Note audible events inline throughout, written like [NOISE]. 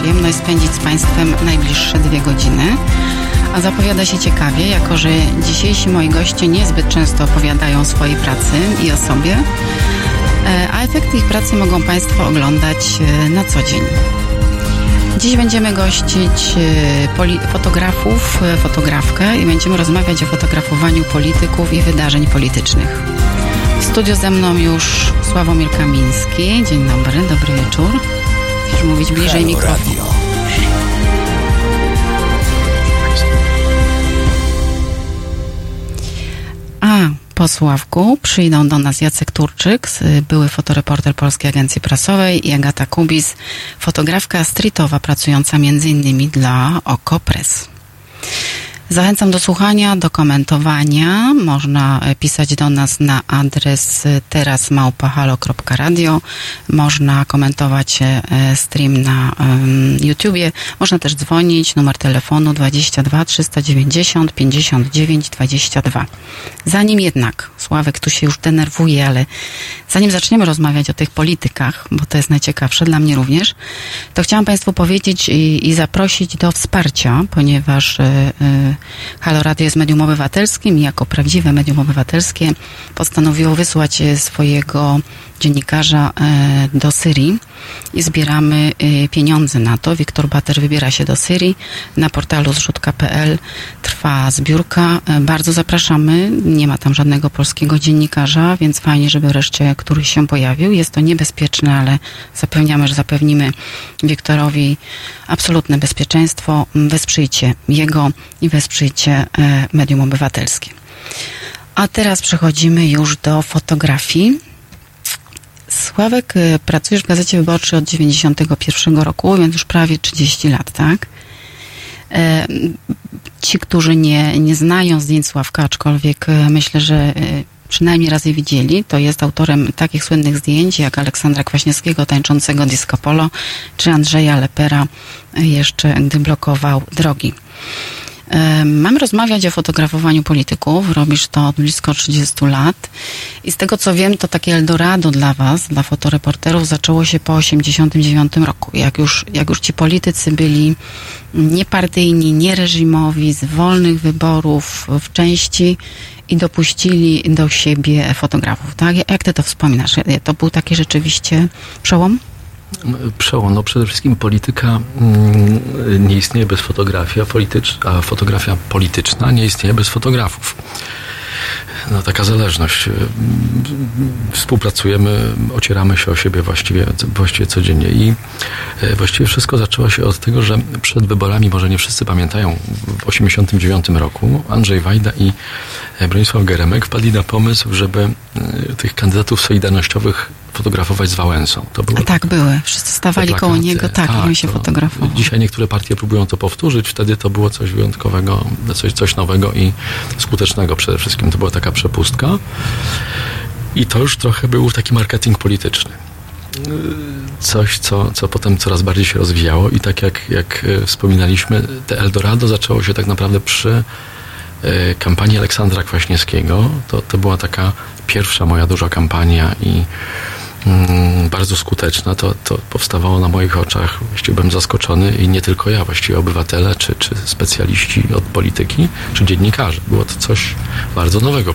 przyjemność spędzić z Państwem najbliższe dwie godziny. A zapowiada się ciekawie, jako że dzisiejsi moi goście niezbyt często opowiadają o swojej pracy i o sobie, e, a efekty ich pracy mogą Państwo oglądać e, na co dzień. Dziś będziemy gościć e, fotografów, fotografkę i będziemy rozmawiać o fotografowaniu polityków i wydarzeń politycznych. W studiu ze mną już Sławomir Kamiński. Dzień dobry, dobry wieczór. Musisz mówić bliżej mikrofonu. A po Sławku przyjdą do nas Jacek Turczyk, były fotoreporter Polskiej Agencji Prasowej i Agata Kubis, fotografka streetowa pracująca m.in. dla Okopres. Zachęcam do słuchania, do komentowania. Można e, pisać do nas na adres e, terasmałpahalo.radio. Można komentować e, stream na YouTubie. Można też dzwonić. Numer telefonu 22 390 59 22. Zanim jednak, Sławek tu się już denerwuje, ale zanim zaczniemy rozmawiać o tych politykach, bo to jest najciekawsze dla mnie również, to chciałam Państwu powiedzieć i, i zaprosić do wsparcia, ponieważ Halo Radio jest medium obywatelskim i jako prawdziwe medium obywatelskie postanowiło wysłać e, swojego dziennikarza e, do Syrii i zbieramy e, pieniądze na to. Wiktor Bater wybiera się do Syrii. Na portalu zrzutka.pl trwa zbiórka. Bardzo zapraszamy. Nie ma tam żadnego polskiego dziennikarza, więc fajnie, żeby wreszcie któryś się pojawił. Jest to niebezpieczne, ale zapewniamy, że zapewnimy Wiktorowi absolutne bezpieczeństwo. Wesprzyjcie jego i wesprzyjcie e, medium obywatelskie. A teraz przechodzimy już do fotografii. Sławek, e, pracujesz w Gazecie Wyborczej od 91 roku, więc już prawie 30 lat, tak? E, ci, którzy nie, nie znają zdjęć Sławka, aczkolwiek myślę, że przynajmniej raz je widzieli, to jest autorem takich słynnych zdjęć jak Aleksandra Kwaśniewskiego tańczącego disco polo, czy Andrzeja Lepera jeszcze, gdy blokował drogi. Mam rozmawiać o fotografowaniu polityków. Robisz to od blisko 30 lat. I z tego co wiem, to takie Eldorado dla Was, dla fotoreporterów, zaczęło się po 89 roku. Jak już, jak już ci politycy byli niepartyjni, niereżimowi, z wolnych wyborów w części i dopuścili do siebie fotografów. Tak? Jak ty to wspominasz? To był taki rzeczywiście przełom? Przełom. No przede wszystkim polityka mm, nie istnieje bez fotografii, a, fotografia polityczna nie istnieje bez fotografów no, taka zależność. Współpracujemy, ocieramy się o siebie właściwie, właściwie codziennie i e, właściwie wszystko zaczęło się od tego, że przed wyborami, może nie wszyscy pamiętają, w 89 roku Andrzej Wajda i e, Bronisław Geremek wpadli na pomysł, żeby e, tych kandydatów solidarnościowych fotografować z Wałęsą. To były, A tak były. Wszyscy stawali koło niego, tak, tak i się fotografował. Dzisiaj niektóre partie próbują to powtórzyć. Wtedy to było coś wyjątkowego, coś, coś nowego i skutecznego przede wszystkim. To była taka przepustka. I to już trochę był taki marketing polityczny. Coś, co, co potem coraz bardziej się rozwijało i tak jak, jak e, wspominaliśmy, te Eldorado zaczęło się tak naprawdę przy e, kampanii Aleksandra Kwaśniewskiego. To, to była taka pierwsza moja duża kampania i bardzo skuteczna, to, to powstawało na moich oczach. Właściwie byłem zaskoczony i nie tylko ja, właściwie obywatele, czy, czy specjaliści od polityki, czy dziennikarze. Było to coś bardzo nowego.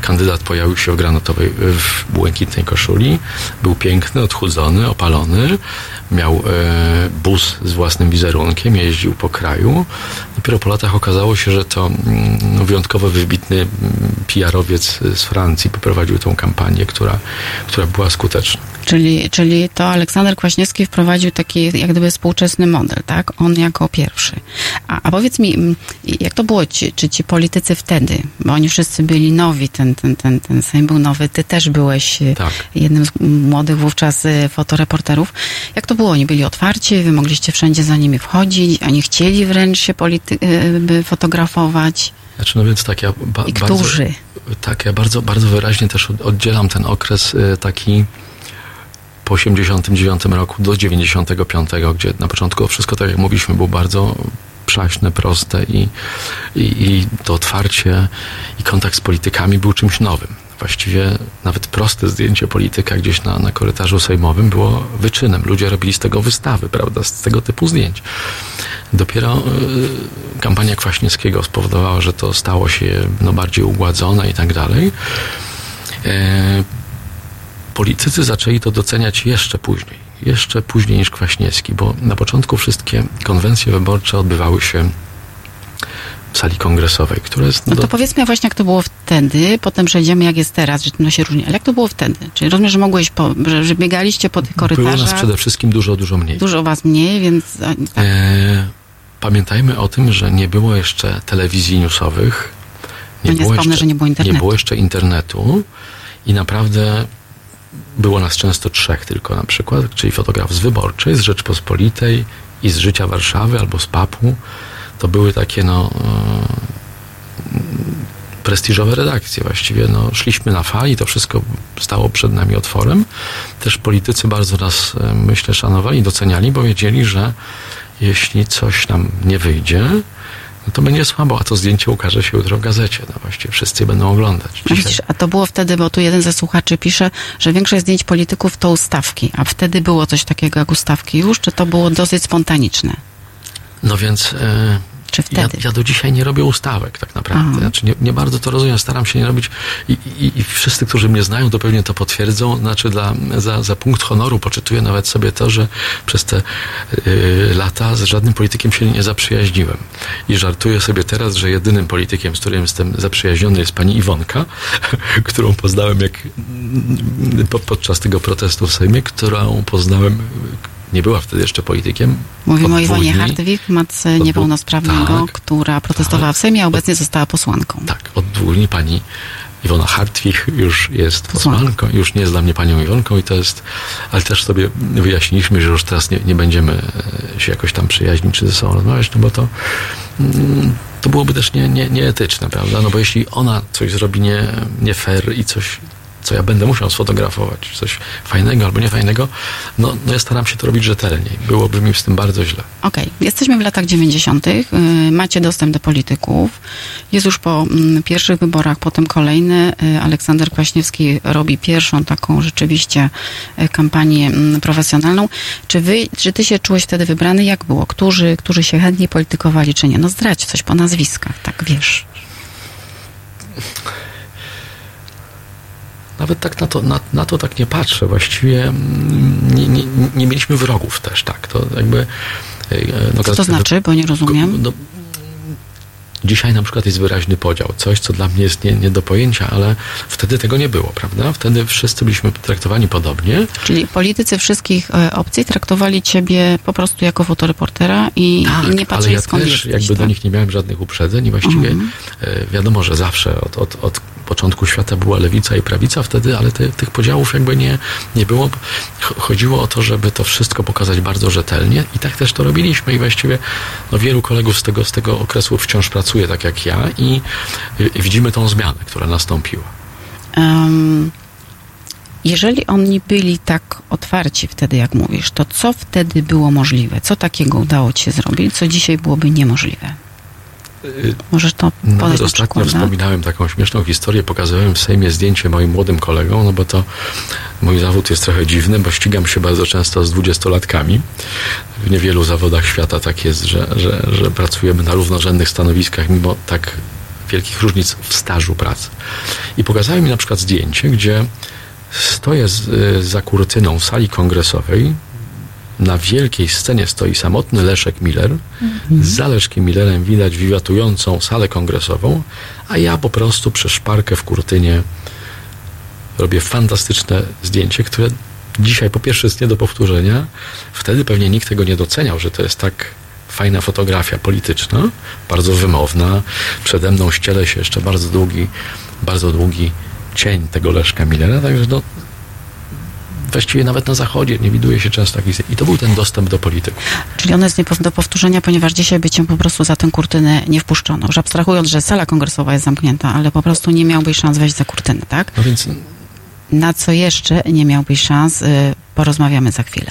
Kandydat pojawił się w granatowej, w błękitnej koszuli, był piękny, odchudzony, opalony, miał e, bus z własnym wizerunkiem, jeździł po kraju. Dopiero po latach okazało się, że to mm, no, wyjątkowo wybitny mm, PR-owiec z Francji poprowadził tą kampanię, która, która była skuteczna. Czyli, czyli to Aleksander Kwaśniewski wprowadził taki jak gdyby współczesny model, tak? On jako pierwszy. A, a powiedz mi, mm, jak to było, ci, czy ci politycy wtedy, bo oni wszyscy byli nowi, ten, ten, ten, ten Sejm był nowy, ty też byłeś e, tak. jednym z młodych wówczas e, fotoreporterów. Jak to było? Oni byli otwarci, wy mogliście wszędzie za nimi wchodzić, oni chcieli wręcz się polity- e, fotografować. Znaczy, no więc tak, ja ba- I którzy? Bardzo, tak, ja bardzo, bardzo wyraźnie też oddzielam ten okres taki po 89 roku do 95, gdzie na początku wszystko, tak jak mówiliśmy, było bardzo przaśne, proste i, i, i to otwarcie i kontakt z politykami był czymś nowym Właściwie nawet proste zdjęcie polityka gdzieś na, na korytarzu sejmowym było wyczynem. Ludzie robili z tego wystawy, prawda, z tego typu zdjęć. Dopiero y, kampania Kwaśniewskiego spowodowała, że to stało się no, bardziej ugładzone i tak dalej. E, politycy zaczęli to doceniać jeszcze później. Jeszcze później niż Kwaśniewski, bo na początku wszystkie konwencje wyborcze odbywały się sali kongresowej, która jest... No to do... powiedzmy właśnie, jak to było wtedy, potem przejdziemy, jak jest teraz, że to się różni. Ale jak to było wtedy? Czyli rozumiem, że mogłeś, po, że, że biegaliście po tych korytarzach. Było nas przede wszystkim dużo, dużo mniej. Dużo was mniej, więc... Tak. E, pamiętajmy o tym, że nie było jeszcze telewizji newsowych. Nie, no nie było jeszcze, że nie było internetu. Nie było jeszcze internetu i naprawdę było nas często trzech tylko na przykład, czyli fotograf z Wyborczej, z Rzeczpospolitej i z Życia Warszawy albo z Papu to były takie no e, prestiżowe redakcje właściwie. No, szliśmy na fali, to wszystko stało przed nami otworem. Też politycy bardzo nas, e, myślę, szanowali, doceniali, bo wiedzieli, że jeśli coś nam nie wyjdzie, no to będzie słabo, a to zdjęcie ukaże się jutro w gazecie. No właściwie wszyscy będą oglądać. No widzisz, a to było wtedy, bo tu jeden ze słuchaczy pisze, że większość zdjęć polityków to ustawki, a wtedy było coś takiego jak ustawki już, czy to było dosyć spontaniczne? No więc... E, czy wtedy? Ja, ja, do dzisiaj nie robię ustawek tak naprawdę. Znaczy nie, nie, bardzo to rozumiem, staram się nie robić i, i, i, wszyscy, którzy mnie znają, to pewnie to potwierdzą. Znaczy dla, za, za punkt honoru poczytuję nawet sobie to, że przez te y, lata z żadnym politykiem się nie zaprzyjaźniłem. I żartuję sobie teraz, że jedynym politykiem, z którym jestem zaprzyjaźniony jest pani Iwonka, [LAUGHS] którą poznałem jak po, podczas tego protestu w Sejmie, którą poznałem nie była wtedy jeszcze politykiem. Mówimy o Iwonie Hartwig, matce niepełnosprawnego, tak, która protestowała tak, w Sejmie, a obecnie od, została posłanką. Tak, od dwóch dni pani Iwona Hartwig już jest posłanką, już nie jest dla mnie panią Iwonką i to jest, ale też sobie wyjaśniliśmy, że już teraz nie, nie będziemy e, się jakoś tam przyjaźnić czy ze sobą rozmawiać, no bo to mm, to byłoby też nie, nie, nieetyczne, prawda? No bo jeśli ona coś zrobi nie, nie fair i coś co ja będę musiał sfotografować, coś fajnego albo niefajnego, no, no ja staram się to robić rzetelniej. Byłoby mi z tym bardzo źle. Okej, okay. jesteśmy w latach 90., yy, macie dostęp do polityków, jest już po mm, pierwszych wyborach, potem kolejny. Yy, Aleksander Kwaśniewski robi pierwszą taką rzeczywiście yy, kampanię mm, profesjonalną. Czy wy, czy ty się czułeś wtedy wybrany? Jak było? Którzy, którzy się chętnie politykowali, czy nie? No zdradź coś po nazwiskach, tak wiesz. Nawet tak na to, na, na to tak nie patrzę. Właściwie mm, nie, nie, nie mieliśmy wrogów też, tak. To jakby... E, no, Co to znaczy? Bo nie rozumiem. No, Dzisiaj na przykład jest wyraźny podział, coś, co dla mnie jest nie, nie do pojęcia, ale wtedy tego nie było, prawda? Wtedy wszyscy byliśmy traktowani podobnie. Czyli politycy wszystkich e, opcji traktowali ciebie po prostu jako fotoreportera i, tak, i nie patrzyli ale ja skąd też jesteś, jakby tak? do nich nie miałem żadnych uprzedzeń i właściwie mhm. e, wiadomo, że zawsze od, od, od początku świata była lewica i prawica wtedy, ale te, tych podziałów jakby nie, nie było. Chodziło o to, żeby to wszystko pokazać bardzo rzetelnie i tak też to robiliśmy i właściwie no, wielu kolegów z tego, z tego okresu wciąż pracuje tak jak ja i, i widzimy tą zmianę, która nastąpiła. Um, jeżeli oni byli tak otwarci wtedy, jak mówisz, to co wtedy było możliwe? Co takiego udało ci się zrobić, co dzisiaj byłoby niemożliwe? Możesz to Nawet ostatnio przykład, wspominałem taką śmieszną historię, pokazałem w Sejmie zdjęcie moim młodym kolegom, no bo to mój zawód jest trochę dziwny, bo ścigam się bardzo często z dwudziestolatkami. W niewielu zawodach świata tak jest, że, że, że pracujemy na równorzędnych stanowiskach, mimo tak wielkich różnic w stażu pracy. I pokazałem mi na przykład zdjęcie, gdzie stoję z, za kurtyną w sali kongresowej, na wielkiej scenie stoi samotny Leszek Miller. Mhm. Za Leszkiem Millerem widać wiwatującą salę kongresową, a ja po prostu przez szparkę w kurtynie robię fantastyczne zdjęcie, które dzisiaj po pierwsze jest nie do powtórzenia. Wtedy pewnie nikt tego nie doceniał, że to jest tak fajna fotografia polityczna, bardzo wymowna. Przede mną ściele się jeszcze bardzo długi, bardzo długi cień tego Leszka Millera, także no, właściwie nawet na zachodzie nie widuje się często takich. I to był ten dostęp do polityków. Czyli ono jest nie do powtórzenia, ponieważ dzisiaj by cię po prostu za tę kurtynę nie wpuszczono. Już abstrahując, że sala kongresowa jest zamknięta, ale po prostu nie miałbyś szans wejść za kurtynę, tak? No więc... Na co jeszcze nie miałbyś szans, y, porozmawiamy za chwilę.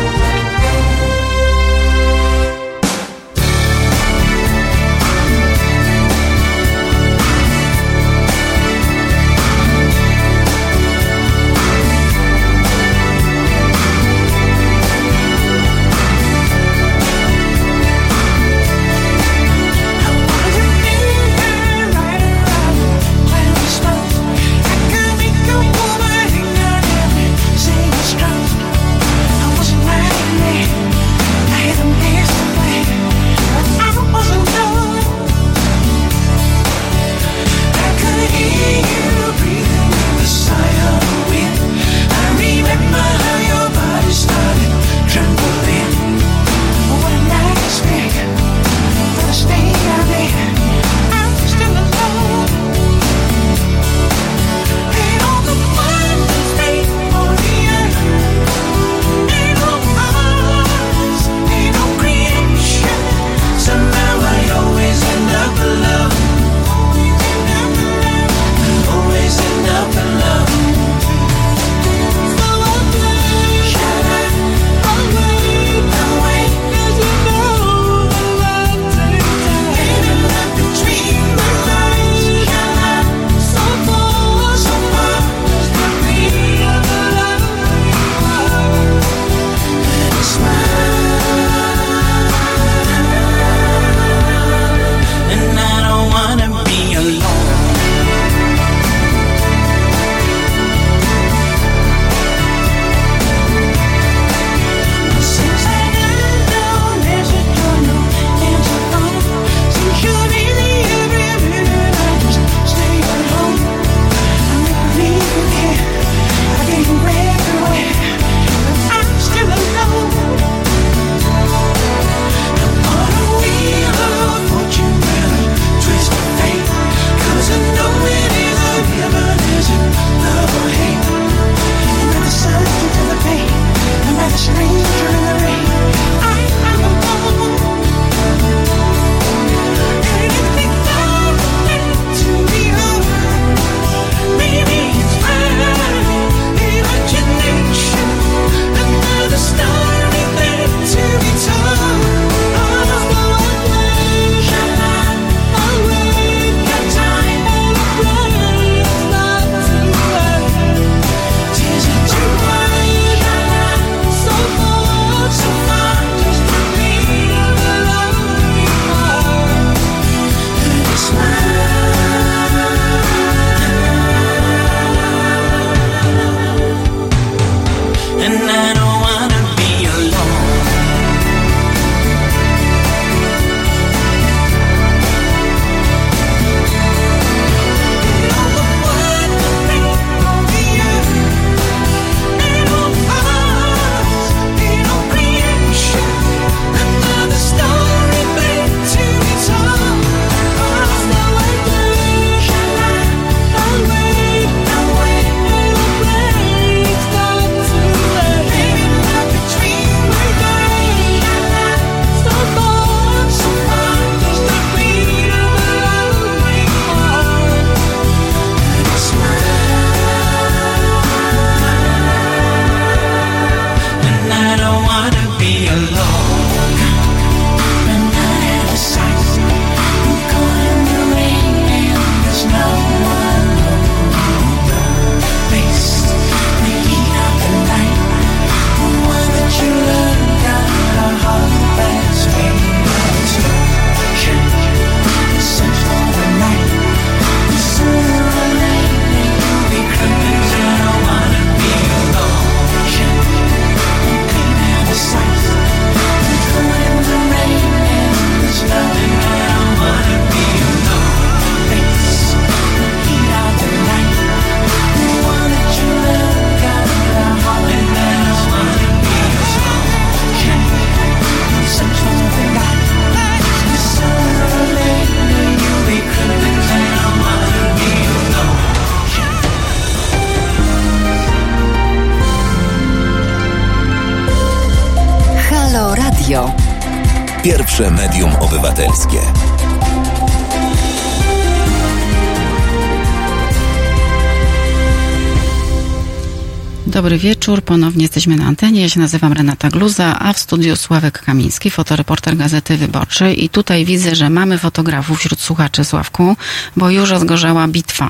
Dobry wieczór, ponownie jesteśmy na antenie. Ja się nazywam Renata Gluza, a w studiu Sławek Kamiński, fotoreporter Gazety Wyborczej. I tutaj widzę, że mamy fotografów wśród słuchaczy, Sławku, bo już rozgorzała bitwa.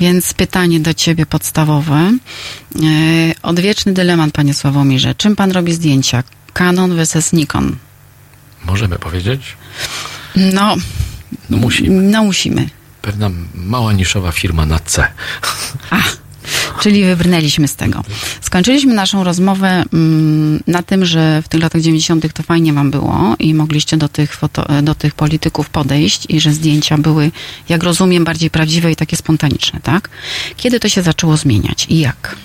Więc pytanie do ciebie podstawowe. E, odwieczny dylemat, panie Sławomirze. Czym pan robi zdjęcia? Canon vs Nikon. Możemy powiedzieć? No, No musimy. no musimy. Pewna mała niszowa firma na C. A, czyli wybrnęliśmy z tego. Skończyliśmy naszą rozmowę mm, na tym, że w tych latach 90. to fajnie wam było i mogliście do tych, foto, do tych polityków podejść i że zdjęcia były, jak rozumiem, bardziej prawdziwe i takie spontaniczne, tak? Kiedy to się zaczęło zmieniać i jak?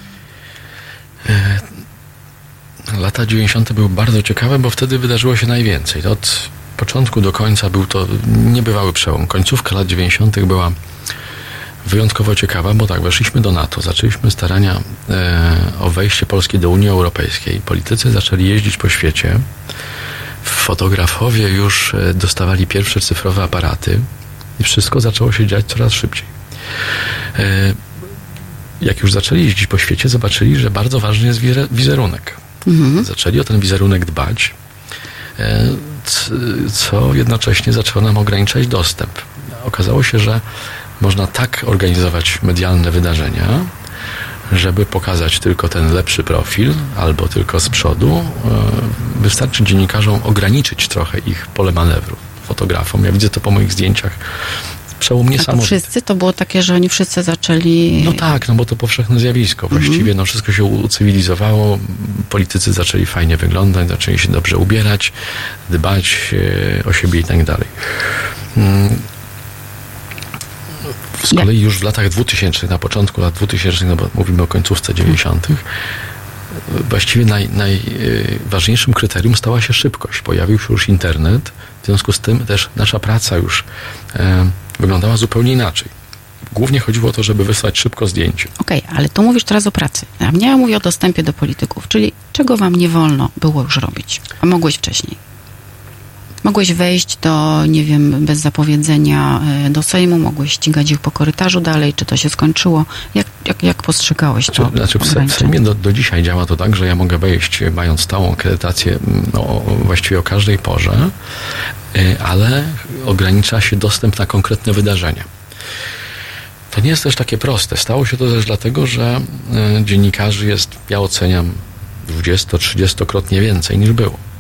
Lata 90. były bardzo ciekawe, bo wtedy wydarzyło się najwięcej. Od początku do końca był to niebywały przełom. Końcówka lat 90. była wyjątkowo ciekawa, bo tak, weszliśmy do NATO, zaczęliśmy starania e, o wejście Polski do Unii Europejskiej. Politycy zaczęli jeździć po świecie. Fotografowie już e, dostawali pierwsze cyfrowe aparaty i wszystko zaczęło się dziać coraz szybciej. E, jak już zaczęli jeździć po świecie, zobaczyli, że bardzo ważny jest wize- wizerunek. Zaczęli o ten wizerunek dbać, e, co jednocześnie zaczęło nam ograniczać dostęp. Okazało się, że można tak organizować medialne wydarzenia, żeby pokazać tylko ten lepszy profil albo tylko z przodu. E, Wystarczy dziennikarzom ograniczyć trochę ich pole manewru. Fotografom, ja widzę to po moich zdjęciach. Przełom A to niesamowity. wszyscy? To było takie, że oni wszyscy zaczęli... No tak, no bo to powszechne zjawisko. Właściwie no wszystko się ucywilizowało, politycy zaczęli fajnie wyglądać, zaczęli się dobrze ubierać, dbać e, o siebie i tak dalej. Z kolei już w latach 2000, na początku lat 2000, no bo mówimy o końcówce 90., właściwie naj, najważniejszym kryterium stała się szybkość. Pojawił się już internet, w związku z tym też nasza praca już e, wyglądała zupełnie inaczej. Głównie chodziło o to, żeby wysłać szybko zdjęcie. Okej, ale tu mówisz teraz o pracy. A mnie ja mówię o dostępie do polityków, czyli czego wam nie wolno było już robić, a mogłeś wcześniej. Mogłeś wejść do, nie wiem, bez zapowiedzenia e, do Sejmu, mogłeś ścigać ich po korytarzu dalej, czy to się skończyło? Jak, jak, jak postrzegałeś Znaczy, to znaczy w, Se- w ograniczenie? Sejmie do, do dzisiaj działa to tak, że ja mogę wejść e, mając stałą akredytację no, właściwie o każdej porze, y, ale ogranicza się dostęp na konkretne wydarzenia. To nie jest też takie proste. Stało się to też dlatego, że dziennikarzy jest, ja oceniam, 20-30-krotnie więcej niż było.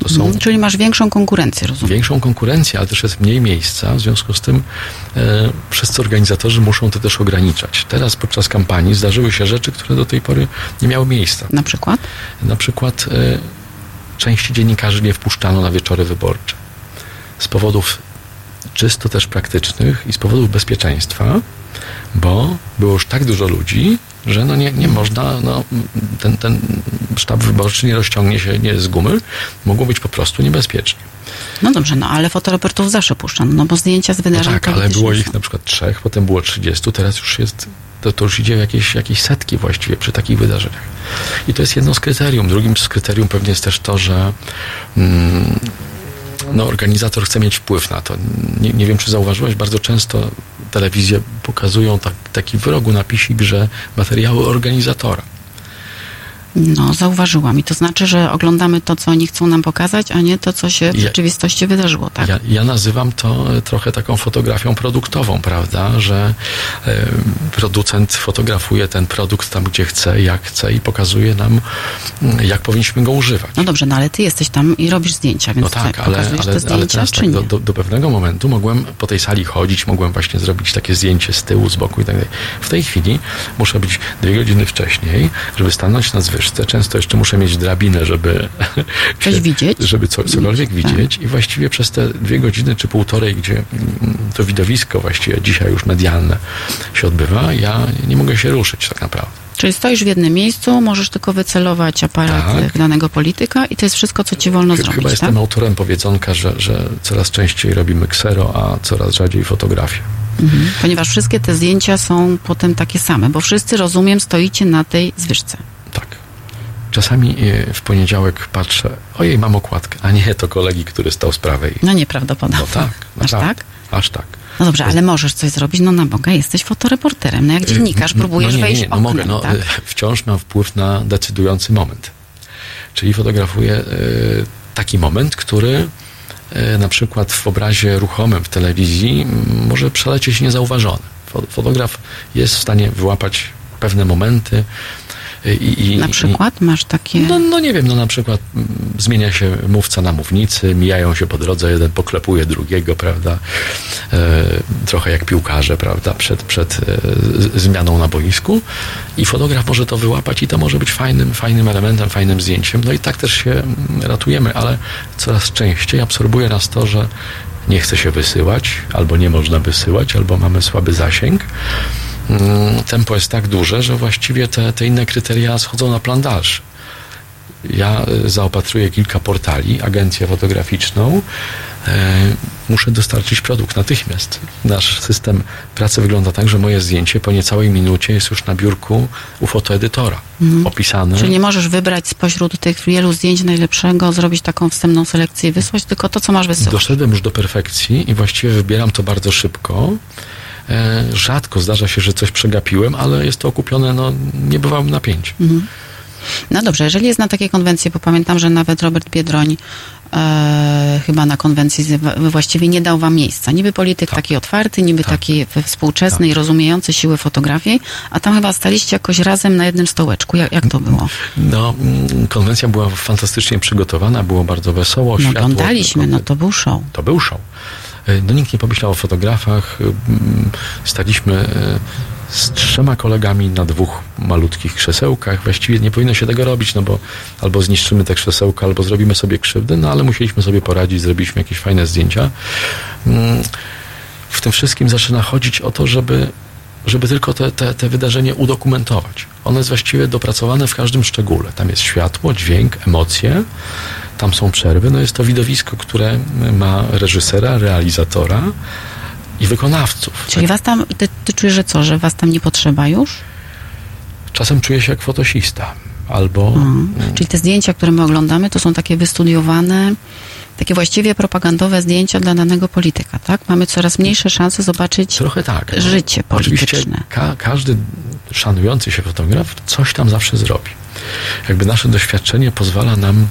To są Mhm, Czyli masz większą konkurencję, rozumiem. większą konkurencję, ale też jest mniej miejsca. W związku z tym e, wszyscy organizatorzy muszą to też ograniczać. Teraz podczas kampanii zdarzyły się rzeczy, które do tej pory nie miały miejsca. Na przykład? Na przykład e, części dziennikarzy nie wpuszczano na wieczory wyborcze. Z powodów czysto też praktycznych i z powodów bezpieczeństwa, bo było już tak dużo ludzi, że no nie, nie można, no, ten, ten sztab wyborczy nie rozciągnie się nie z gumy, mogło być po prostu niebezpiecznie. No dobrze, no ale fotoreportów zawsze puszczano, no bo zdjęcia z No wydarzeń tak, ale było ich na przykład trzech, potem było 30, teraz już jest, to, to już idzie jakieś, jakieś setki właściwie przy takich wydarzeniach. I to jest jedno z kryterium. Drugim z kryterium pewnie jest też to, że mm, no, organizator chce mieć wpływ na to. Nie, nie wiem, czy zauważyłeś, bardzo często telewizje pokazują tak, taki w rogu napisik, że materiały organizatora. No, zauważyłam. I to znaczy, że oglądamy to, co oni chcą nam pokazać, a nie to, co się w Ja- rzeczywistości wydarzyło, tak? Ja, ja nazywam to e, trochę taką fotografią produktową, prawda, że e, producent fotografuje ten produkt tam, gdzie chce, jak chce i pokazuje nam, mm, jak powinniśmy go używać. No dobrze, no ale ty jesteś tam i robisz zdjęcia, więc No tak, ale, pokazujesz ale, te ale zdjęcia, teraz czy tak, do, do, do pewnego momentu mogłem po tej sali chodzić, mogłem właśnie zrobić takie zdjęcie z tyłu, z boku i tak dalej. W tej chwili muszę być dwie godziny wcześniej, żeby stanąć na zwyżce. Często jeszcze muszę mieć drabinę, żeby Coś widzieć? żeby co, cokolwiek Tak. widzieć i właściwie przez te dwie godziny czy półtorej, gdzie mm, to widowisko właściwie dzisiaj już medialne się odbywa, ja nie mogę się ruszyć tak naprawdę. Czyli stoisz w jednym miejscu, możesz tylko wycelować aparat Tak. w danego polityka i to jest wszystko, co ci wolno Ch- zrobić, Chyba tak? jestem autorem powiedzonka, że, że coraz częściej robimy ksero, a coraz rzadziej fotografię. Mhm. Ponieważ wszystkie te zdjęcia są potem takie same, bo wszyscy, rozumiem, stoicie na tej zwyżce. Tak. czasami e, w poniedziałek patrzę, ojej, mam okładkę, a nie, to kolegi, który stał z prawej. No nieprawdopodobne. No tak, Aż naprawdę. tak? Aż tak. No dobrze, ale możesz coś zrobić, no na Boga, jesteś fotoreporterem. No jak dziennikarz próbujesz no nie, wejść nie, no oknem, mogę, no, tak? e, wciąż mam wpływ na decydujący moment. Czyli fotografuję e, taki moment, który e, na przykład w obrazie ruchomym w telewizji może przelecieć niezauważony. Fo- Fotograf jest w stanie wyłapać pewne momenty e, i, i Na i- przykład masz takie... no, no nie wiem, no na przykład mm, zmienia się mówca na mównicy, mijają się po drodze, jeden poklepuje drugiego, prawda? E, trochę jak piłkarze, prawda? Przed, przed e, zmianą na boisku i fotograf może to wyłapać i to może być fajnym, fajnym elementem, fajnym zdjęciem. No i tak też się mm, ratujemy, ale coraz częściej absorbuje nas to, że nie chce się wysyłać, albo nie można wysyłać, albo mamy słaby zasięg. Mm, Tempo jest tak duże, że właściwie te, te inne kryteria schodzą na plan dalszy. Ja e, zaopatruję kilka portali, agencję fotograficzną. E, muszę dostarczyć produkt natychmiast. Nasz system pracy wygląda tak, że moje zdjęcie po niecałej minucie jest już na biurku u fotoedytora. Opisane. Czyli nie możesz wybrać spośród tych wielu zdjęć najlepszego, zrobić taką wstępną selekcję i wysłać, tylko to, co masz wysyłać. Doszedłem już do perfekcji i właściwie wybieram to bardzo szybko. E, rzadko zdarza się, że coś przegapiłem, ale jest to okupione no, niebywałym napięciem. No dobrze, jeżeli jest na takiej konwencji, bo pamiętam, że nawet Robert Biedroń e, chyba na konwencji z- właściwie nie dał wam miejsca. Niby polityk Tak. taki otwarty, niby Tak. taki współczesny i rozumiejący siły fotografii, a tam chyba staliście jakoś razem na jednym stołeczku. Jak, jak to było? No, mm, konwencja była fantastycznie przygotowana, było bardzo wesoło. No oglądaliśmy, no to był show. To był show. E, No nikt nie pomyślał o fotografach. Mm, Staliśmy e, z trzema kolegami na dwóch malutkich krzesełkach. Właściwie nie powinno się tego robić, no bo albo zniszczymy te krzesełka, albo zrobimy sobie krzywdę, no ale musieliśmy sobie poradzić, zrobiliśmy jakieś fajne zdjęcia. Mm, W tym wszystkim zaczyna chodzić o to, żeby żeby tylko te, te, te wydarzenie udokumentować. Ono jest właściwie dopracowane w każdym szczególe. Tam jest światło, dźwięk, emocje, tam są przerwy. No jest to widowisko, które ma reżysera, realizatora i wykonawców. Czyli was tam, ty, ty czujesz, że co, że was tam nie potrzeba już? Czasem czuję się jak fotosista. Albo Mhm. Czyli te zdjęcia, które my oglądamy, to są takie wystudiowane, takie właściwie propagandowe zdjęcia dla danego polityka, tak? Mamy coraz mniejsze szanse zobaczyć trochę tak. no. życie Oczywiście polityczne. ka- każdy szanujący się fotograf coś tam zawsze zrobi. Jakby nasze doświadczenie pozwala nam,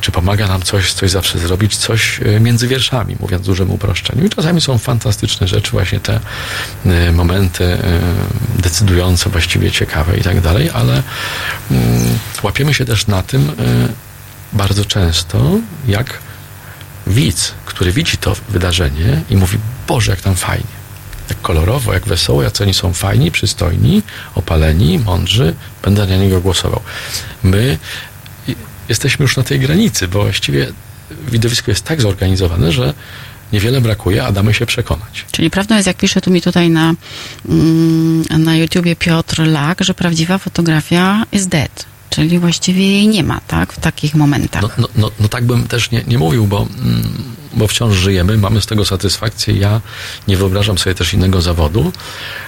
czy pomaga nam coś, coś zawsze zrobić, coś e, między wierszami, mówiąc w dużym uproszczeniu. I czasami są fantastyczne rzeczy, właśnie te e, momenty e, decydujące, właściwie ciekawe i tak dalej, ale mm, łapiemy się też na tym bardzo często, jak widz, który widzi to wydarzenie i mówi, Boże, jak tam fajnie. Jak kolorowo, jak wesoło, jak oni są fajni, przystojni, opaleni, mądrzy, będę na niego głosował. My jesteśmy już na tej granicy, bo właściwie widowisko jest tak zorganizowane, że niewiele brakuje, a damy się przekonać. Czyli prawdą jest, jak pisze tu mi tutaj na, mm, na YouTubie Piotr Lak, że prawdziwa fotografia jest dead. Czyli właściwie jej nie ma, tak? W takich momentach. No, no, no, no tak bym też nie, nie mówił, bo, mm, bo wciąż żyjemy, mamy z tego satysfakcję. Ja nie wyobrażam sobie też innego zawodu.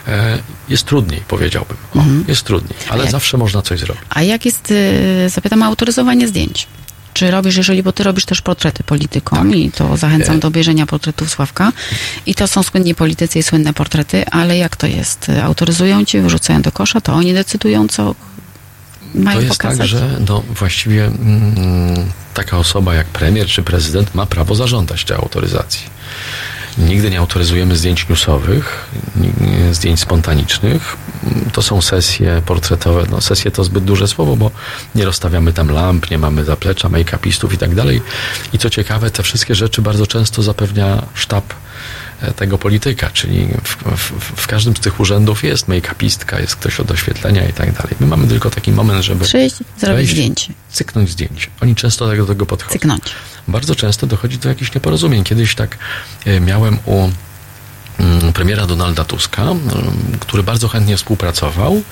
E, jest trudniej, powiedziałbym. O, Jest trudniej, ale jak- zawsze można coś zrobić. A jak jest, y, zapytam o autoryzowanie zdjęć. Czy robisz, jeżeli, bo ty robisz też portrety politykom i to zachęcam E. do obejrzenia portretów Sławka. I to są słynni politycy i słynne portrety, ale jak to jest? Autoryzują cię, wyrzucają do kosza, to oni decydują, co mają To jest pokazać? tak, że no, właściwie mm, taka osoba jak premier czy prezydent ma prawo zażądać tej autoryzacji. Nigdy nie autoryzujemy zdjęć newsowych, zdjęć spontanicznych. To są sesje portretowe. No, sesje to zbyt duże słowo, bo nie rozstawiamy tam lamp, nie mamy zaplecza, make-upistów i tak dalej. I co ciekawe, te wszystkie rzeczy bardzo często zapewnia sztab tego polityka, czyli w, w, w każdym z tych urzędów jest make-upistka, jest ktoś od oświetlenia i tak dalej. My mamy tylko taki moment, żeby Przyjść, zrobić wejść, zdjęcie, cyknąć zdjęcie. Oni często tak do tego podchodzą. cyknąć. Bardzo często dochodzi do jakichś nieporozumień. Kiedyś tak e, miałem u mm, premiera Donalda Tuska, mm, który bardzo chętnie współpracował,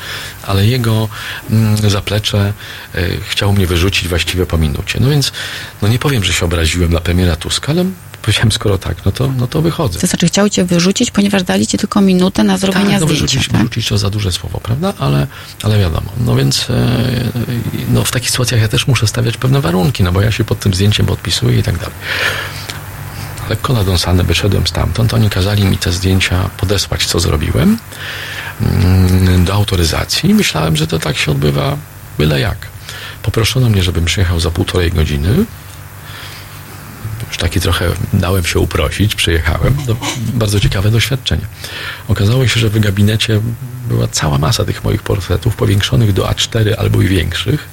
ale jego mm, zaplecze e, chciał mnie wyrzucić właściwie po minucie. No więc, no nie powiem, że się obraziłem na premiera Tuska, ale powiedziałem, skoro tak, no to, no to wychodzę. To znaczy chciał cię wyrzucić, ponieważ dali ci tylko minutę na zrobienie tak, no zdjęcia, wyrzucić, tak? wyrzucić to za duże słowo, prawda? Ale, ale wiadomo. No więc e, no w takich sytuacjach ja też muszę stawiać pewne warunki, no bo ja się pod tym zdjęciem podpisuję i tak dalej. Lekko nadąsany wyszedłem stamtąd, oni kazali mi te zdjęcia podesłać, co zrobiłem, mm, do autoryzacji. Myślałem, że to tak się odbywa byle jak. Poproszono mnie, żebym przyjechał za półtorej godziny. Taki trochę dałem się uprosić, przyjechałem. No, bardzo ciekawe doświadczenie. Okazało się, że w gabinecie była cała masa tych moich portretów, powiększonych do A4 albo i większych.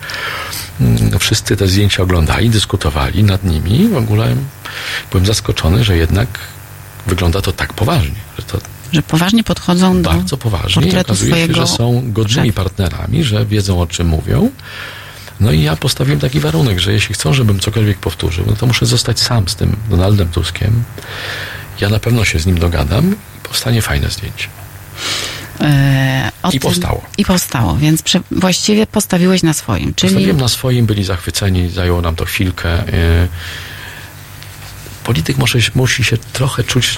Mm, Wszyscy te zdjęcia oglądali, dyskutowali nad nimi. W ogóle byłem zaskoczony, że jednak wygląda to tak poważnie, że to Że poważnie podchodzą do bardzo poważnie i portretu okazuje się, swojego że są godnymi partnerami, że wiedzą o czym mówią. No i ja postawiłem taki warunek, że jeśli chcą, żebym cokolwiek powtórzył, no to muszę zostać sam z tym Donaldem Tuskiem. Ja na pewno się z nim dogadam i powstanie fajne zdjęcie. O I tym- powstało. I powstało, więc właściwie postawiłeś na swoim, czyli Postawiłem na swoim, byli zachwyceni, zajęło nam to chwilkę. Yy, Polityk musi, musi się trochę czuć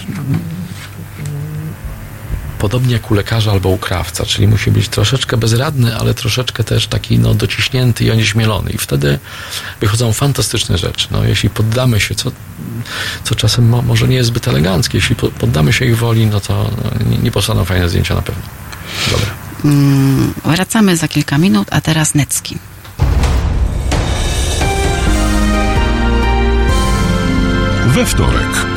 podobnie jak u lekarza albo u krawca, czyli musi być troszeczkę bezradny, ale troszeczkę też taki no, dociśnięty i onieśmielony. I wtedy wychodzą fantastyczne rzeczy. No, jeśli poddamy się, co, co czasem mo, może nie jest zbyt eleganckie, jeśli po, poddamy się ich woli, no to no, nie, nie powstaną fajne zdjęcia na pewno. Dobra. mm, wracamy za kilka minut, a teraz Necki. We wtorek.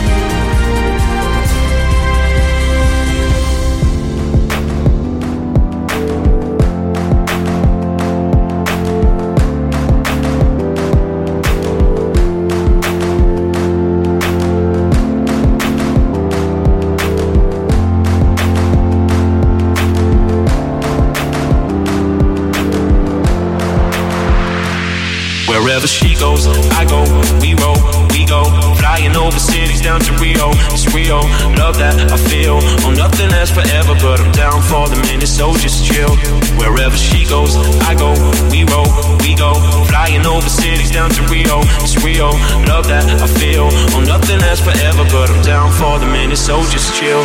But I'm down for the minute, so just chill. Wherever she goes, I go, we roll, we go. Flying over cities down to Rio, it's Rio. Love that I feel. Oh, nothing lasts forever, but I'm down for the minute, so just chill.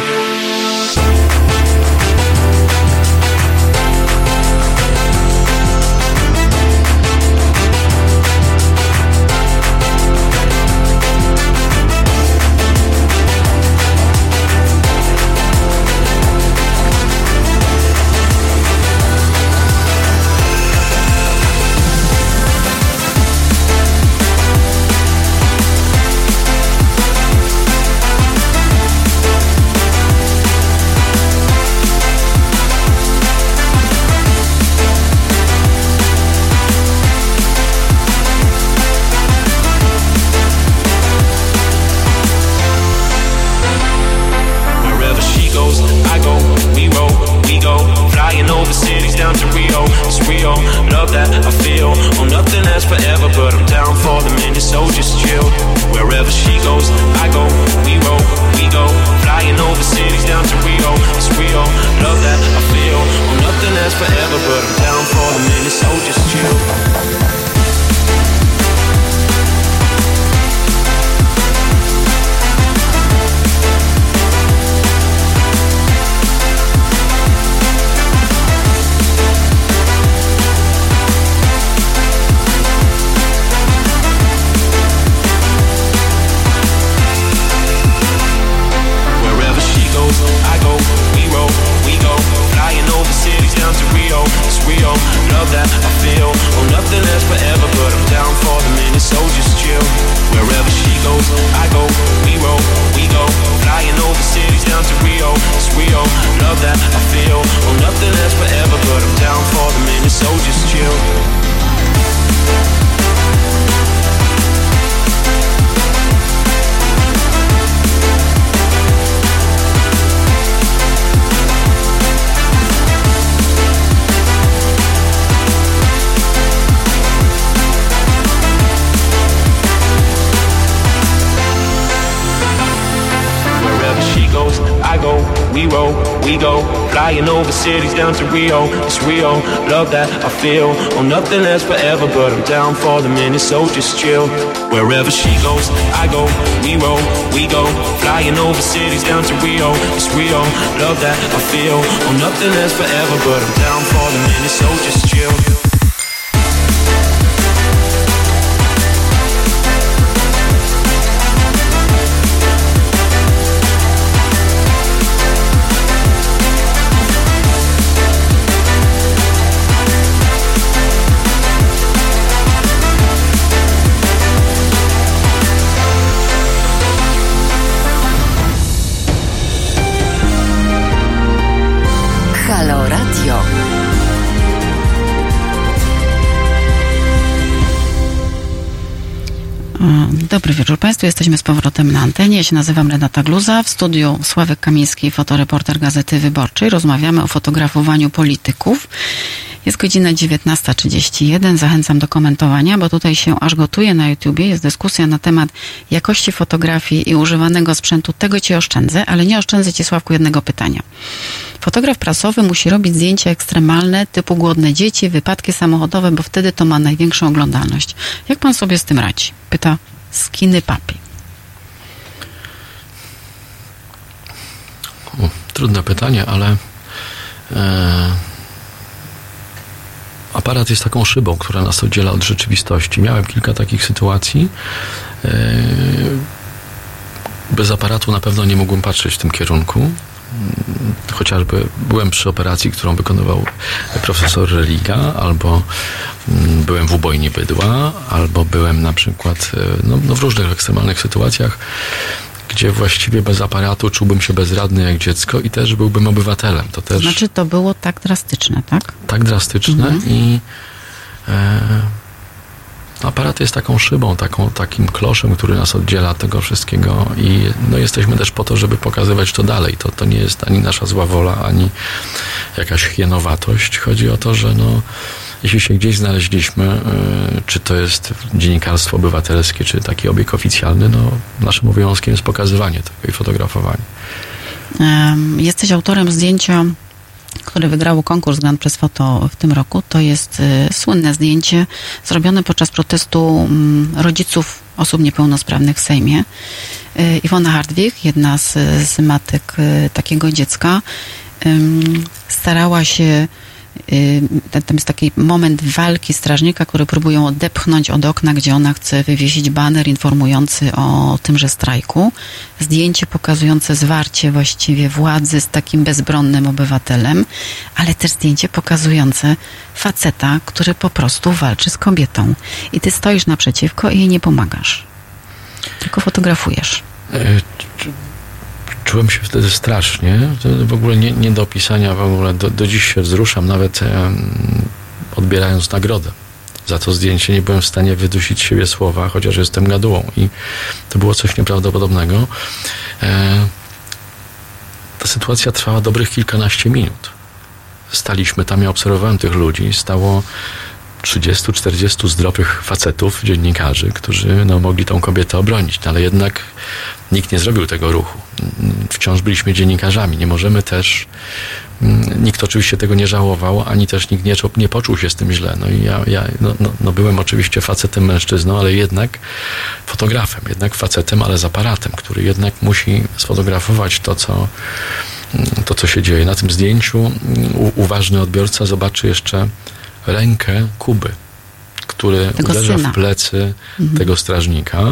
Love that I feel. Oh, nothing lasts forever, but I'm down for the minute, so just chill. Wherever she goes, I go. We roll, we go. Flying over cities down to Rio. It's real. love that I feel. Oh, nothing lasts forever, but I'm down for the minute, so just chill. Dobry wieczór Państwu. Jesteśmy z powrotem na antenie. Ja się nazywam Renata Gluza. W studiu Sławek Kamiński, fotoreporter Gazety Wyborczej. Rozmawiamy o fotografowaniu polityków. Jest godzina 19.31. Zachęcam do komentowania, bo tutaj się aż gotuje na YouTubie. Jest dyskusja na temat jakości fotografii i używanego sprzętu. Tego Ci oszczędzę, ale nie oszczędzę Ci, Sławku, jednego pytania. Fotograf prasowy musi robić zdjęcia ekstremalne, typu głodne dzieci, wypadki samochodowe, bo wtedy to ma największą oglądalność. Jak Pan sobie z tym radzi? Pyta Skiny Papi. Trudne pytanie, ale e, aparat jest taką szybą, która nas oddziela od rzeczywistości. Miałem kilka takich sytuacji. E, bez aparatu na pewno nie mógłbym patrzeć w tym kierunku. Chociażby byłem przy operacji, którą wykonywał profesor Religa, albo mm, byłem w ubojni bydła, albo byłem na przykład e, no, no w różnych ekstremalnych sytuacjach, gdzie właściwie bez aparatu czułbym się bezradny jak dziecko i też byłbym obywatelem. To też Znaczy, to było tak drastyczne, tak? tak drastyczne i e, aparat jest taką szybą, taką, takim kloszem, który nas oddziela od tego wszystkiego i no, jesteśmy też po to, żeby pokazywać to dalej. To, to nie jest ani nasza zła wola, ani jakaś hienowatość. Chodzi o to, że no, jeśli się gdzieś znaleźliśmy, e, czy to jest dziennikarstwo obywatelskie, czy taki obieg oficjalny, no, naszym obowiązkiem jest pokazywanie tego i fotografowanie. Jesteś autorem zdjęcia, które wygrało konkurs Grand Press Photo w tym roku. To jest y, słynne zdjęcie zrobione podczas protestu mm, rodziców osób niepełnosprawnych w Sejmie. Y, Iwona Hardwig, jedna z, z matek y, takiego dziecka, starała się y, tam tam jest taki moment walki strażnika, który próbują odepchnąć od okna, gdzie ona chce wywiesić baner informujący o tymże strajku. Zdjęcie pokazujące zwarcie właściwie władzy z takim bezbronnym obywatelem, ale też zdjęcie pokazujące faceta, który po prostu walczy z kobietą. I ty stoisz naprzeciwko i jej nie pomagasz. Tylko fotografujesz. E, czu- Czułem się wtedy strasznie. W ogóle nie, nie do opisania, w ogóle do, do dziś się wzruszam, nawet odbierając nagrodę. Za to zdjęcie nie byłem w stanie wydusić siebie słowa, chociaż jestem gadułą. I to było coś nieprawdopodobnego. E, ta sytuacja trwała dobrych kilkanaście minut. Staliśmy tam, ja obserwowałem tych ludzi. Stało 30-40 zdrowych facetów, dziennikarzy, którzy no, mogli tą kobietę obronić, no, ale jednak nikt nie zrobił tego ruchu. Wciąż byliśmy dziennikarzami. Nie możemy też. mm, Nikt oczywiście tego nie żałował, ani też nikt nie, nie poczuł się z tym źle. No i ja, ja no, no, no byłem oczywiście facetem mężczyzną, ale jednak fotografem, jednak facetem, ale z aparatem, który jednak musi sfotografować to, co, to, co się dzieje. Na tym zdjęciu uważny odbiorca zobaczy jeszcze rękę Kuby, który Tego uderza syna. w plecy tego strażnika,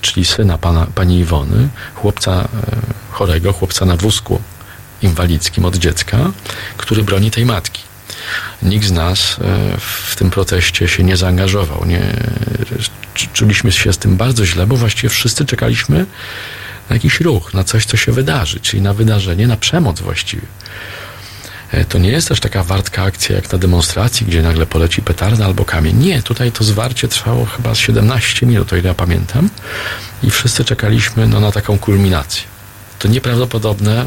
czyli syna pana, pani Iwony, chłopca e, chorego, chłopca na wózku inwalidzkim od dziecka, który broni tej matki. Nikt z nas e, w tym proteście się nie zaangażował. Nie, czu- czuliśmy się z tym bardzo źle, bo właściwie wszyscy czekaliśmy na jakiś ruch, na coś, co się wydarzy, czyli na wydarzenie, na przemoc właściwie. E, To nie jest też taka wartka akcja jak na demonstracji, gdzie nagle poleci petarda albo kamień. Nie, tutaj to zwarcie trwało chyba z 17 minut, o ile ja pamiętam. I wszyscy czekaliśmy no, na taką kulminację. To nieprawdopodobne.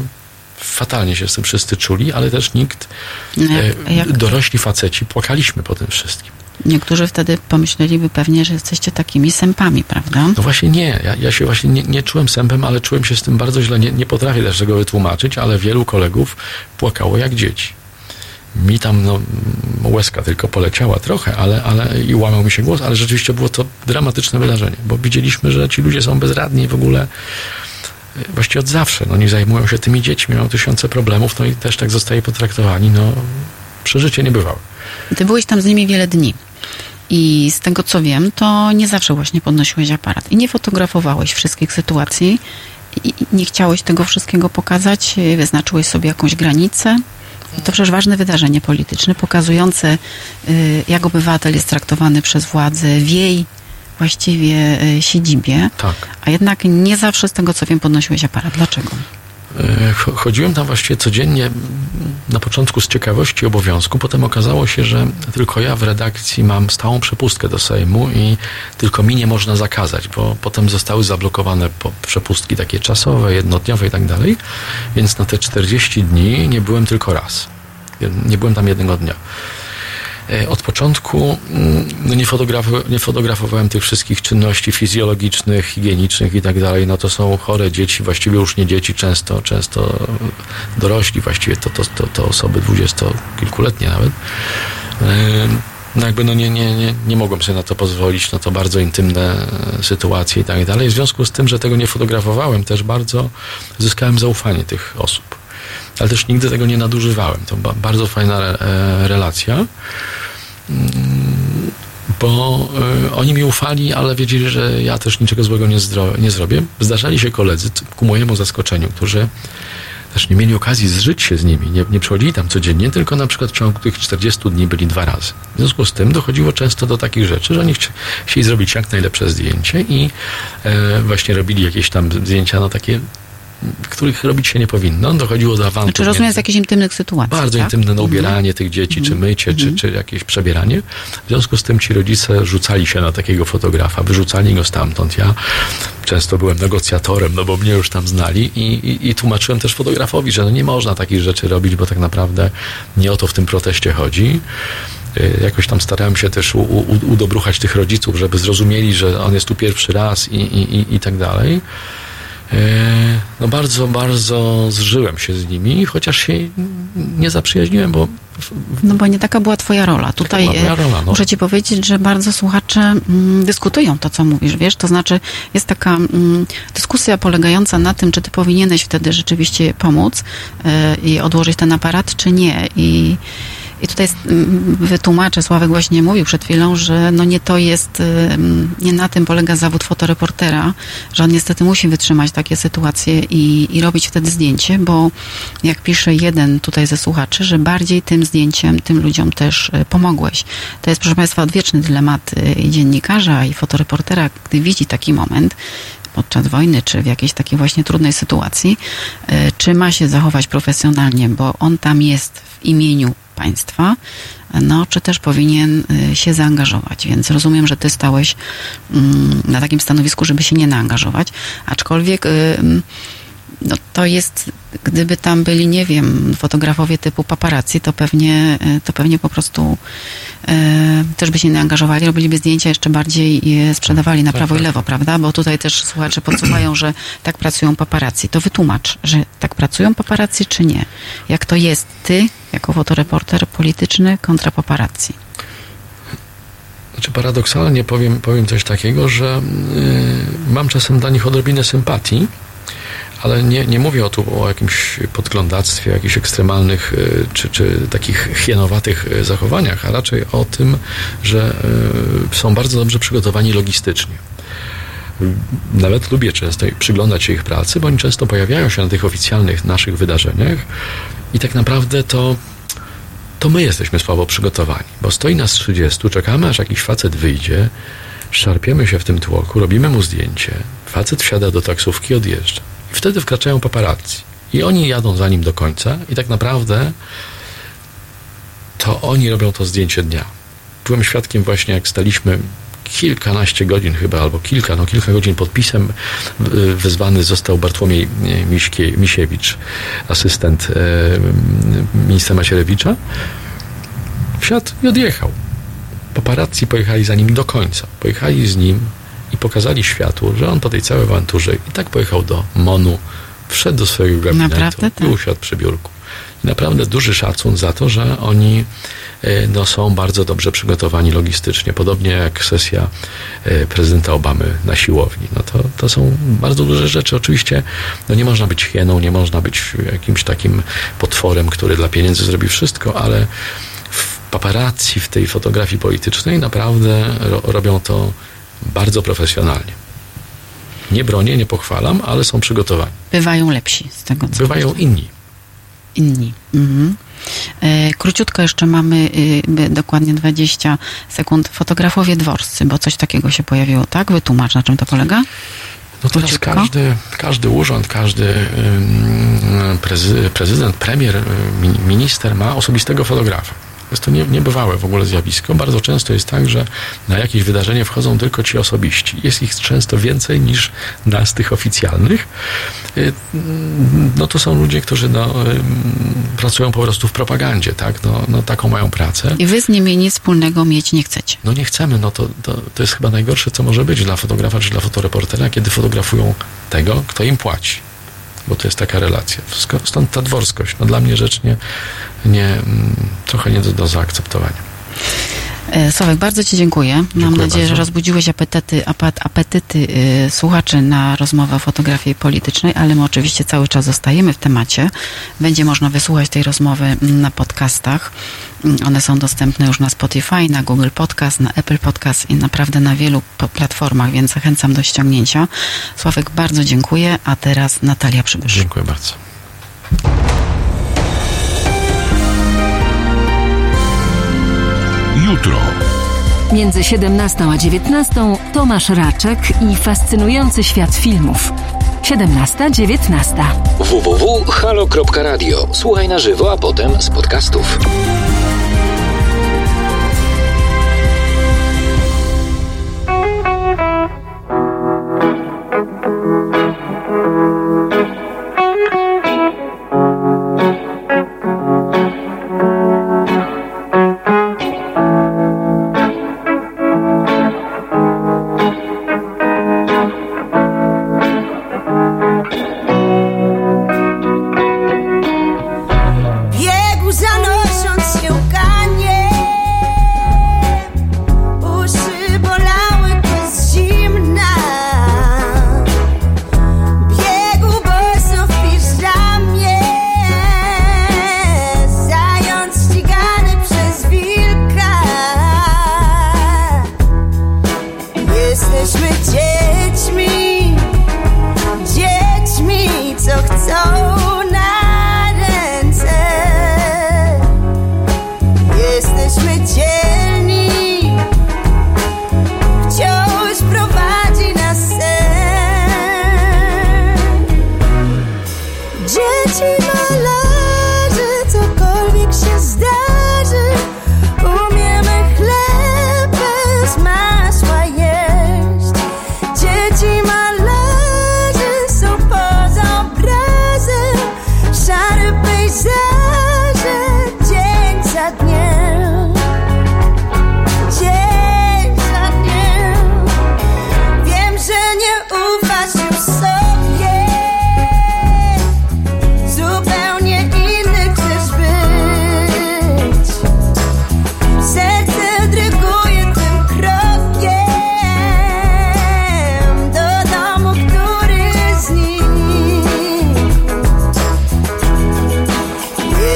Fatalnie się z tym wszyscy czuli, ale też nikt, No jak- e, jak- dorośli faceci, płakaliśmy po tym wszystkim. Niektórzy wtedy pomyśleliby pewnie, że jesteście takimi sępami, prawda? No właśnie nie. Ja, ja się właśnie nie, nie czułem sępem, ale czułem się z tym bardzo źle. Nie, nie potrafię też tego wytłumaczyć, ale wielu kolegów płakało jak dzieci. Mi tam no, łezka tylko poleciała trochę, ale, ale i łamał mi się głos, ale rzeczywiście było to dramatyczne wydarzenie, bo widzieliśmy, że ci ludzie są bezradni w ogóle e, właściwie od zawsze. No, nie zajmują się tymi dziećmi, mają tysiące problemów, no i też tak zostaje potraktowani. No, przeżycie nie bywało. Ty byłeś tam z nimi wiele dni. I z tego co wiem, to nie zawsze właśnie podnosiłeś aparat i nie fotografowałeś wszystkich sytuacji i nie chciałeś tego wszystkiego pokazać, wyznaczyłeś sobie jakąś granicę. To przecież ważne wydarzenie polityczne, pokazujące, y, jak obywatel jest traktowany przez władzę w jej właściwie y, siedzibie. Tak. A jednak nie zawsze z tego co wiem podnosiłeś aparat. Dlaczego? Chodziłem tam właściwie codziennie, na początku z ciekawości obowiązku, potem okazało się, że tylko ja w redakcji mam stałą przepustkę do Sejmu i tylko mi nie można zakazać, bo potem zostały zablokowane przepustki takie czasowe, jednodniowe i tak dalej, więc na te 40 dni nie byłem tylko raz. Nie byłem tam jednego dnia. E, od początku mm, no nie, fotografu- nie fotografowałem tych wszystkich czynności fizjologicznych, higienicznych i tak dalej. No to są chore dzieci, właściwie już nie dzieci, często, często dorośli, właściwie to, to, to, to osoby dwudziestokilkuletnie nawet. E, no jakby no nie, nie, nie, nie mogłem sobie na to pozwolić, no to bardzo intymne e, sytuacje i tak dalej. W związku z tym, że tego nie fotografowałem, też bardzo zyskałem zaufanie tych osób ale też nigdy tego nie nadużywałem. To ba bardzo fajna re relacja, bo y, oni mi ufali, ale wiedzieli, że ja też niczego złego nie, nie zrobię. Zdarzali się koledzy, ku mojemu zaskoczeniu, którzy też nie mieli okazji zżyć się z nimi, nie, nie przychodzili tam codziennie, tylko na przykład w ciągu tych 40 dni byli dwa razy. W związku z tym dochodziło często do takich rzeczy, że oni chcieli zrobić jak najlepsze zdjęcie i e, właśnie robili jakieś tam zdjęcia, no takie których robić się nie powinno. Dochodziło do awantur. Znaczy rozumiem z jakichś intymnych sytuacji, Bardzo tak? intymne, no ubieranie mm. tych dzieci, mm. czy mhm. mycie, mm. czy, mhm. czy jakieś przebieranie. W związku z tym ci rodzice rzucali się na takiego fotografa, wyrzucali go stamtąd. Ja często byłem negocjatorem, no bo mnie już tam znali i, i, i tłumaczyłem też fotografowi, że no nie można takich rzeczy robić, bo tak naprawdę nie o to w tym proteście chodzi y, jakoś tam starałem się też u, u, udobruchać tych rodziców, żeby zrozumieli, że on jest tu pierwszy raz i, i, i, i tak dalej. E, no bardzo, bardzo zżyłem się z nimi, chociaż się nie zaprzyjaźniłem, bo... No bo nie taka była twoja rola. Tutaj moja rola, no. muszę ci powiedzieć, że bardzo słuchacze mm, dyskutują to, co mówisz, wiesz, to znaczy jest taka mm, dyskusja polegająca na tym, czy ty powinieneś wtedy rzeczywiście pomóc y, i odłożyć ten aparat, czy nie. I i tutaj mm, wytłumaczę, Sławek właśnie mówił przed chwilą, że no nie to jest, nie na tym polega zawód fotoreportera, że on niestety musi wytrzymać takie sytuacje i, i robić wtedy zdjęcie, bo jak pisze jeden tutaj ze słuchaczy, że bardziej tym zdjęciem tym ludziom też e, pomogłeś. To jest, proszę Państwa, odwieczny dylemat e, i dziennikarza i fotoreportera, gdy widzi taki moment, podczas wojny, czy w jakiejś takiej właśnie trudnej sytuacji, czy ma się zachować profesjonalnie, bo on tam jest w imieniu państwa, no, czy też powinien y, się zaangażować. Więc rozumiem, że ty stałeś mm, na takim stanowisku, żeby się nie naangażować, aczkolwiek y, no, to jest, gdyby tam byli, nie wiem, fotografowie typu paparazzi, to pewnie, e, to pewnie po prostu e, też by się nie angażowali, robiliby zdjęcia jeszcze bardziej je sprzedawali na tak, prawo i tak. lewo, prawda? Bo tutaj też słuchacze podsuwają, że tak pracują paparazzi. To wytłumacz, że tak pracują paparazzi, czy nie? Jak to jest ty, jako fotoreporter polityczny kontra paparazzi? Znaczy paradoksalnie powiem, powiem coś takiego, że y, mam czasem dla nich odrobinę sympatii, ale nie, nie mówię o tu o jakimś podglądactwie, jakichś ekstremalnych y, czy, czy takich hienowatych y, zachowaniach, a raczej o tym, że y, są bardzo dobrze przygotowani logistycznie. Nawet lubię często przyglądać się ich pracy, bo oni często pojawiają się na tych oficjalnych naszych wydarzeniach i tak naprawdę to to my jesteśmy słabo przygotowani, bo stoi nas 30, czekamy aż jakiś facet wyjdzie, szarpiemy się w tym tłoku, robimy mu zdjęcie, facet wsiada do taksówki, odjeżdża. I wtedy wkraczają paparazzi. I oni jadą za nim do końca i tak naprawdę to oni robią to zdjęcie dnia. Byłem świadkiem właśnie, jak staliśmy kilkanaście godzin chyba, albo kilka, no kilka godzin podpisem wezwany został Bartłomiej Miśkie, Misiewicz, asystent e, ministra Macierewicza. Wsiadł i odjechał. paparazzi pojechali za nim do końca. Pojechali z nim pokazali światu, że on po tej całej awanturze i tak pojechał do Monu, wszedł do swojego gabinetu Naprawdę? Tak. i usiadł przy biurku. I naprawdę duży szacun za to, że oni e, no, są bardzo dobrze przygotowani logistycznie, podobnie jak sesja e, prezydenta Obamy na siłowni. No to, to są bardzo duże rzeczy. Oczywiście no, nie można być hieną, nie można być jakimś takim potworem, który dla pieniędzy zrobi wszystko, ale w paparazzi, w tej fotografii politycznej naprawdę ro, robią to bardzo profesjonalnie. Nie bronię, nie pochwalam, ale są przygotowani. Bywają lepsi z tego, co Bywają inni. inni. Mhm. E, Króciutko jeszcze mamy y, by- dokładnie 20 sekund. Fotografowie dworscy, bo coś takiego się pojawiło, tak? Wytłumacz, na czym to polega? No teraz Króciutko. każdy, każdy urząd, każdy prezy, prezydent, premier, mi- minister ma osobistego fotografa. Jest to nie, niebywałe w ogóle zjawisko. Bardzo często jest tak, że na jakieś wydarzenie wchodzą tylko ci osobiści. Jest ich często więcej niż nas, tych oficjalnych. Y, No to są ludzie, którzy no, ym, pracują po prostu w propagandzie, tak? No, no taką mają pracę. I wy z nimi nic wspólnego mieć nie chcecie. No nie chcemy, no to, to, to jest chyba najgorsze, co może być dla fotografa czy dla fotoreportera, kiedy fotografują tego, kto im płaci. Bo to jest taka relacja. Stąd ta dworskość. No dla mnie rzecz nie, nie, mm, trochę nie do, do zaakceptowania. E, Sławek, bardzo Ci dziękuję. Mam Dziękuję nadzieję, że bardzo. rozbudziłeś apetyty, y, słuchaczy na rozmowę o fotografii politycznej, ale my oczywiście cały czas zostajemy w temacie. Będzie można wysłuchać tej rozmowy na podcastach. Mm, One są dostępne już na Spotify, na Google Podcast, na Apple Podcast i naprawdę na wielu platformach, więc zachęcam do ściągnięcia. Sławek, bardzo dziękuję, a teraz Natalia Przybysz. Dziękuję bardzo. Jutro. Między 17 a 19 Tomasz Raczek i fascynujący świat filmów. 17-19. www.halo.radio. Słuchaj na żywo, a potem z podcastów.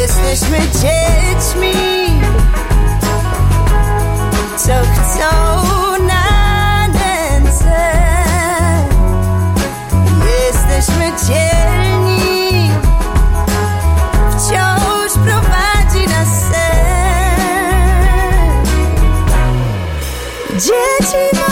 Jesteśmy dziećmi, co chcą na ręce. Jesteśmy dzielni, wciąż prowadzi nas sen. Dzieci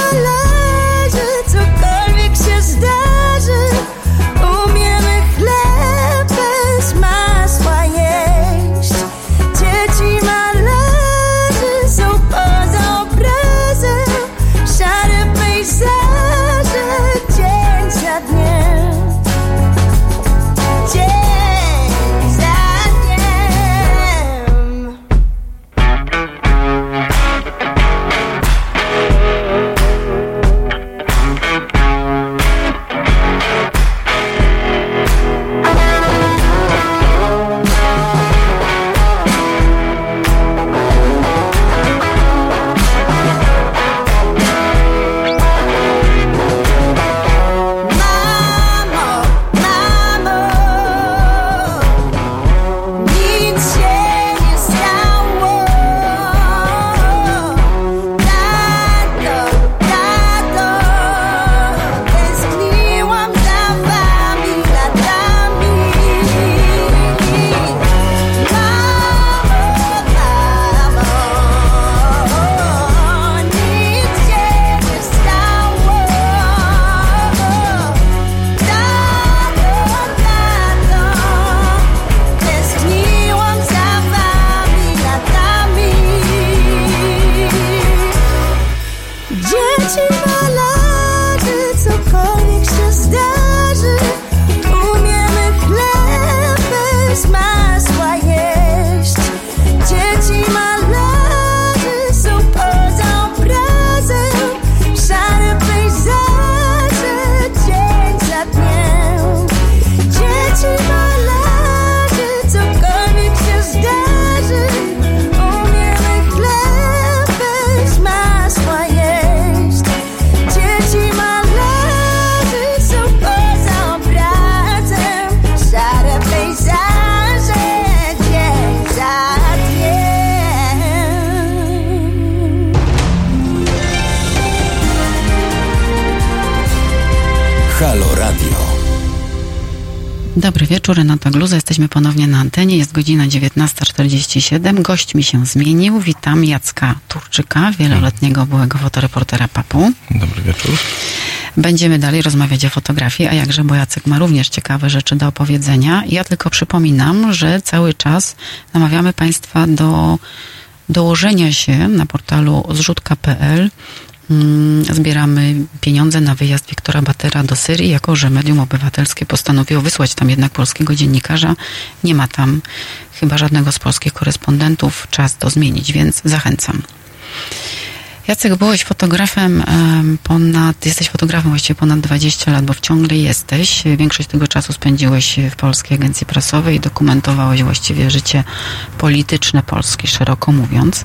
19.47. Gość mi się zmienił. Witam Jacka Turczyka, wieloletniego byłego fotoreportera PAP-u. Dobry wieczór. Będziemy dalej rozmawiać o fotografii, a jakże, bo Jacek ma również ciekawe rzeczy do opowiedzenia. Ja tylko przypominam, że cały czas namawiamy Państwa do dołożenia się na portalu zrzutka.pl zbieramy pieniądze na wyjazd Wiktora Batera do Syrii, jako że medium obywatelskie postanowiło wysłać tam jednak polskiego dziennikarza. Nie ma tam chyba żadnego z polskich korespondentów. Czas to zmienić, więc zachęcam. Jacek, byłeś fotografem em, ponad, jesteś fotografem właściwie ponad 20 lat, bo ciągle jesteś. Większość tego czasu spędziłeś w Polskiej Agencji Prasowej i dokumentowałeś właściwie życie polityczne Polski, szeroko mówiąc.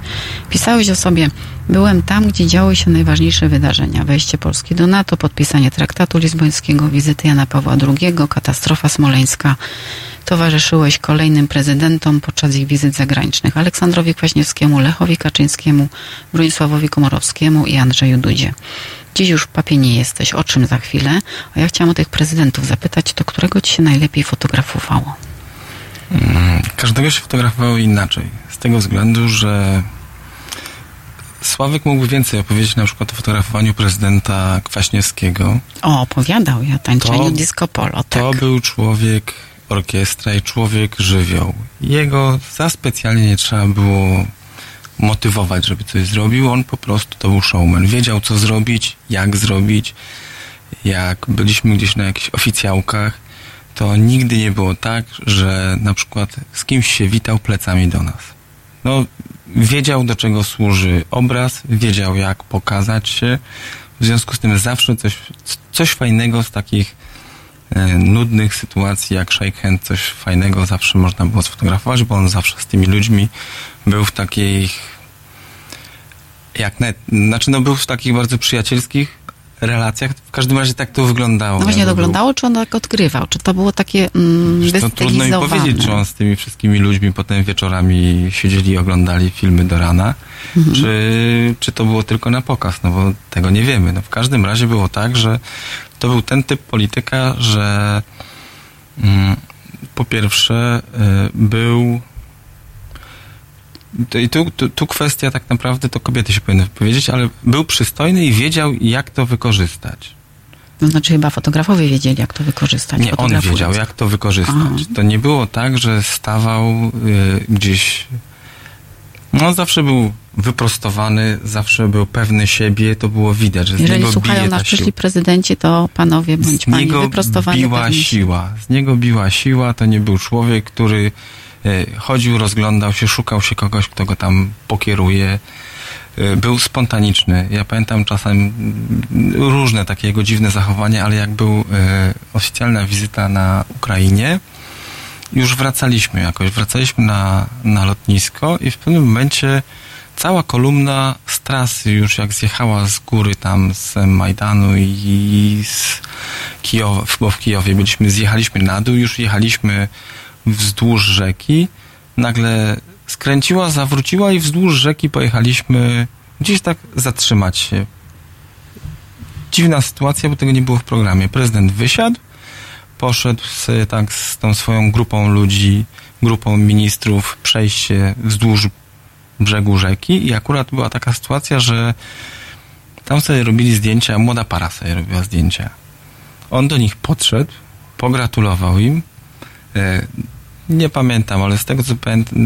Pisałeś o sobie, byłem tam, gdzie działy się najważniejsze wydarzenia. Wejście Polski do NATO, podpisanie traktatu lizbońskiego, wizyty Jana Pawła II, katastrofa smoleńska. Towarzyszyłeś kolejnym prezydentom podczas ich wizyt zagranicznych. Aleksandrowi Kwaśniewskiemu, Lechowi Kaczyńskiemu, Bronisławowi Komorowskiemu i Andrzeju Dudzie. Dziś już w papie nie jesteś, o czym za chwilę. A ja chciałam o tych prezydentów zapytać, to którego ci się najlepiej fotografowało? Mm, Każdego się fotografowało inaczej. Z tego względu, że Sławek mógłby więcej opowiedzieć na przykład o fotografowaniu prezydenta Kwaśniewskiego. O, opowiadał ja o tańczeniu To- disco polo, tak. To był człowiek orkiestra i człowiek żywioł. Jego za specjalnie nie trzeba było motywować, żeby coś zrobił. On po prostu to był showman. Wiedział, co zrobić, jak zrobić. Jak byliśmy gdzieś na jakichś oficjałkach, to nigdy nie było tak, że na przykład z kimś się witał plecami do nas. No, wiedział, do czego służy obraz, wiedział, jak pokazać się. W związku z tym zawsze coś, coś fajnego z takich e, nudnych sytuacji jak shake hand, coś fajnego zawsze można było sfotografować, bo on zawsze z tymi ludźmi był w takich jak net, znaczy no był w takich bardzo przyjacielskich relacjach. W każdym razie tak to wyglądało. No właśnie to wyglądało, czy on tak odgrywał? Czy to było takie mm, to trudno mi powiedzieć, czy on z tymi wszystkimi ludźmi potem wieczorami siedzieli i oglądali filmy do rana, Mhm. czy, czy to było tylko na pokaz, no bo tego nie wiemy. No w każdym razie było tak, że to był ten typ polityka, że mm, po pierwsze y, był i tu, tu, tu kwestia tak naprawdę to kobiety się powinny powiedzieć, ale był przystojny i wiedział, jak to wykorzystać. To znaczy chyba fotografowie wiedzieli, jak to wykorzystać. Nie, on wiedział, jak to wykorzystać. Aha. To nie było tak, że stawał y, gdzieś. No, zawsze był wyprostowany, zawsze był pewny siebie, to było widać, że z Jeżeli niego słuchają bije nas przyszli prezydenci, to panowie bądź Z pani niego wyprostowani. biła siła. Z niego biła siła, to nie był człowiek, który chodził, rozglądał się, szukał się kogoś, kto go tam pokieruje. Y, Był spontaniczny. Ja pamiętam czasem mm, różne takie jego dziwne zachowania, ale jak był y, oficjalna wizyta na Ukrainie, już wracaliśmy jakoś, wracaliśmy na, na lotnisko i w pewnym momencie cała kolumna z trasy już jak zjechała z góry tam z Majdanu i z Kijowa, bo w Kijowie byliśmy, zjechaliśmy na dół, już jechaliśmy wzdłuż rzeki, nagle skręciła, zawróciła i wzdłuż rzeki pojechaliśmy gdzieś tak zatrzymać się. Dziwna sytuacja, bo tego nie było w programie. Prezydent wysiadł, poszedł sobie tak z tą swoją grupą ludzi, grupą ministrów przejść się wzdłuż brzegu rzeki i akurat była taka sytuacja, że tam sobie robili zdjęcia, młoda para sobie robiła zdjęcia. On do nich podszedł, pogratulował im. E, nie pamiętam, ale z tego co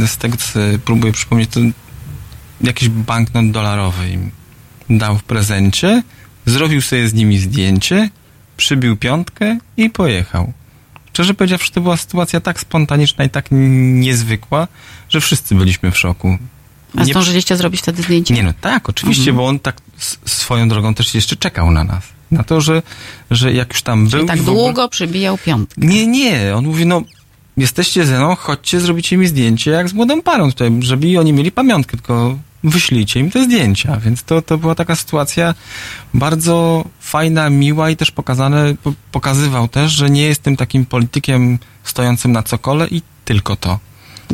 z tego co próbuję przypomnieć, to jakiś banknot dolarowy im dał w prezencie, zrobił sobie z nimi zdjęcie, przybił piątkę i pojechał. Szczerze powiedziawszy, to była sytuacja tak spontaniczna i tak niezwykła, że wszyscy byliśmy w szoku. A Nie- zdążyliście zrobić wtedy zdjęcie? nie no tak, oczywiście, Mhm. bo on tak swoją drogą też jeszcze czekał na nas. Na to, że, że jak już tam był... Czyli tak i w ogóle- długo przybijał piątkę. Nie, nie. On mówi, no jesteście ze mną, chodźcie, zrobicie mi zdjęcie jak z młodą parą tutaj, żeby oni mieli pamiątkę, tylko wyślijcie im te zdjęcia. Więc to, to była taka sytuacja bardzo fajna, miła i też pokazane, po- pokazywał też, że nie jestem takim politykiem stojącym na cokole i tylko to.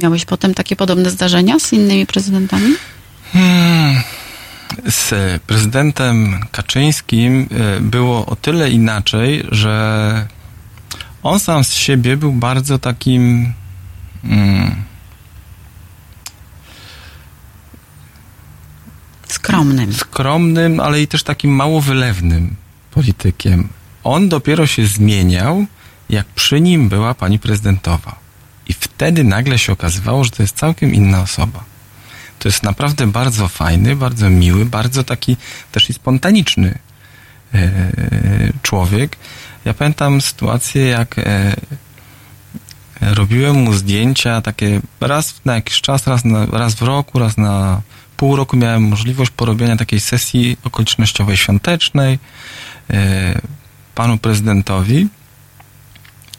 Miałeś potem takie podobne zdarzenia z innymi prezydentami? Hmm. Z prezydentem Kaczyńskim e, było o tyle inaczej, że On sam z siebie był bardzo takim. Mm, Skromnym. skromnym, ale i też takim mało wylewnym politykiem. On dopiero się zmieniał, jak przy nim była pani prezydentowa. I wtedy nagle się okazywało, że to jest całkiem inna osoba. To jest naprawdę bardzo fajny, bardzo miły, bardzo taki też i spontaniczny e, człowiek. Ja pamiętam sytuację, jak e, robiłem mu zdjęcia takie raz na jakiś czas, raz, na, raz w roku, raz na pół roku miałem możliwość porobienia takiej sesji okolicznościowej świątecznej e, panu prezydentowi.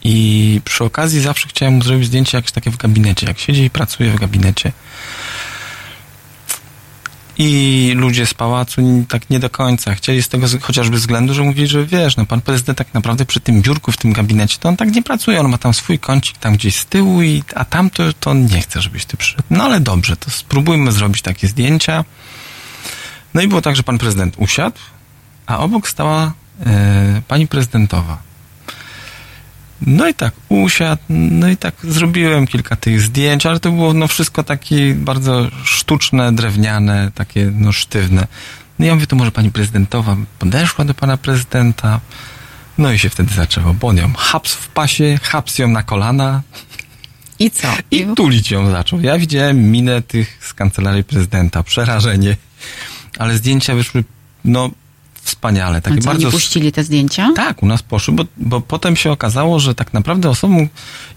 I przy okazji zawsze chciałem mu zrobić zdjęcie jakieś takie w gabinecie, jak siedzi i pracuje w gabinecie. I ludzie z pałacu tak nie do końca chcieli z tego chociażby względu, że mówili, że wiesz, no pan prezydent tak naprawdę przy tym biurku w tym gabinecie, to on tak nie pracuje, on ma tam swój kącik tam gdzieś z tyłu, i, a tam to, to on nie chce, żebyś ty przyszedł. No ale dobrze, to spróbujmy zrobić takie zdjęcia. No i było tak, że pan prezydent usiadł, a obok stała e, pani prezydentowa. No i tak usiadł, no i tak zrobiłem kilka tych zdjęć, ale to było no wszystko takie bardzo sztuczne, drewniane, takie no sztywne. No ja mówię, to może pani prezydentowa podeszła do pana prezydenta, no i się wtedy zaczęło, bo on ją haps w pasie, haps ją na kolana I co? i tulić ją zaczął. Ja widziałem minę tych z kancelarii prezydenta, przerażenie, ale zdjęcia wyszły, no wspaniale, A takie co, bardzo... nie puścili te zdjęcia? Tak, u nas poszły, bo, bo potem się okazało, że tak naprawdę osobą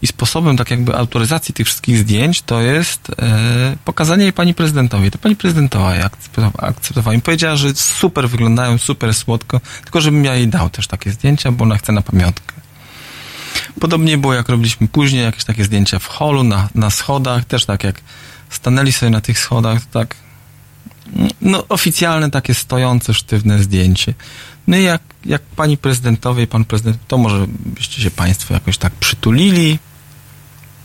i sposobem tak jakby autoryzacji tych wszystkich zdjęć to jest e, pokazanie je pani prezydentowi. To pani prezydentowa je akceptowała, akceptowała. I powiedziała, że super wyglądają, super słodko, tylko żebym ja jej dał też takie zdjęcia, bo ona chce na pamiątkę. Podobnie było, jak robiliśmy później jakieś takie zdjęcia w holu, na, na schodach, też tak jak stanęli sobie na tych schodach, to tak no oficjalne takie stojące, sztywne zdjęcie. No i jak, jak pani prezydentowie i pan prezydent, to może byście się państwo jakoś tak przytulili,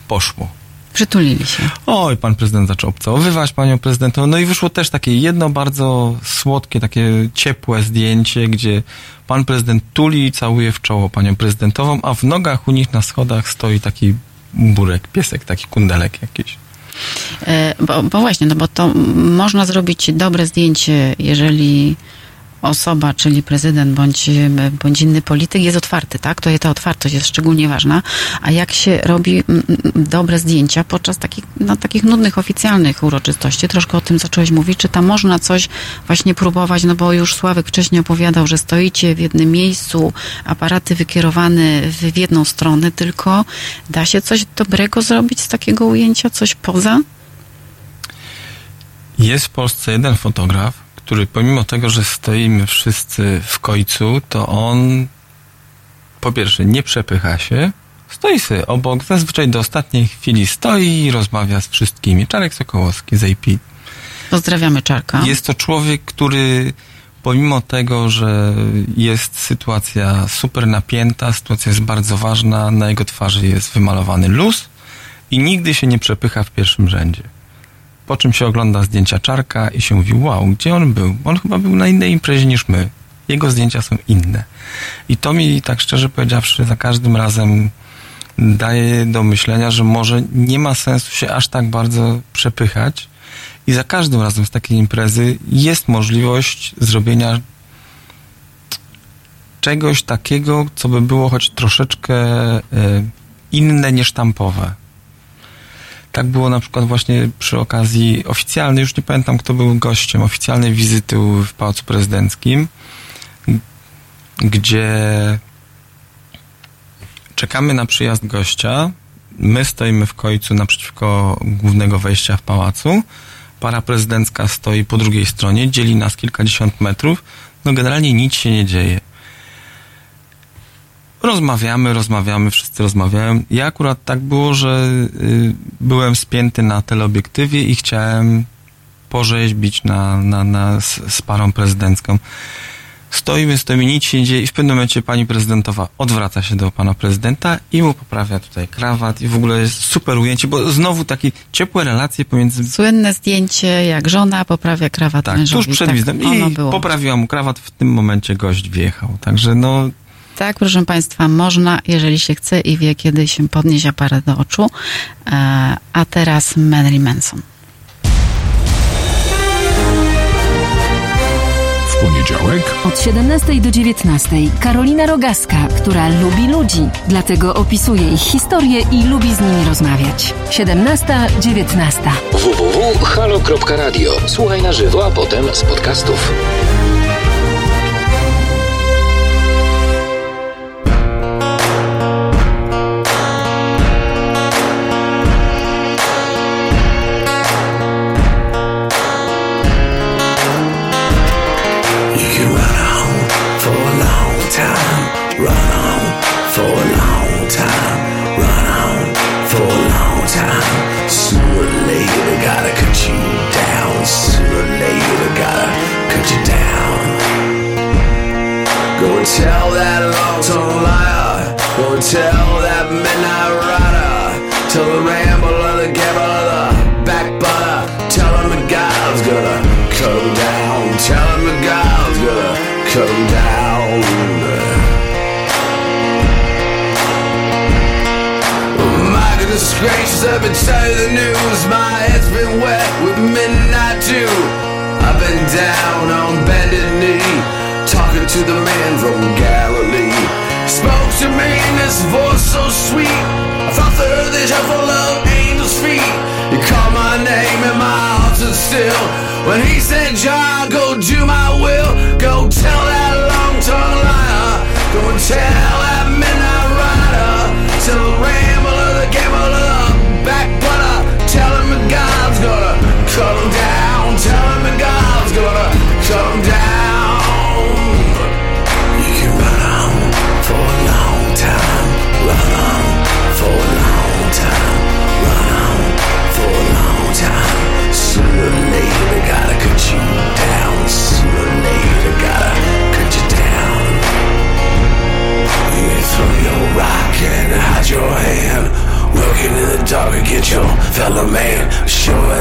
poszło. Przytulili się. Oj, pan prezydent zaczął obcałowywać panią prezydentową. No i wyszło też takie jedno bardzo słodkie, takie ciepłe zdjęcie, gdzie pan prezydent tuli i całuje w czoło panią prezydentową, a w nogach u nich na schodach stoi taki burek, piesek, taki kundelek jakiś. E, Bo, bo właśnie, no bo to można zrobić dobre zdjęcie, jeżeli osoba, czyli prezydent bądź, bądź inny polityk jest otwarty, tak? To ta otwartość jest szczególnie ważna. A jak się robi mm, mm, dobre zdjęcia podczas takich, no, takich nudnych, oficjalnych uroczystości, troszkę o tym zacząłeś mówić, czy tam można coś właśnie próbować, no bo już Sławek wcześniej opowiadał, że stoicie w jednym miejscu, aparaty wykierowane w, w jedną stronę, tylko da się coś dobrego zrobić z takiego ujęcia, coś poza? Jest w Polsce jeden fotograf, który pomimo tego, że stoimy wszyscy w końcu, to on po pierwsze nie przepycha się, stoi sobie obok, zazwyczaj do ostatniej chwili stoi i rozmawia z wszystkimi. Czarek Sokołowski z AP. Pozdrawiamy Czarka. Jest to człowiek, który pomimo tego, że jest sytuacja super napięta, sytuacja jest bardzo ważna, na jego twarzy jest wymalowany luz i nigdy się nie przepycha w pierwszym rzędzie. Po czym się ogląda zdjęcia Czarka i się mówi, wow, gdzie on był? On chyba był na innej imprezie niż my. Jego zdjęcia są inne. I to mi, tak szczerze powiedziawszy, za każdym razem daje do myślenia, że może nie ma sensu się aż tak bardzo przepychać i za każdym razem z takiej imprezy jest możliwość zrobienia czegoś takiego, co by było choć troszeczkę e, inne niż sztampowe. Tak było na przykład właśnie przy okazji oficjalnej, już nie pamiętam kto był gościem, oficjalnej wizyty w Pałacu Prezydenckim, gdzie czekamy na przyjazd gościa, my stoimy w końcu naprzeciwko głównego wejścia w pałacu, para prezydencka stoi po drugiej stronie, dzieli nas kilkadziesiąt metrów, no generalnie nic się nie dzieje. Rozmawiamy, rozmawiamy, wszyscy rozmawiają. Ja akurat tak było, że y, byłem spięty na teleobiektywie i chciałem porzeźbić na, na, na, z, z parą prezydencką. Stoimy, stoimy, nic się nie dzieje i w pewnym momencie pani prezydentowa odwraca się do pana prezydenta i mu poprawia tutaj krawat i w ogóle jest super ujęcie, bo znowu takie ciepłe relacje pomiędzy Słynne zdjęcie, jak żona poprawia krawat tak, mężowi. tuż przed tak, wizytą i poprawiła mu krawat, w tym momencie gość wjechał. Także no, Tak, proszę Państwa, można, jeżeli się chce i wie, kiedy się podnieść aparat do oczu. E, a teraz Marilyn Manson. W poniedziałek Od 17 do 19 Karolina Rogaska, która lubi ludzi, dlatego opisuje ich historię i lubi z nimi rozmawiać. 17-19. www.halo.radio. Słuchaj na żywo, a potem z podcastów. Him down. Goodness gracious, I've been telling the news. My head's been wet with midnight dew. I've been down on bended knee, talking to the man from Galilee. Spoke to me in this voice so sweet. I thought the earth is full of angels' feet. He called my name and my heart stood still. When he said, John, go do my will. Go tell that long-tongued liar. Go and tell that midnight rider. Tell the rambler, the gambler, the backbiter. Tell him that God's gonna cut him down. Tell him that God's gonna cut him down. You can run for a long time. Run for a long time. Run for a long time. Later, gotta cut you down. Sooner or later, gotta cut you down. You throw your rock and hide your hand. The dark against your fellow man. Sure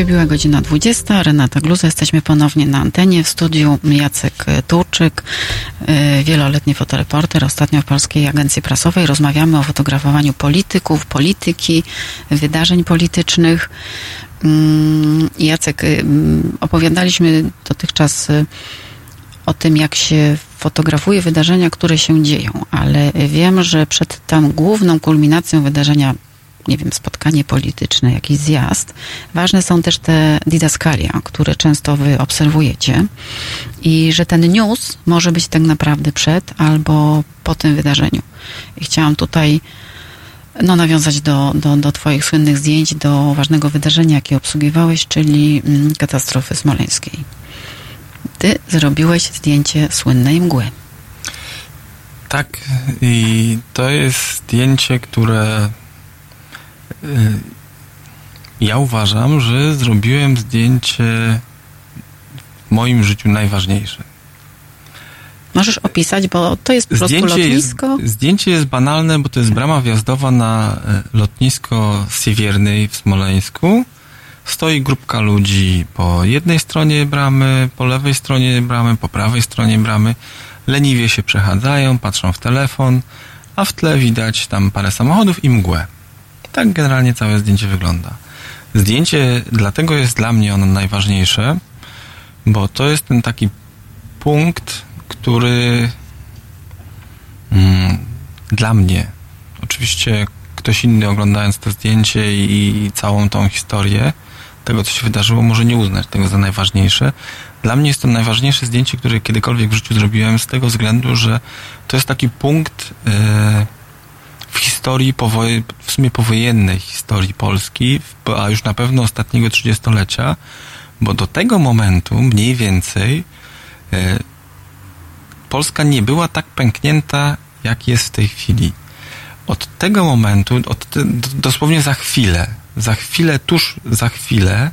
Wybiła godzina 20. Renata Gluza. Jesteśmy ponownie na antenie w studiu. Jacek Turczyk, y, wieloletni fotoreporter, ostatnio w Polskiej Agencji Prasowej. Rozmawiamy o fotografowaniu polityków, polityki, wydarzeń politycznych. Mm, Jacek, y, mm, opowiadaliśmy dotychczas y, o tym, jak się fotografuje wydarzenia, które się dzieją, ale wiem, że przed tą główną kulminacją wydarzenia nie wiem, spotkanie polityczne, jakiś zjazd. Ważne są też te didaskalia, które często wy obserwujecie i że ten news może być tak naprawdę przed albo po tym wydarzeniu. I chciałam tutaj no, nawiązać do, do, do Twoich słynnych zdjęć, do ważnego wydarzenia, jakie obsługiwałeś, czyli mm, katastrofy smoleńskiej. Ty zrobiłeś zdjęcie słynnej mgły. Tak, i to jest zdjęcie, które ja uważam, że zrobiłem zdjęcie w moim życiu najważniejsze. Możesz opisać, bo to jest po prostu Zdjęcie jest, lotnisko. zdjęcie jest banalne, bo to jest brama wjazdowa na e, lotnisko Siewiernej w Smoleńsku. Stoi grupka ludzi po jednej stronie bramy, po lewej stronie bramy, po prawej stronie bramy. Leniwie się przechadzają, patrzą w telefon, a w tle widać tam parę samochodów i mgłę. Tak generalnie całe zdjęcie wygląda. Zdjęcie dlatego jest dla mnie ono najważniejsze, bo to jest ten taki punkt, który mm, dla mnie, oczywiście ktoś inny oglądając to zdjęcie i, i całą tą historię tego, co się wydarzyło, może nie uznać tego za najważniejsze. Dla mnie jest to najważniejsze zdjęcie, które kiedykolwiek w życiu zrobiłem z tego względu, że to jest taki punkt e, w historii, powoje, w sumie powojennej historii Polski, a już na pewno ostatniego trzydziestolecia, bo do tego momentu mniej więcej e, Polska nie była tak pęknięta, jak jest w tej chwili. Od tego momentu, od dosłownie za chwilę, za chwilę, tuż za chwilę,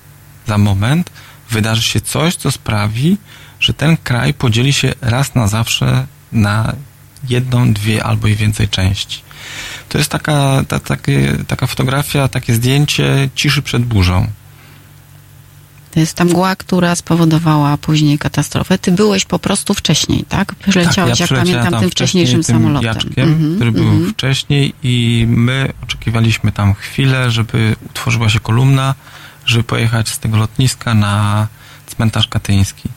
za moment, wydarzy się coś, co sprawi, że ten kraj podzieli się raz na zawsze na jedną, dwie albo i więcej części. To jest taka, ta, takie, taka fotografia, takie zdjęcie ciszy przed burzą. To jest ta mgła, która spowodowała później katastrofę. Ty byłeś po prostu wcześniej, tak? Przyleciałeś, jak przyleciałem pamiętam, tam tym wcześniej wcześniejszym tym samolotem. Jaczkiem, Mhm, który był mhm. wcześniej i my oczekiwaliśmy tam chwilę, żeby utworzyła się kolumna, żeby pojechać z tego lotniska na cmentarz katyński.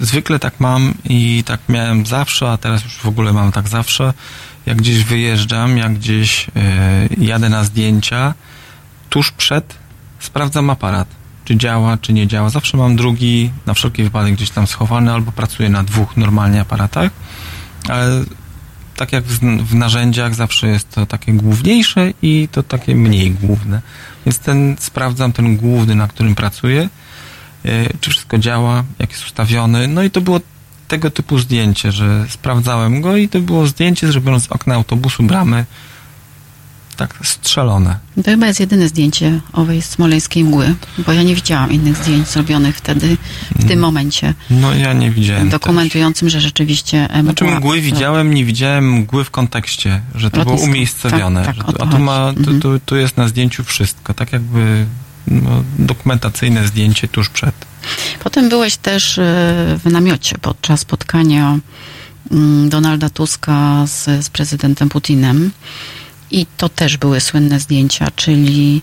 Zwykle tak mam i tak miałem zawsze, a teraz już w ogóle mam tak zawsze. Jak gdzieś wyjeżdżam, jak gdzieś e, jadę na zdjęcia, tuż przed sprawdzam aparat, czy działa, czy nie działa. Zawsze mam drugi, na wszelki wypadek gdzieś tam schowany, albo pracuję na dwóch normalnie aparatach, ale tak jak w, w narzędziach zawsze jest to takie główniejsze i to takie mniej główne. Więc ten sprawdzam ten główny, na którym pracuję, czy wszystko działa, jak jest ustawiony. No i to było tego typu zdjęcie, że sprawdzałem go i to było zdjęcie zrobione z okna autobusu, bramy, tak strzelone. To chyba jest jedyne zdjęcie owej smoleńskiej mgły, bo ja nie widziałam innych zdjęć zrobionych wtedy, w tym momencie, No ja nie widziałem dokumentującym, że rzeczywiście e, Znaczy mgła- mgły widziałem, nie widziałem mgły w kontekście, że to było Lotnisko. umiejscowione. Tak, tak, to, a tu, ma, tu, Mhm. tu, tu jest na zdjęciu wszystko, tak jakby dokumentacyjne zdjęcie tuż przed. Potem byłeś też e, w namiocie podczas spotkania mm, Donalda Tuska z, z prezydentem Putinem. I to też były słynne zdjęcia, czyli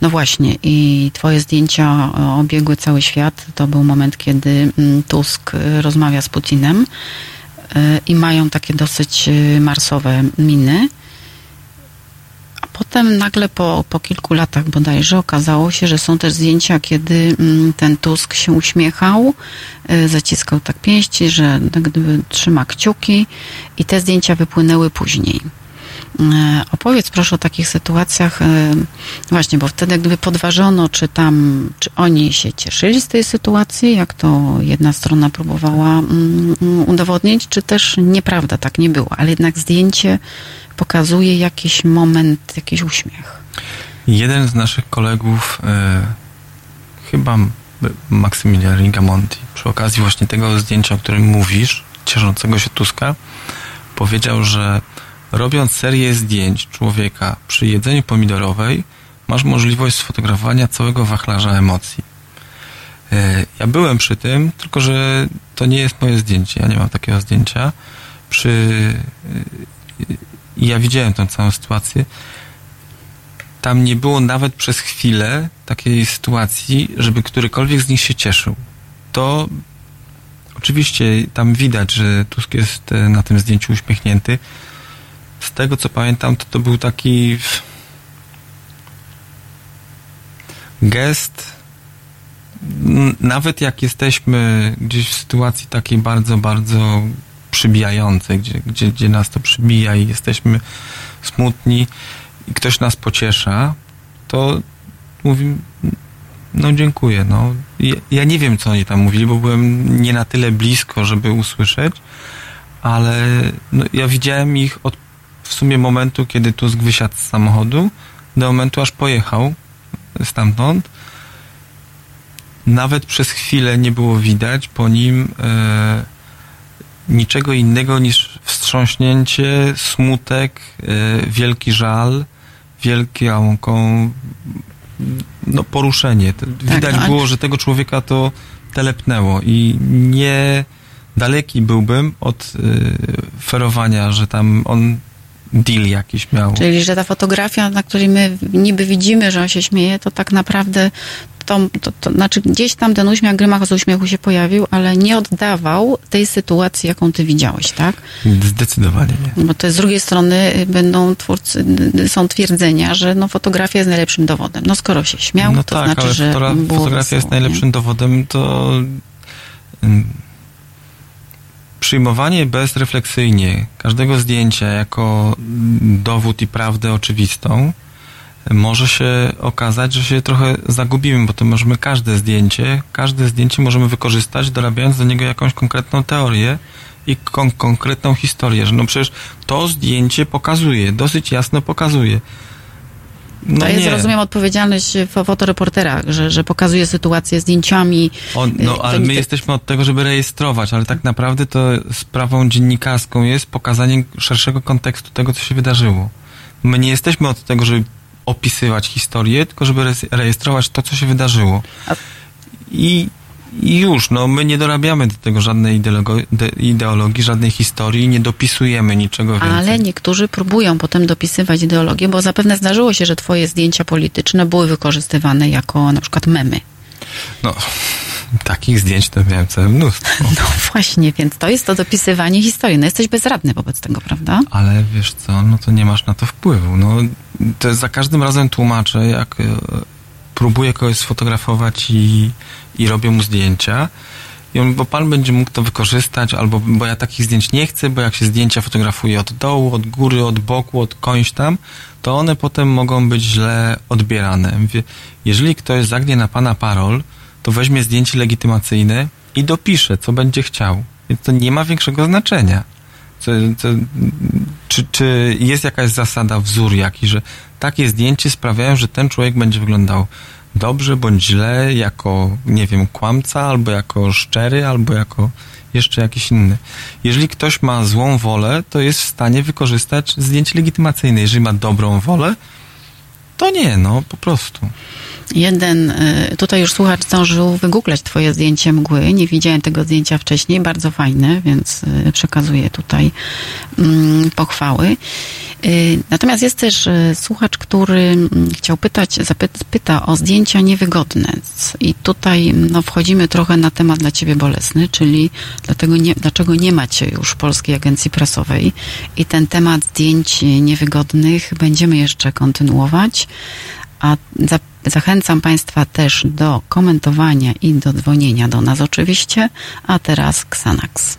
no właśnie, i twoje zdjęcia obiegły cały świat. To był moment, kiedy mm, Tusk rozmawia z Putinem e, i mają takie dosyć e, marsowe miny. Potem nagle po, po kilku latach bodajże okazało się, że są też zdjęcia, kiedy mm, ten Tusk się uśmiechał, e, zaciskał tak pięści, że tak gdyby trzyma kciuki i te zdjęcia wypłynęły później. E, Opowiedz proszę o takich sytuacjach, e, właśnie, bo wtedy gdyby podważono, czy tam, czy oni się cieszyli z tej sytuacji, jak to jedna strona próbowała mm, mm, udowodnić, czy też nieprawda, tak nie było, ale jednak zdjęcie pokazuje jakiś moment, jakiś uśmiech. Jeden z naszych kolegów, e, chyba Maksymilian Rigamonti, przy okazji właśnie tego zdjęcia, o którym mówisz, cieszącego się Tuska, powiedział, że robiąc serię zdjęć człowieka przy jedzeniu pomidorowej, masz możliwość sfotografowania całego wachlarza emocji. E, Ja byłem przy tym, tylko że to nie jest moje zdjęcie, ja nie mam takiego zdjęcia. Przy... e, ja widziałem tę całą sytuację. Tam nie było nawet przez chwilę takiej sytuacji, żeby którykolwiek z nich się cieszył. To oczywiście tam widać, że Tusk jest e, na tym zdjęciu uśmiechnięty. Z tego co pamiętam, to to był taki gest. Nawet jak jesteśmy gdzieś w sytuacji takiej bardzo, bardzo przybijającej, gdzie, gdzie, gdzie nas to przybija i jesteśmy smutni i ktoś nas pociesza, to mówi, no dziękuję. No. Ja, ja nie wiem, co oni tam mówili, bo byłem nie na tyle blisko, żeby usłyszeć, ale no, ja widziałem ich od w sumie momentu, kiedy Tusk wysiadł z samochodu, do momentu, aż pojechał stamtąd. Nawet przez chwilę nie było widać po nim e, niczego innego niż wstrząśnięcie, smutek, e, wielki żal, wielką no, poruszenie. Widać no, ale- było, że tego człowieka to telepnęło i nie daleki byłbym od y, ferowania, że tam on deal jakiś miał. Czyli, że ta fotografia, na której my niby widzimy, że on się śmieje, to tak naprawdę to, to, to znaczy gdzieś tam ten uśmiech, grymach z uśmiechu się pojawił, ale nie oddawał tej sytuacji, jaką ty widziałeś, tak? Zdecydowanie nie. Bo to z drugiej strony y, będą twórcy, y, są twierdzenia, że no fotografia jest najlepszym dowodem. No skoro się śmiał, No to tak, znaczy, ale że fotogra- fotografia jest wesoło, nie? najlepszym dowodem, to ym, przyjmowanie bezrefleksyjnie każdego zdjęcia jako dowód i prawdę oczywistą może się okazać, że się trochę zagubimy, bo to możemy każde zdjęcie, każde zdjęcie możemy wykorzystać, dorabiając do niego jakąś konkretną teorię i kon- konkretną historię, że no przecież to zdjęcie pokazuje, dosyć jasno pokazuje. No To jest, nie. rozumiem, odpowiedzialność fo- fotoreportera, że, że pokazuje sytuację zdjęciami. On, no, Y, ale my jesteśmy od tego, żeby rejestrować, ale tak naprawdę to sprawą dziennikarską jest pokazanie szerszego kontekstu tego, co się wydarzyło. My nie jesteśmy od tego, żeby opisywać historię, tylko żeby rejestrować to, co się wydarzyło. I, I już, no, my nie dorabiamy do tego żadnej ideologii, żadnej historii, nie dopisujemy niczego więcej. Ale niektórzy próbują potem dopisywać ideologię, bo zapewne zdarzyło się, że twoje zdjęcia polityczne były wykorzystywane jako na przykład memy. No, [LAUGHS] takich zdjęć to miałem całe mnóstwo. [LAUGHS] No właśnie, więc to jest to dopisywanie historii. No jesteś bezradny wobec tego, prawda? Ale wiesz co, no to nie masz na to wpływu. No, to za każdym razem tłumaczę, jak e, próbuję kogoś sfotografować i, i robię mu zdjęcia. I on, bo pan będzie mógł to wykorzystać, albo bo ja takich zdjęć nie chcę, bo jak się zdjęcia fotografuje od dołu, od góry, od boku, od końś tam, to one potem mogą być źle odbierane. Mówię, Jeżeli ktoś zagnie na pana parol, to weźmie zdjęcie legitymacyjne i dopisze, co będzie chciał. Więc to nie ma większego znaczenia. Co, co, czy, czy jest jakaś zasada, wzór jakiś, że takie zdjęcie sprawiają, że ten człowiek będzie wyglądał dobrze bądź źle, jako, nie wiem, kłamca, albo jako szczery, albo jako jeszcze jakiś inny. Jeżeli ktoś ma złą wolę, to jest w stanie wykorzystać zdjęcie legitymacyjne. Jeżeli ma dobrą wolę, to nie, no po prostu. Jeden, y, tutaj już słuchacz zdążył wygooglać twoje zdjęcie mgły. Nie widziałem tego zdjęcia wcześniej. Bardzo fajne, więc y, przekazuję tutaj mm, pochwały. Y, Natomiast jest też słuchacz, który mm, chciał pytać, zapyta pyta o zdjęcia niewygodne. I tutaj no, wchodzimy trochę na temat dla ciebie bolesny, czyli dlatego nie, dlaczego nie macie już Polskiej Agencji Prasowej. I ten temat zdjęć niewygodnych będziemy jeszcze kontynuować. A zachęcam Państwa też do komentowania i do dzwonienia do nas oczywiście. A teraz Xanax.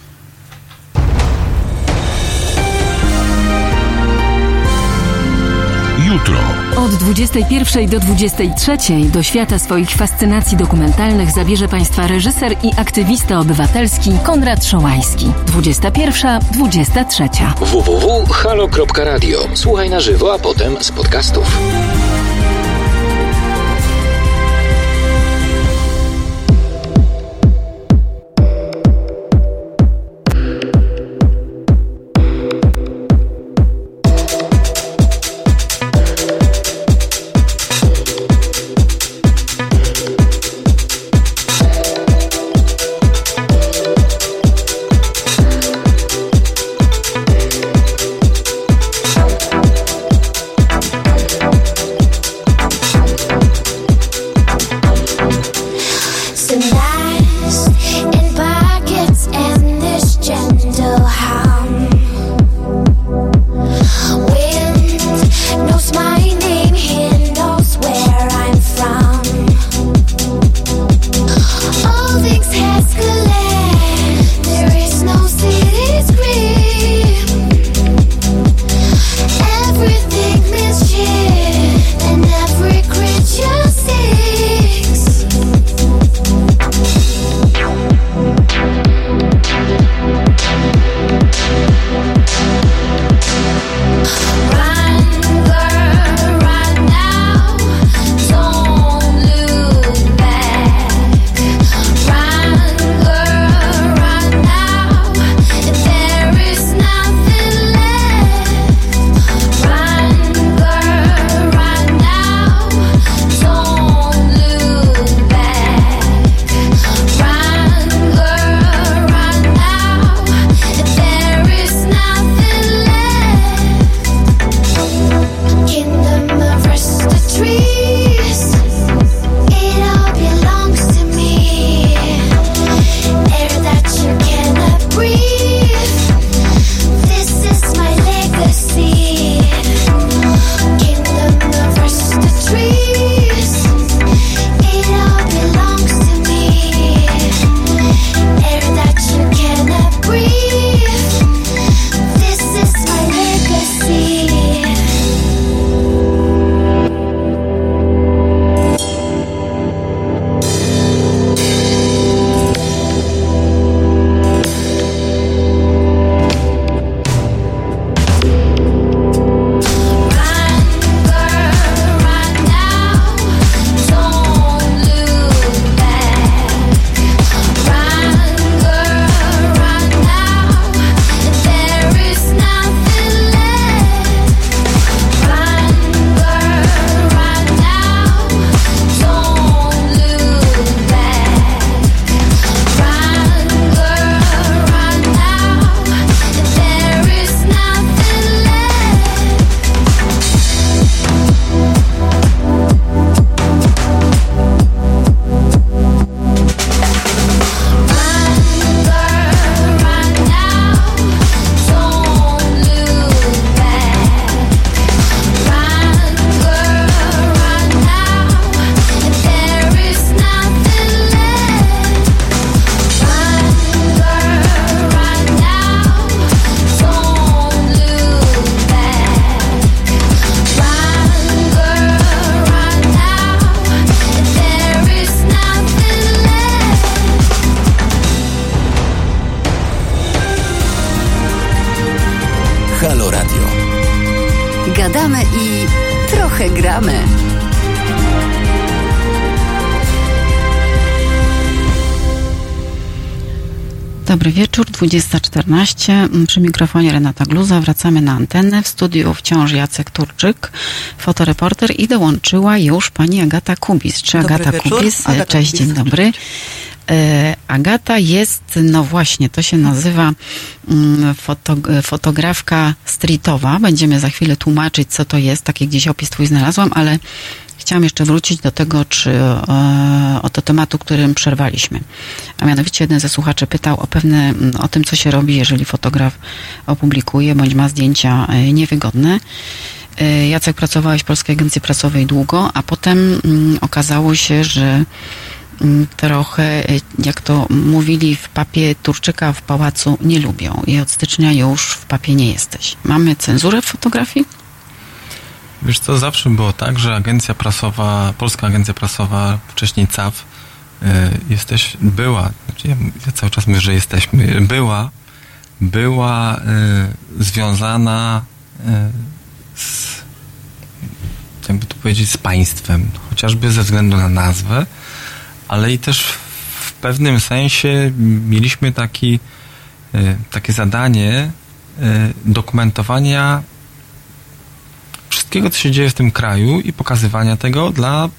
Jutro. Od 21 do 23 do świata swoich fascynacji dokumentalnych zabierze Państwa reżyser i aktywista obywatelski Konrad Szołański. 21, 23. www.halo.radio. Słuchaj na żywo, a potem z podcastów. 20.14. Przy mikrofonie Renata Gluza. Wracamy na antenę. W studiu wciąż Jacek Turczyk, fotoreporter i dołączyła już pani Agata Kubis. Czy Dobry Agata wieczór. Kubis? Agata Cześć, Kubis. dzień dobry. E, Agata jest, no właśnie, to się nazywa mm, foto, fotografka streetowa. Będziemy za chwilę tłumaczyć, co to jest. Taki gdzieś opis twój znalazłam, ale chciałam jeszcze wrócić do tego, czy e, o to tematu, którym przerwaliśmy. A mianowicie jeden ze słuchaczy pytał o pewne, mm, o tym, co się robi, jeżeli fotograf opublikuje bądź ma zdjęcia e, niewygodne. E, Jacek, pracowałeś w Polskiej Agencji Prasowej długo, a potem mm, okazało się, że mm, trochę, e, jak to mówili w papie, Turczyka w pałacu nie lubią i od stycznia już w papie nie jesteś. Mamy cenzurę w fotografii? Wiesz co, zawsze było tak, że agencja prasowa, Polska Agencja Prasowa, wcześniej CAF, jesteś, była, znaczy ja, ja cały czas mówię, że jesteśmy, była, była y, związana y, z, jakby to powiedzieć, z państwem, chociażby ze względu na nazwę, ale i też w pewnym sensie mieliśmy taki, y, takie zadanie dokumentowania wszystkiego, co się dzieje w tym kraju i pokazywania tego dla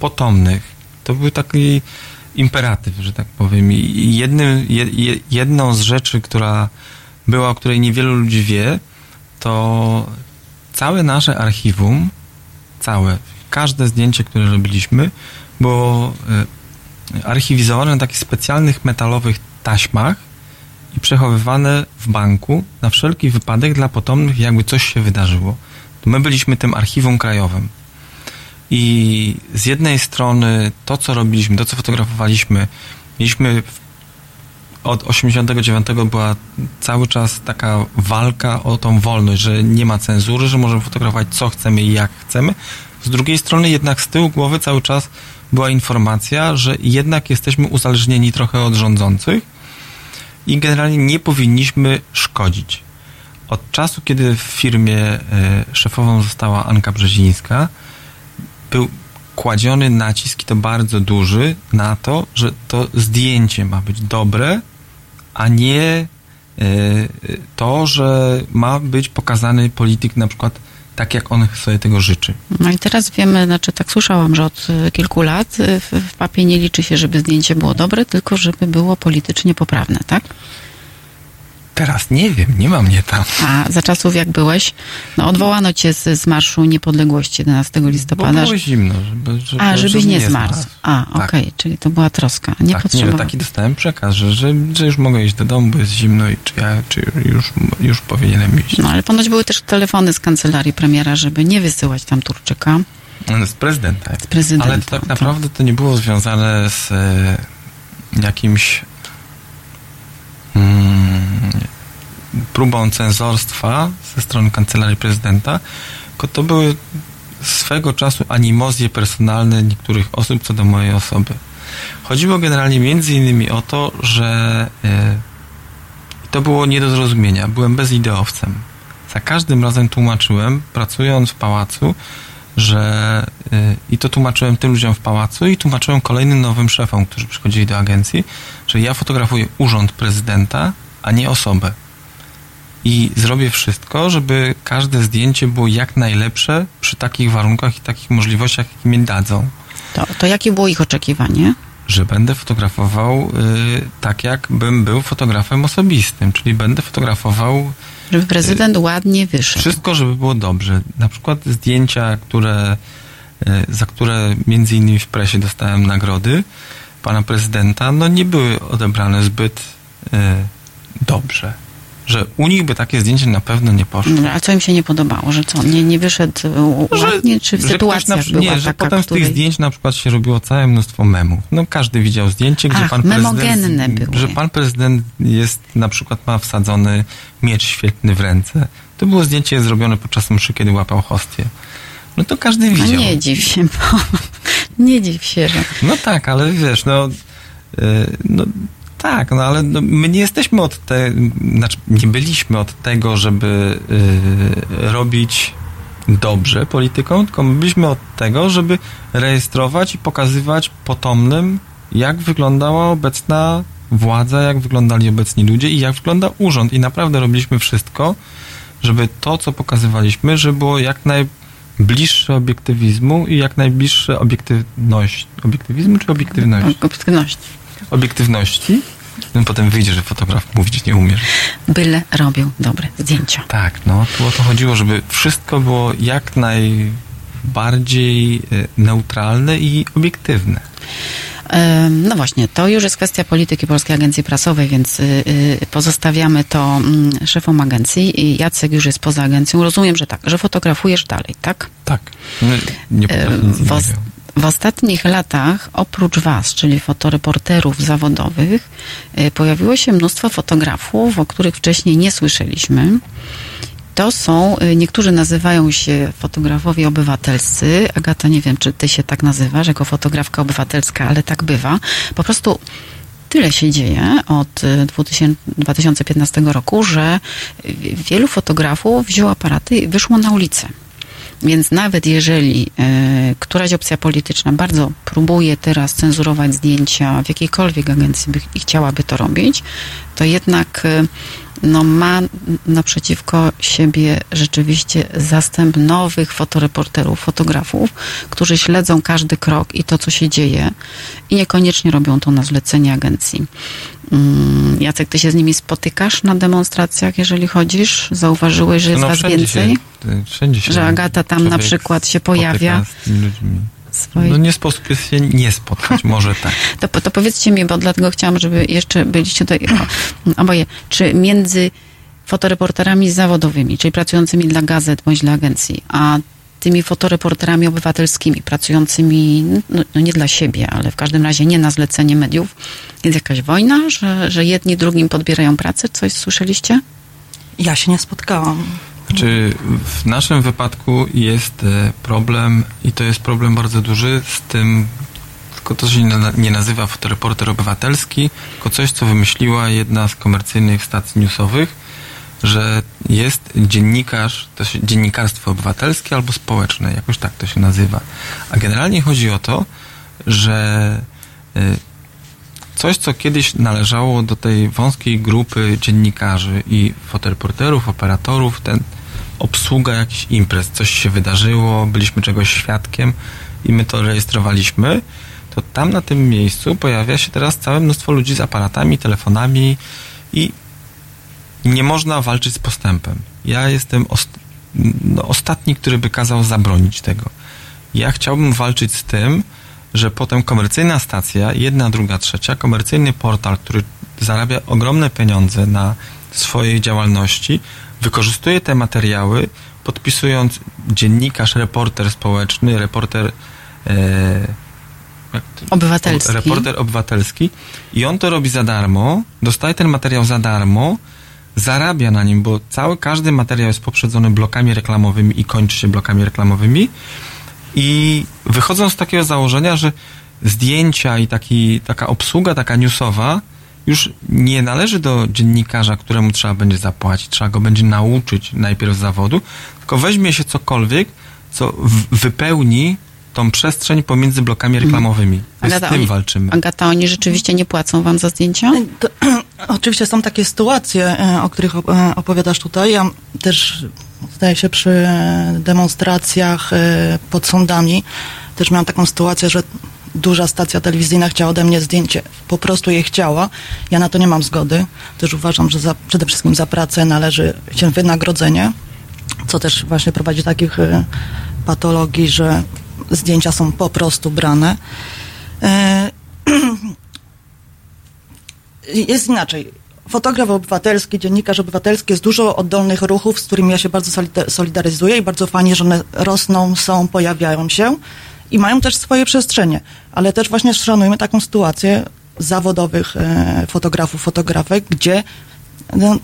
potomnych. To był taki imperatyw, że tak powiem. I jednym, je, je, jedną z rzeczy, która była, o której niewielu ludzi wie, to całe nasze archiwum, całe, każde zdjęcie, które robiliśmy, było e, archiwizowane na takich specjalnych metalowych taśmach i przechowywane w banku na wszelki wypadek dla potomnych, jakby coś się wydarzyło. My byliśmy tym archiwum krajowym. I z jednej strony to, co robiliśmy, to, co fotografowaliśmy, mieliśmy od 89 była cały czas taka walka o tą wolność, że nie ma cenzury, że możemy fotografować co chcemy i jak chcemy. Z drugiej strony jednak z tyłu głowy cały czas była informacja, że jednak jesteśmy uzależnieni trochę od rządzących i generalnie nie powinniśmy szkodzić. Od czasu, kiedy w firmie e, szefową została Anka Brzezińska, był kładziony nacisk, i to bardzo duży, na to, że to zdjęcie ma być dobre, a nie e, to, że ma być pokazany polityk na przykład tak, jak on sobie tego życzy. No i teraz wiemy, znaczy tak słyszałam, że od y, kilku lat y, w, w papie nie liczy się, żeby zdjęcie było dobre, tylko żeby było politycznie poprawne, tak? Teraz nie wiem, nie ma mnie tam. A za czasów jak byłeś, no odwołano cię z, z Marszu Niepodległości 11 Bo listopada. było zimno, żeby, żeby, A, żebyś żeby nie zmarzł. A, Tak. okej, czyli to była troska. Nie tak, nie, potrzebowałem. taki dostałem przekaz, że, że, że już mogę iść do domu, bo jest zimno i czy ja czy już, już powinienem iść. No ale ponoć były też telefony z kancelarii premiera, żeby nie wysyłać tam Turczyka. No, Z prezydenta. Z prezydenta, Ale to tak naprawdę to nie było związane z e, jakimś próbą cenzorstwa ze strony kancelarii prezydenta, tylko to były swego czasu animozje personalne niektórych osób co do mojej osoby. Chodziło generalnie między innymi o to, że e, to było nie do zrozumienia. Byłem bezideowcem. Za każdym razem tłumaczyłem, pracując w pałacu, że y, i to tłumaczyłem tym ludziom w pałacu i tłumaczyłem kolejnym nowym szefom, którzy przychodzili do agencji, że ja fotografuję urząd prezydenta, a nie osobę. I zrobię wszystko, żeby każde zdjęcie było jak najlepsze przy takich warunkach i takich możliwościach, jakie mi dadzą. To, to jakie było ich oczekiwanie? Że będę fotografował y, tak, jakbym był fotografem osobistym, czyli będę fotografował Żeby prezydent ładnie wyszedł. wszystko, żeby było dobrze. Na przykład zdjęcia, które, e, za które między innymi w presie dostałem nagrody pana prezydenta, no nie były odebrane zbyt e, dobrze. Że u nich by takie zdjęcie na pewno nie poszło. No, A co im się nie podobało? Że co, nie, nie wyszedł u- ładnie, czy w że sytuacjach na, była Nie, że taka, potem z której... tych zdjęć na przykład się robiło całe mnóstwo memów. No każdy widział zdjęcie, gdzie Ach, pan memogenne prezydent... były. Że pan prezydent jest, na przykład ma wsadzony miecz świetny w ręce. To było zdjęcie zrobione podczas mszy, kiedy łapał hostię. No to każdy A widział. nie dziw się, bo nie dziw się, że... No tak, ale wiesz, no, yy, no tak, no ale no, my nie jesteśmy od tego, znaczy nie byliśmy od tego, żeby yy, robić dobrze polityką, tylko my byliśmy od tego, żeby rejestrować i pokazywać potomnym, jak wyglądała obecna władza, jak wyglądali obecni ludzie i jak wygląda urząd. I naprawdę robiliśmy wszystko, żeby to, co pokazywaliśmy, żeby było jak najbliższe obiektywizmu i jak najbliższe obiektywność. Obiektywizmu czy obiektywności? Obiektywności. Obiektywności. No, potem wyjdzie, że fotograf mówić nie umie. Byle robił dobre zdjęcia. Tak, no tu o to chodziło, żeby wszystko było jak najbardziej e, neutralne i obiektywne. No właśnie, to już jest kwestia polityki Polskiej Agencji Prasowej, więc y, y, pozostawiamy to mm, szefom agencji. I Jacek już jest poza agencją. Rozumiem, że tak, że fotografujesz dalej, tak? Tak. My nie E, potrafię nic w, os- w ostatnich latach, oprócz Was, czyli fotoreporterów zawodowych, e, pojawiło się mnóstwo fotografów, o których wcześniej nie słyszeliśmy. To są, e, niektórzy nazywają się fotografowie obywatelscy. Agata, nie wiem, czy ty się tak nazywasz, jako fotografka obywatelska, ale tak bywa. Po prostu tyle się dzieje od e, 2000 2015 roku, że wielu fotografów wzięło aparaty i wyszło na ulicę. Więc nawet jeżeli e, któraś opcja polityczna bardzo próbuje teraz cenzurować zdjęcia w jakiejkolwiek agencji by, i chciałaby to robić, to jednak e, no, ma naprzeciwko siebie rzeczywiście zastęp nowych fotoreporterów, fotografów, którzy śledzą każdy krok i to, co się dzieje i niekoniecznie robią to na zlecenie agencji. Mm, Jacek, ty się z nimi spotykasz na demonstracjach, jeżeli chodzisz? Zauważyłeś, że jest No, was więcej? Się, y, wszędzie się Że Agata tam na przykład się pojawia z tymi ludźmi. Swoich... No nie sposób jest się nie spotkać, może tak. [LAUGHS] To, to powiedzcie mi, bo dlatego chciałam, żeby jeszcze byliście tutaj oboje, czy między fotoreporterami zawodowymi, czyli pracującymi dla gazet bądź dla agencji, a tymi fotoreporterami obywatelskimi, pracującymi no, no nie dla siebie, ale w każdym razie nie na zlecenie mediów, jest jakaś wojna, że, że jedni drugim podbierają pracę? Coś słyszeliście? Ja się nie spotkałam. Czy w naszym wypadku jest e, problem, i to jest problem bardzo duży, z tym, tylko to się nie na- nie nazywa fotoreporter obywatelski, tylko coś, co wymyśliła jedna z komercyjnych stacji newsowych, że jest dziennikarz, to się, dziennikarstwo obywatelskie albo społeczne, jakoś tak to się nazywa. A generalnie chodzi o to, że e, coś, co kiedyś należało do tej wąskiej grupy dziennikarzy i fotoreporterów, operatorów, ten obsługa jakichś imprez, coś się wydarzyło, byliśmy czegoś świadkiem i my to rejestrowaliśmy, to tam na tym miejscu pojawia się teraz całe mnóstwo ludzi z aparatami, telefonami i nie można walczyć z postępem. Ja jestem ost- no, ostatni, który by kazał zabronić tego. Ja chciałbym walczyć z tym, że potem komercyjna stacja, jedna, druga, trzecia, komercyjny portal, który zarabia ogromne pieniądze na swojej działalności, wykorzystuje te materiały, podpisując dziennikarz, reporter społeczny, reporter e, Obywatelski. reporter obywatelski i on to robi za darmo, dostaje ten materiał za darmo, zarabia na nim, bo cały, każdy materiał jest poprzedzony blokami reklamowymi i kończy się blokami reklamowymi i wychodzą z takiego założenia, że zdjęcia i taki, taka obsługa, taka newsowa już nie należy do dziennikarza, któremu trzeba będzie zapłacić, trzeba go będzie nauczyć najpierw zawodu, tylko weźmie się cokolwiek, co w- wypełni tą przestrzeń pomiędzy blokami reklamowymi. My z tym oni, walczymy. Agata, oni rzeczywiście nie płacą wam za zdjęcia? To, [CLEARS THROAT] oczywiście są takie sytuacje, e, o których e, opowiadasz tutaj. Ja też, zdaje się, przy e, demonstracjach e, pod sądami też miałam taką sytuację, że duża stacja telewizyjna chciała ode mnie zdjęcie. Po prostu je chciała. Ja na to nie mam zgody. Też uważam, że za, przede wszystkim za pracę należy się wynagrodzenie, co też właśnie prowadzi do takich e, patologii, że zdjęcia są po prostu brane. E, [CLEARS THROAT] jest inaczej. Fotograf obywatelski, dziennikarz obywatelski, jest dużo oddolnych ruchów, z którymi ja się bardzo solida- solidaryzuję i bardzo fajnie, że one rosną, są, pojawiają się i mają też swoje przestrzenie. Ale też właśnie szanujmy taką sytuację zawodowych e, fotografów, fotografek, gdzie no,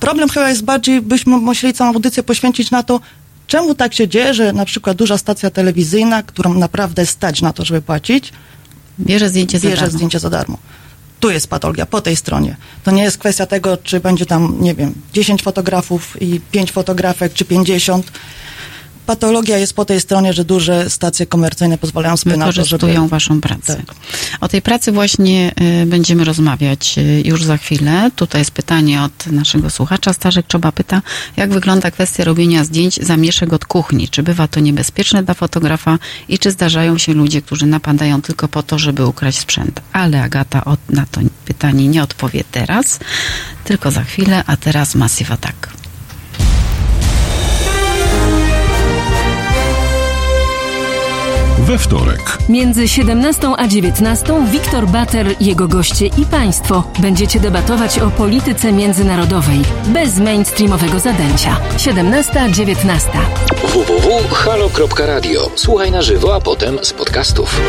problem chyba jest bardziej, byśmy musieli całą audycję poświęcić na to, czemu tak się dzieje, że na przykład duża stacja telewizyjna, którą naprawdę stać na to, żeby płacić, Bierze zdjęcie za bierze darmo. zdjęcie za darmo. Tu jest patologia, po tej stronie. To nie jest kwestia tego, czy będzie tam, nie wiem, 10 fotografów i 5 fotografek, czy 50. patologia jest po tej stronie, że duże stacje komercyjne pozwalają sobie na to, żeby... Waszą pracę. Tak. O tej pracy właśnie y, będziemy rozmawiać y, już za chwilę. Tutaj jest pytanie od naszego słuchacza. Starzek Czoba pyta, jak wygląda kwestia robienia zdjęć zamieszek od kuchni? Czy bywa to niebezpieczne dla fotografa i czy zdarzają się ludzie, którzy napadają tylko po to, żeby ukraść sprzęt? Ale Agata od, na to pytanie nie odpowie teraz, tylko za chwilę, a teraz Massive Attack. We wtorek. Między 17 a 19 Wiktor Bater, jego goście i państwo będziecie debatować o polityce międzynarodowej bez mainstreamowego zadęcia. 17-19. www.halo.radio. Słuchaj na żywo, a potem z podcastów.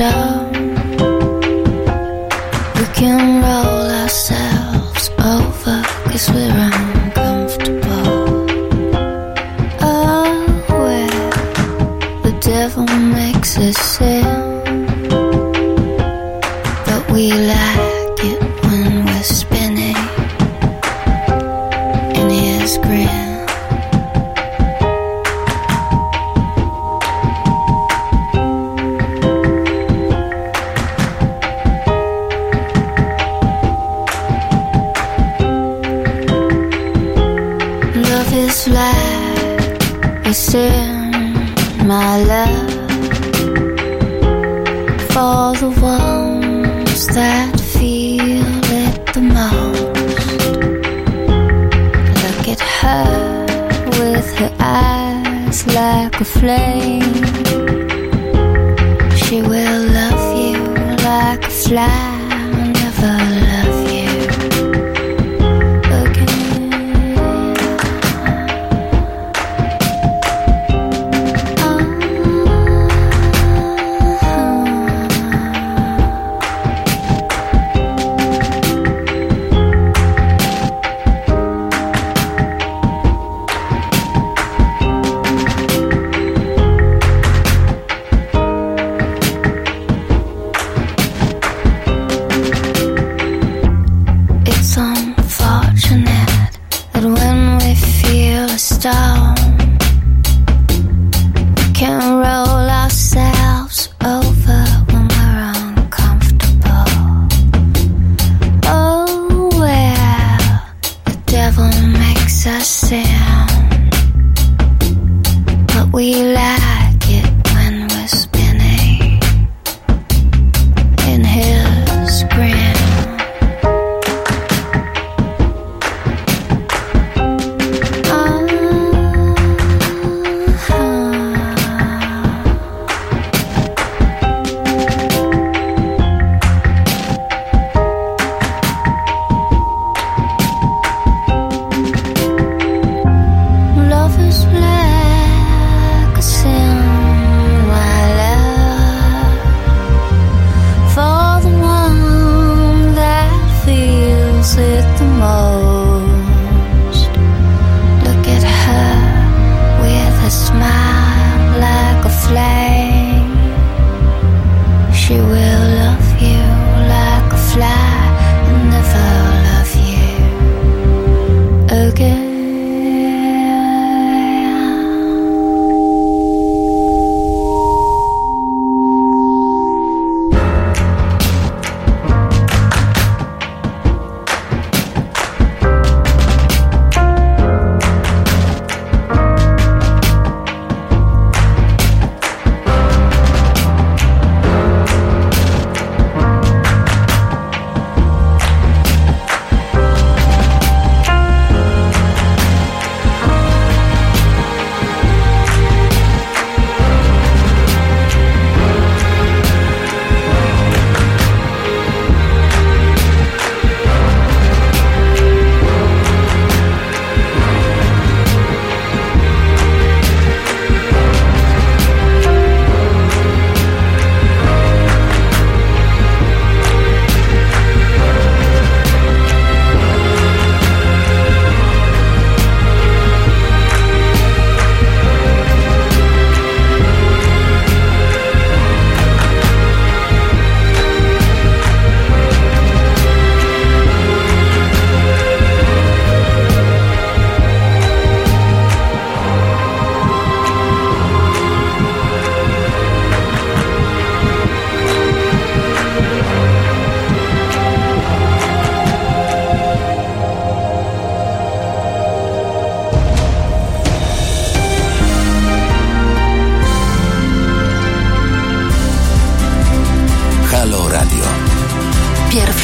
We can roll ourselves over because we're uncomfortable. Oh, where the devil makes us sin, but we sin, my love, for the ones that feel it the most. Look at her with her eyes like a flame. She will love you like a fly, never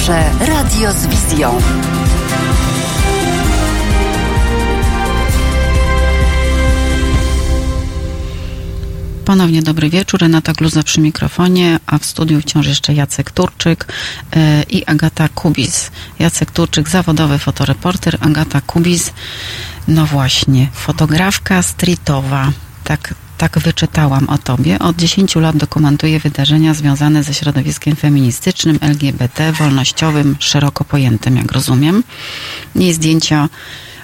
Pierwsze radio z wizją. Ponownie dobry wieczór. Renata Gluza przy mikrofonie, a w studiu wciąż jeszcze Jacek Turczyk e, i Agata Kubis. Jacek Turczyk, zawodowy fotoreporter, Agata Kubis, no właśnie, fotografka streetowa. Tak, tak wyczytałam o tobie. Od 10 lat dokumentuje wydarzenia związane ze środowiskiem feministycznym, LGBT, wolnościowym, szeroko pojętym, jak rozumiem. Jej zdjęcia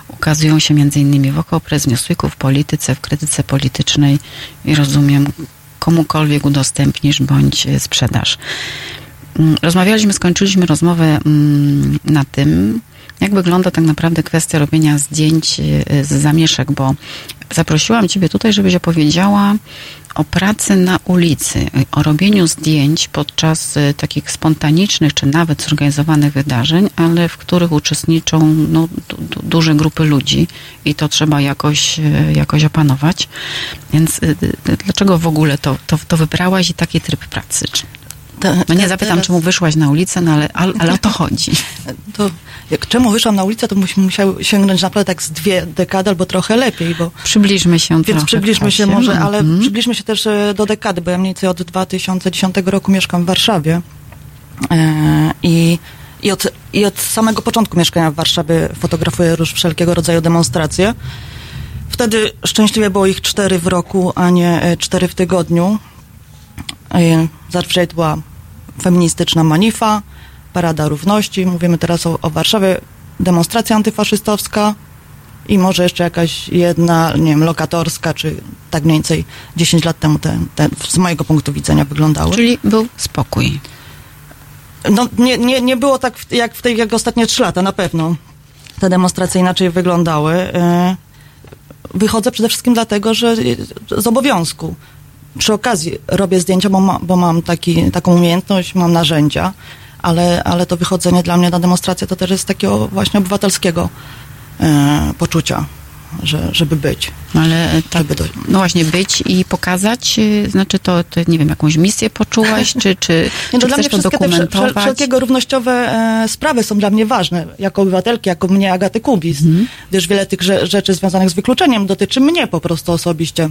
ukazują się innymi w Okopres, Newsweeku, w polityce, w krytyce politycznej i rozumiem, komukolwiek udostępnisz bądź sprzedasz. Mm, Rozmawialiśmy, skończyliśmy rozmowę mm, na tym, jak wygląda tak naprawdę kwestia robienia zdjęć e, z zamieszek, bo zaprosiłam Ciebie tutaj, żebyś opowiedziała o pracy na ulicy, o robieniu zdjęć podczas e, takich spontanicznych czy nawet zorganizowanych wydarzeń, ale w których uczestniczą no, du- du- duże grupy ludzi i to trzeba jakoś, e, jakoś opanować. Więc dlaczego w ogóle to, to, to wybrałaś i taki tryb pracy? Czy- No nie zapytam, czemu wyszłaś na ulicę, no ale, ale, ale o to chodzi. [LAUGHS] To jak czemu wyszłam na ulicę, to myśmy musiały sięgnąć naprawdę tak z dwie dekady albo trochę lepiej, bo Przybliżmy się Więc trochę przybliżmy się czasie. może, ale Mhm. przybliżmy się też e, do dekady, bo ja mniej więcej od 2010 roku mieszkam w Warszawie. E, I, i, od, I od samego początku mieszkania w Warszawie fotografuję już wszelkiego rodzaju demonstracje. Wtedy szczęśliwie było ich cztery w roku, a nie e, cztery w tygodniu. Zazwyczaj to była feministyczna manifa, parada równości. Mówimy teraz o, o Warszawie, demonstracja antyfaszystowska i może jeszcze jakaś jedna, nie wiem, lokatorska, czy tak mniej więcej 10 lat temu te, te z mojego punktu widzenia wyglądały. Czyli był spokój. No, nie, nie, nie było tak w- jak w tej jak ostatnie trzy lata, na pewno. Te demonstracje inaczej wyglądały. E, Wychodzę przede wszystkim dlatego, że z obowiązku. Przy okazji robię zdjęcia, bo, ma, bo mam taki, taką umiejętność, mam narzędzia, ale, ale to wychodzenie dla mnie na demonstrację to też jest takiego właśnie obywatelskiego e, poczucia, że, żeby być. Ale tak, no właśnie być i pokazać, y, znaczy to, to nie wiem, jakąś misję poczułaś, czy, czy, [LAUGHS] Nie, czy no dla mnie chcesz to wszystkie te wszel- wszel- dokumentować? wszelkiego równościowe e, sprawy są dla mnie ważne, jako obywatelki, jako mnie Agaty Kubis, Mhm. gdyż wiele tych rze- rzeczy związanych z wykluczeniem dotyczy mnie po prostu osobiście.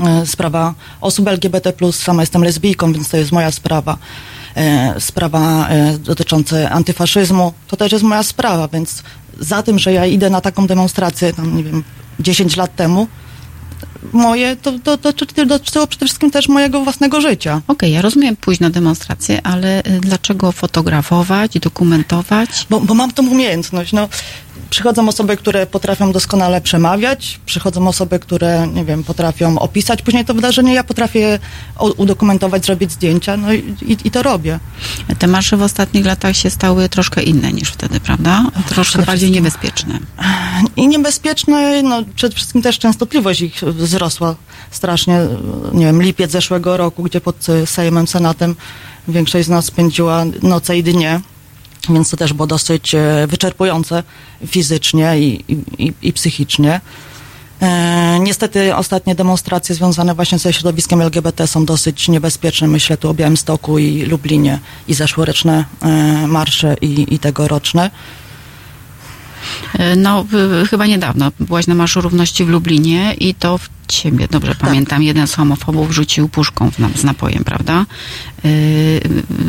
E, sprawa osób LGBT+, sama jestem lesbijką, więc to jest moja sprawa. E, sprawa e, dotycząca antyfaszyzmu, to też jest moja sprawa, więc za tym, że ja idę na taką demonstrację, tam nie wiem, 10 lat temu, moje, to, to, to, to dotyczyło przede wszystkim też mojego własnego życia. Okej, ja rozumiem pójść na demonstrację, ale y, dlaczego fotografować, dokumentować? Bo, bo mam tą umiejętność. No, przychodzą osoby, które potrafią doskonale przemawiać, przychodzą osoby, które, nie wiem, potrafią opisać. Później to wydarzenie ja potrafię udokumentować, zrobić zdjęcia, no i, i, i to robię. Te marsze w ostatnich latach się stały troszkę inne niż wtedy, prawda? Troszkę bardziej niebezpieczne. I niebezpieczne, no przede wszystkim też częstotliwość ich wzrosła strasznie. Nie wiem, lipiec zeszłego roku, gdzie pod Sejmem, Senatem większość z nas spędziła noce i dnie, więc to też było dosyć e, wyczerpujące fizycznie i, i, i, psychicznie. E, niestety ostatnie demonstracje związane właśnie ze środowiskiem LGBT są dosyć niebezpieczne. Myślę tu o Białymstoku i Lublinie i zeszłoroczne e, marsze i, i tegoroczne. Y, No, chyba niedawno byłaś na Marszu Równości w Lublinie i to w ciebie, dobrze Tak. pamiętam, jeden z homofobów rzucił puszką w, z napojem, prawda? Y,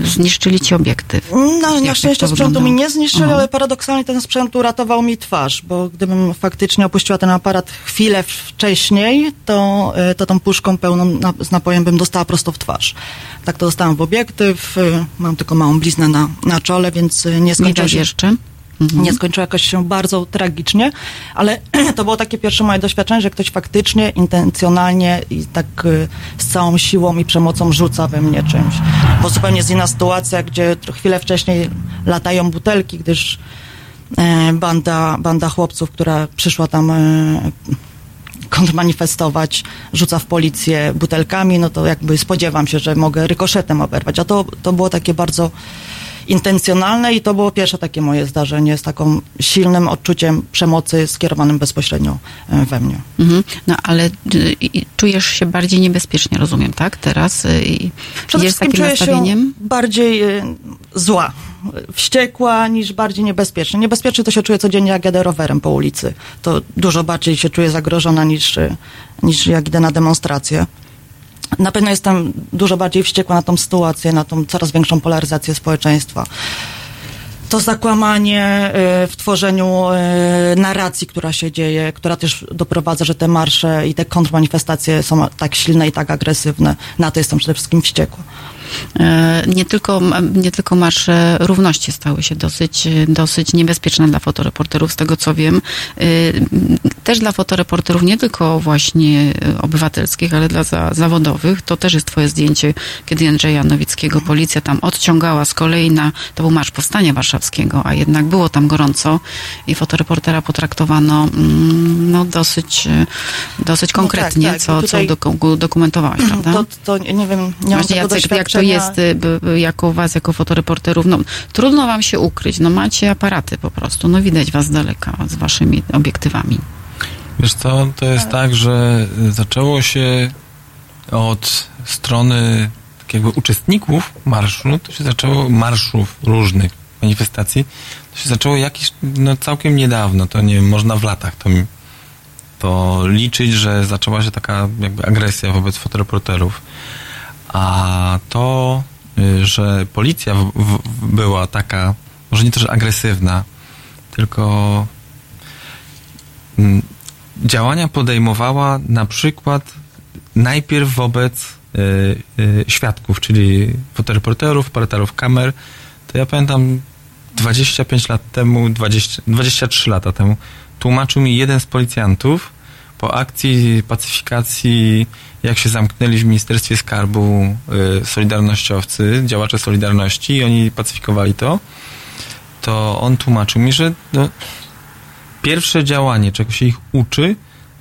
zniszczyli ci obiektyw. No, na jak szczęście sprzętu mi nie zniszczyli, Aha. ale paradoksalnie ten sprzęt uratował mi twarz, bo gdybym faktycznie opuściła ten aparat chwilę wcześniej, to, y, to tą puszką pełną na, z napojem bym dostała prosto w twarz. Tak to dostałam w obiektyw, mam tylko małą bliznę na, na czole, więc nie skończyło Widać się... jeszcze? Mhm. Nie skończyło jakoś się bardzo tragicznie, ale [CLEARS THROAT] to było takie pierwsze moje doświadczenie, że ktoś faktycznie, intencjonalnie i tak y, z całą siłą i przemocą rzuca we mnie czymś. Bo zupełnie jest inna sytuacja, gdzie chwilę wcześniej latają butelki, gdyż e, banda, banda chłopców, która przyszła tam e, kontrmanifestować, rzuca w policję butelkami, no to jakby spodziewam się, że mogę rykoszetem oberwać. A to, to było takie bardzo intencjonalne i to było pierwsze takie moje zdarzenie z taką silnym odczuciem przemocy skierowanym bezpośrednio e, we mnie. Mhm. No ale y, czujesz się bardziej niebezpiecznie, rozumiem, tak? Teraz y, i Przede wszystkim takim czuję się bardziej e, zła, wściekła niż bardziej niebezpieczna. Niebezpiecznie to się czuję codziennie, jak jadę rowerem po ulicy. To dużo bardziej się czuję zagrożona niż, e, niż jak idę na demonstrację. Na pewno jestem dużo bardziej wściekła na tą sytuację, na tą coraz większą polaryzację społeczeństwa. To zakłamanie e, w tworzeniu e, narracji, która się dzieje, która też doprowadza, że te marsze i te kontrmanifestacje są tak silne i tak agresywne. Na to jestem przede wszystkim wściekła. E, Nie tylko, nie tylko marsze równości stały się dosyć, dosyć niebezpieczne dla fotoreporterów, z tego co wiem. E, Też dla fotoreporterów, nie tylko właśnie obywatelskich, ale dla za, zawodowych. To też jest twoje zdjęcie, kiedy Andrzeja Nowickiego policja tam odciągała z kolei na, to był Marsz Powstania Warszawskiego, a jednak było tam gorąco i fotoreportera potraktowano mm, no, dosyć, dosyć No konkretnie, tak, tak. co, tutaj- co doku- dokumentowałaś, [CLEARS THROAT] prawda? To, to nie wiem, nie mam Właśnie tego Jacek, jak to jest y, jako was, jako fotoreporterów? No, trudno wam się ukryć, no macie aparaty po prostu, no widać was z daleka z waszymi obiektywami. Wiesz co, to jest tak, że zaczęło się od strony tak jakby uczestników marszu, to się zaczęło, marszów różnych manifestacji, to się zaczęło jakieś, no całkiem niedawno, to nie wiem, można w latach to, to liczyć, że zaczęła się taka jakby agresja wobec fotoreporterów. A to, y, że policja w, w, była taka, może nie to, że agresywna, tylko mm, działania podejmowała na przykład najpierw wobec y, y, świadków, czyli fotoreporterów, operatorów kamer. To ja pamiętam 25 lat temu, 20, 23 lata temu, tłumaczył mi jeden z policjantów po akcji pacyfikacji, jak się zamknęli w Ministerstwie Skarbu y, Solidarnościowcy, działacze Solidarności i oni pacyfikowali to, to on tłumaczył mi, że no, pierwsze działanie, czego się ich uczy,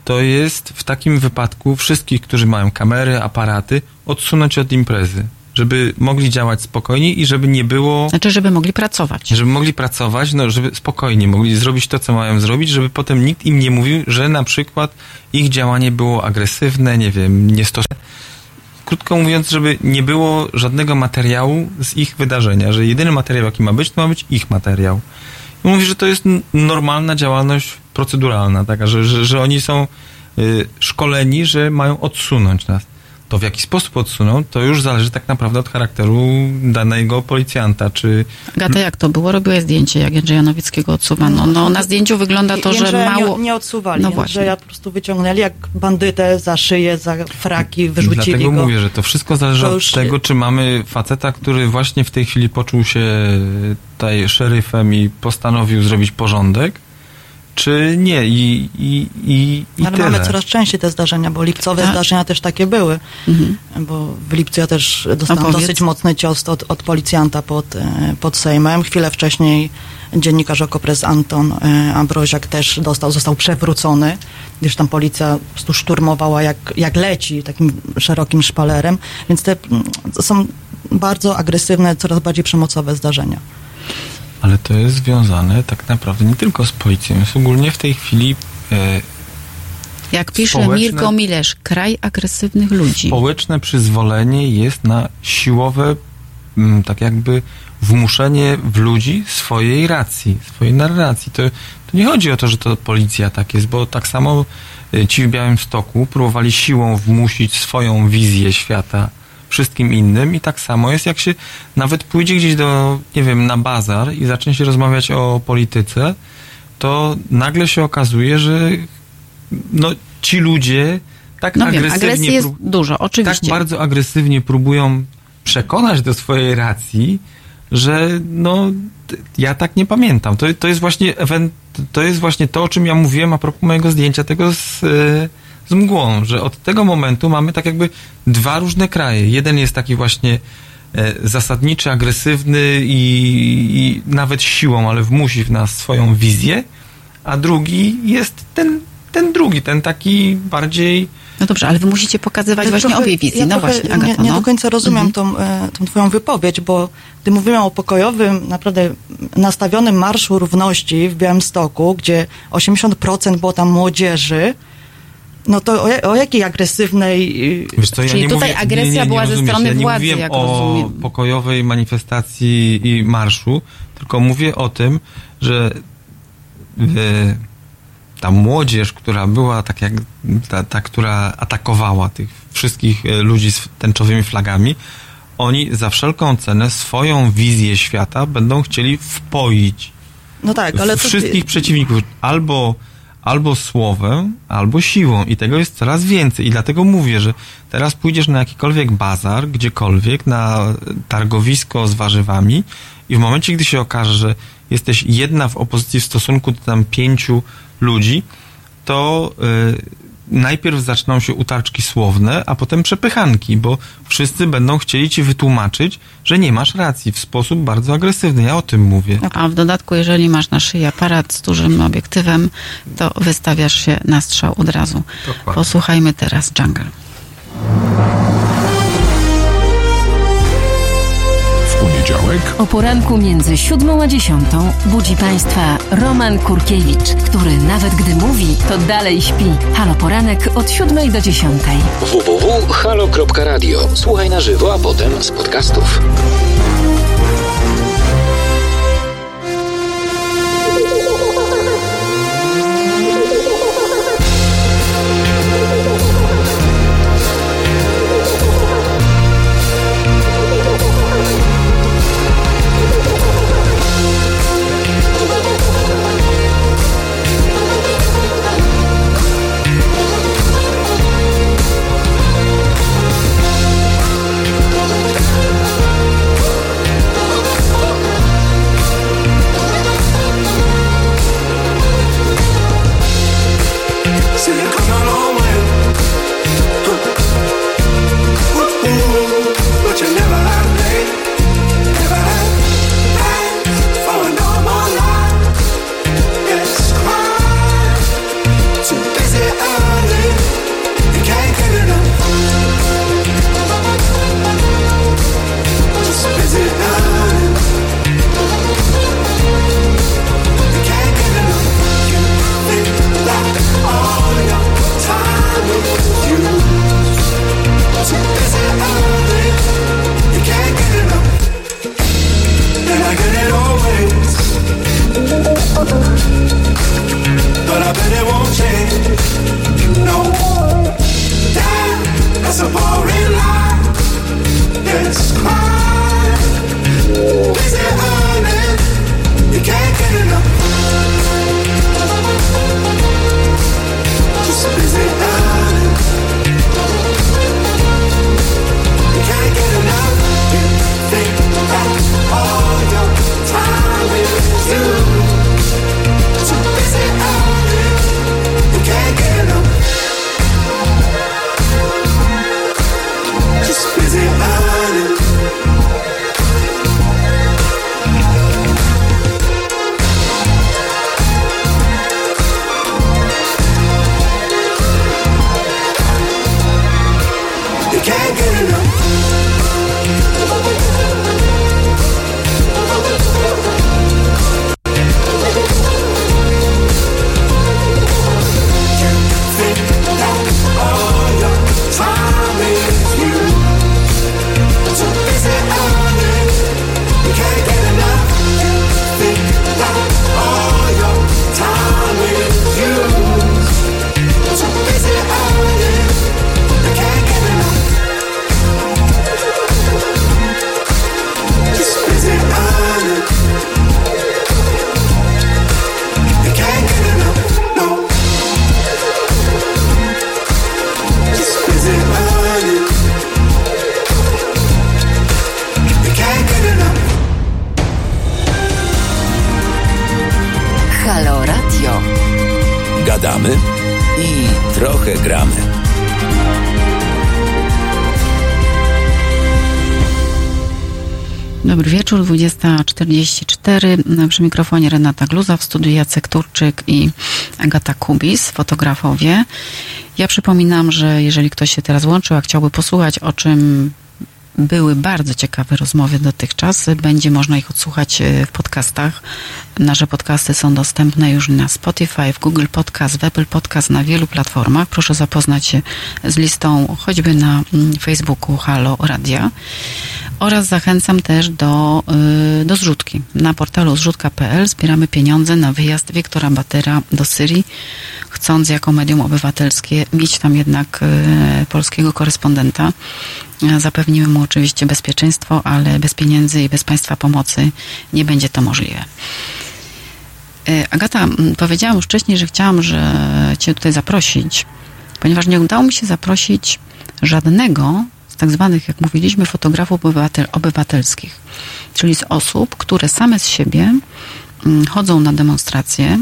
to jest w takim wypadku wszystkich, którzy mają kamery, aparaty, odsunąć od imprezy, żeby mogli działać spokojnie i żeby nie było, Znaczy, żeby mogli pracować. żeby mogli pracować, no, żeby spokojnie mogli zrobić to, co mają zrobić, żeby potem nikt im nie mówił, że na przykład ich działanie było agresywne, nie wiem, niestosowne. Krótko mówiąc, żeby nie było żadnego materiału z ich wydarzenia, że jedyny materiał, jaki ma być, to ma być ich materiał. I mówi, że to jest normalna działalność proceduralna, taka, że, że, że oni są y, szkoleni, że mają odsunąć nas. To w jaki sposób odsuną, to już zależy tak naprawdę od charakteru danego policjanta, czy Gata, jak to było? Robiłeś zdjęcie, jak Jędrzeja Nowickiego odsuwano. No, na zdjęciu wygląda to, że Jędrzeja mało... Nie, nie odsuwali, No właśnie. Jędrzeja po prostu wyciągnęli jak bandytę za szyję, za fraki, wyrzucili Dlatego go. mówię, że to wszystko zależy To od tego, czy mamy faceta, który właśnie w tej chwili poczuł się tutaj szeryfem i postanowił zrobić porządek, czy nie. I, i, i, i Ale tyle. mamy coraz częściej te zdarzenia, bo lipcowe Tak. zdarzenia też takie były. Mhm. Bo w lipcu ja też dostałam Opowiedz. dosyć mocny cios od, od policjanta pod, e, pod Sejmem. Chwilę wcześniej dziennikarz Okopres Anton e, Ambroziak też dostał, został przewrócony, gdyż tam policja po prostu szturmowała jak, jak leci, takim szerokim szpalerem. Więc te mm, to są bardzo agresywne, coraz bardziej przemocowe zdarzenia. Ale to jest związane tak naprawdę nie tylko z policją. Jest ogólnie w tej chwili e, Jak pisze Mirko Milesz, kraj agresywnych ludzi. społeczne przyzwolenie jest na siłowe, mm, tak jakby wmuszenie w ludzi swojej racji, swojej narracji. To, to nie chodzi o to, że to policja tak jest, bo tak samo y, ci w Białymstoku próbowali siłą wmusić swoją wizję świata wszystkim innym i tak samo jest, jak się nawet pójdzie gdzieś do, nie wiem, na bazar i zacznie się rozmawiać o polityce, to nagle się okazuje, że no, ci ludzie tak No wiem, agresywnie agresji jest prób- dużo, oczywiście. tak bardzo agresywnie próbują przekonać do swojej racji, że no ja tak nie pamiętam. To, to jest właśnie to jest właśnie to, o czym ja mówiłem a propos mojego zdjęcia tego z, e, z mgłą, że od tego momentu mamy tak jakby dwa różne kraje. Jeden jest taki właśnie e, zasadniczy, agresywny i, i nawet siłą, ale wmusi w nas swoją wizję, a drugi jest ten, ten drugi, ten taki bardziej No dobrze, ale wy musicie pokazywać Ja właśnie trochę- obie wizje. Ja no właśnie, Agata, nie, nie no. do końca rozumiem tą, e, tą twoją wypowiedź, bo gdy mówimy o pokojowym, naprawdę nastawionym Marszu Równości w Białymstoku, gdzie 80% było tam młodzieży, no to o, o jakiej agresywnej... y, Wiesz co, ja Czyli nie tutaj mówię, agresja nie, nie, nie była ze strony ja nie władzy, mówiłem o rozumiem. pokojowej manifestacji i marszu, tylko mówię o tym, że e, ta młodzież, która była tak jak ta, ta, która atakowała tych wszystkich e, ludzi z tęczowymi flagami, oni za wszelką cenę swoją wizję świata będą chcieli wpoić No tak, ale to... wszystkich przeciwników albo, albo słowem, albo siłą. I tego jest coraz więcej. I dlatego mówię, że teraz pójdziesz na jakikolwiek bazar, gdziekolwiek, na targowisko z warzywami i w momencie, gdy się okaże, że jesteś jedna w opozycji w stosunku do tam pięciu ludzi, to y, najpierw zaczną się utarczki słowne, a potem przepychanki, bo wszyscy będą chcieli ci wytłumaczyć, że nie masz racji w sposób bardzo agresywny. Ja o tym mówię. A w dodatku, jeżeli masz na szyi aparat z dużym obiektywem, to wystawiasz się na strzał od razu. Dokładnie. Posłuchajmy teraz Jungle. Poniedziałek O poranku między siódmą a dziesiątą budzi Państwa Roman Kurkiewicz, który nawet gdy mówi, to dalej śpi. Halo Poranek od siódmej do dziesiątej. www.halo.radio. Słuchaj na żywo, a potem z podcastów. 20.44. Przy mikrofonie Renata Gluza, w studiu Jacek Turczyk i Agata Kubis, fotografowie. Ja przypominam, że jeżeli ktoś się teraz łączył, a chciałby posłuchać, o czym były bardzo ciekawe rozmowy dotychczas. Będzie można ich odsłuchać e, w podcastach. Nasze podcasty są dostępne już na Spotify, w Google Podcast, w Apple Podcast, na wielu platformach. Proszę zapoznać się z listą choćby na mm, Facebooku Halo Radia. Oraz zachęcam też do, y, do zrzutki. Na portalu zrzutka.pl zbieramy pieniądze na wyjazd Wiktora Batera do Syrii, chcąc jako medium obywatelskie mieć tam jednak y, polskiego korespondenta. Zapewnimy mu oczywiście bezpieczeństwo, ale bez pieniędzy i bez Państwa pomocy nie będzie to możliwe. Y, Agata, powiedziałam już wcześniej, że chciałam że Cię tutaj zaprosić, ponieważ nie udało mi się zaprosić żadnego tak zwanych, jak mówiliśmy, fotografów obywatel, obywatelskich, czyli z osób, które same z siebie mm, chodzą na demonstracje,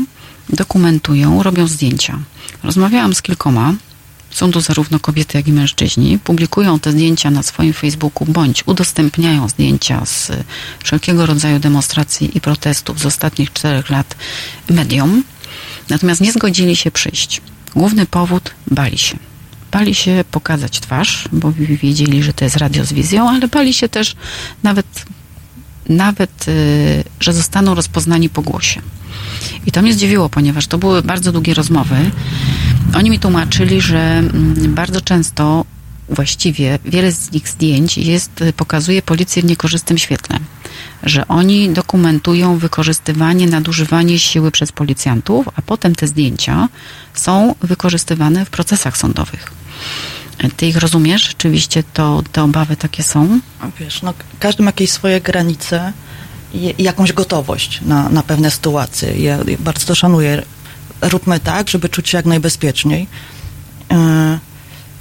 dokumentują, robią zdjęcia. Rozmawiałam z kilkoma, są to zarówno kobiety, jak i mężczyźni, publikują te zdjęcia na swoim Facebooku bądź udostępniają zdjęcia z wszelkiego rodzaju demonstracji i protestów z ostatnich czterech lat mediom, natomiast nie zgodzili się przyjść. Główny powód bali się bali się pokazać twarz, bo wiedzieli, że to jest radio z wizją, ale bali się też nawet, nawet y, że zostaną rozpoznani po głosie. I to mnie zdziwiło, ponieważ to były bardzo długie rozmowy. Oni mi tłumaczyli, że mm, bardzo często właściwie wiele z ich zdjęć jest, pokazuje policję w niekorzystnym świetle. Że oni dokumentują wykorzystywanie, nadużywanie siły przez policjantów, a potem te zdjęcia są wykorzystywane w procesach sądowych. Ty ich rozumiesz? Rzeczywiście to, te obawy takie są? Wiesz, no, każdy ma jakieś swoje granice i jakąś gotowość na, na pewne sytuacje. Ja bardzo to szanuję. Róbmy tak, żeby czuć się jak najbezpieczniej. Yy,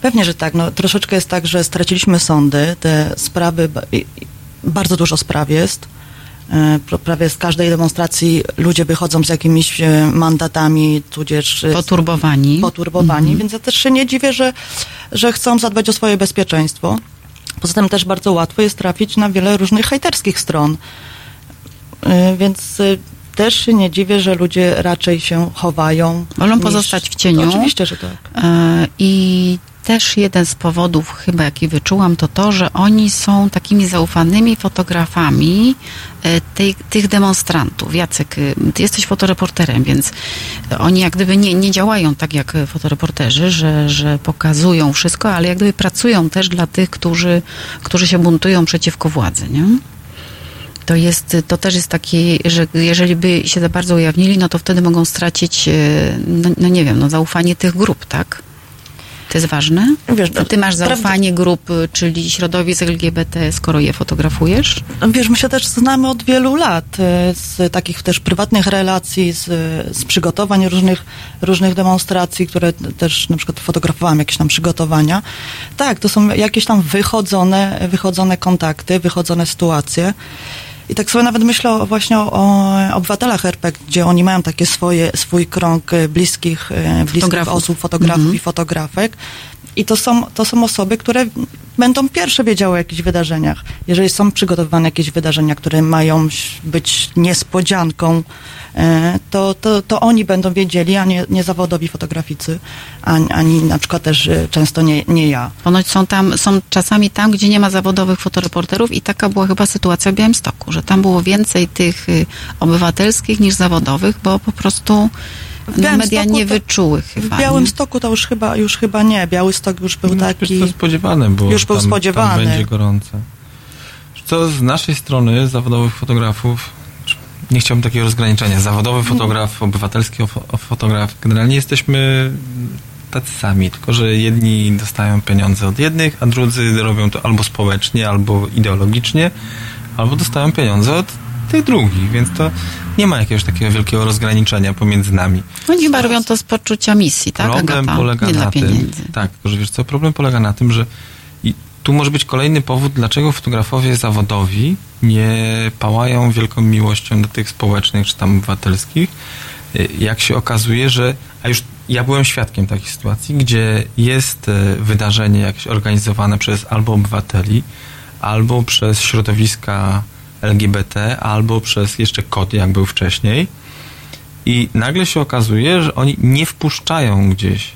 pewnie, że tak. No, troszeczkę jest tak, że straciliśmy sądy. Te sprawy, bardzo dużo spraw jest. Yy, prawie z każdej demonstracji ludzie wychodzą z jakimiś yy, mandatami, tudzież... Poturbowani. Poturbowani, mhm. więc ja też się nie dziwię, że, że chcą zadbać o swoje bezpieczeństwo. Poza tym też bardzo łatwo jest trafić na wiele różnych hejterskich stron. Więc też się nie dziwię, że ludzie raczej się chowają. Wolą niż... pozostać w cieniu. Oczywiście, że tak. I też jeden z powodów, chyba jaki wyczułam, to to, że oni są takimi zaufanymi fotografami tej, tych demonstrantów. Jacek, ty jesteś fotoreporterem, więc oni jak gdyby nie, nie działają tak jak fotoreporterzy, że, że pokazują wszystko, ale jak gdyby pracują też dla tych, którzy, którzy się buntują przeciwko władzy, nie? to jest, to też jest taki, że jeżeli by się za bardzo ujawnili, no to wtedy mogą stracić, no, no nie wiem, no zaufanie tych grup, tak? To jest ważne? Wiesz, Ty masz zaufanie grup, czyli środowisk LGBT, skoro je fotografujesz? Wiesz, my się też znamy od wielu lat, z takich też prywatnych relacji, z, z przygotowań różnych, różnych demonstracji, które też na przykład fotografowałam, jakieś tam przygotowania. Tak, to są jakieś tam wychodzone, wychodzone kontakty, wychodzone sytuacje. I tak sobie nawet myślę o, właśnie o, o obywatelach RP, gdzie oni mają takie swoje, swój krąg e, bliskich, e, bliskich osób, fotografów -hmm. i fotografek. I to są, to są osoby, które będą pierwsze wiedziały o jakichś wydarzeniach. Jeżeli są przygotowywane jakieś wydarzenia, które mają być niespodzianką, e, to, to, to oni będą wiedzieli, a nie, nie zawodowi fotograficy, ani, ani na przykład też e, często nie, nie ja. Ponoć są tam, są czasami tam, gdzie nie ma zawodowych fotoreporterów i taka była chyba sytuacja w Białymstoku, że tam było więcej tych y, obywatelskich niż zawodowych, bo po prostu no, media nie wyczuły chyba. W Białymstoku to już chyba, już chyba nie. Białystok już był no, taki... To spodziewane, bo już był tam, spodziewany. Tam będzie gorące. Co z naszej strony, zawodowych fotografów, nie chciałbym takiego rozgraniczenia. Zawodowy fotograf, obywatelski fotograf. Generalnie jesteśmy tacy sami, tylko że jedni dostają pieniądze od jednych, a drudzy robią to albo społecznie, albo ideologicznie, albo dostają pieniądze od tych drugich, więc to nie ma jakiegoś takiego wielkiego rozgraniczenia pomiędzy nami. Oni chyba robią to z poczucia misji, tak? Problem Agata? polega nie na tym, tak, że wiesz co, problem polega na tym, że i tu może być kolejny powód, dlaczego fotografowie zawodowi nie pałają wielką miłością do tych społecznych czy tam obywatelskich, jak się okazuje, że, a już ja byłem świadkiem takiej sytuacji, gdzie jest e, wydarzenie jakieś organizowane przez albo obywateli, albo przez środowiska LGBT, albo przez jeszcze kod, jak był wcześniej. I nagle się okazuje, że oni nie wpuszczają gdzieś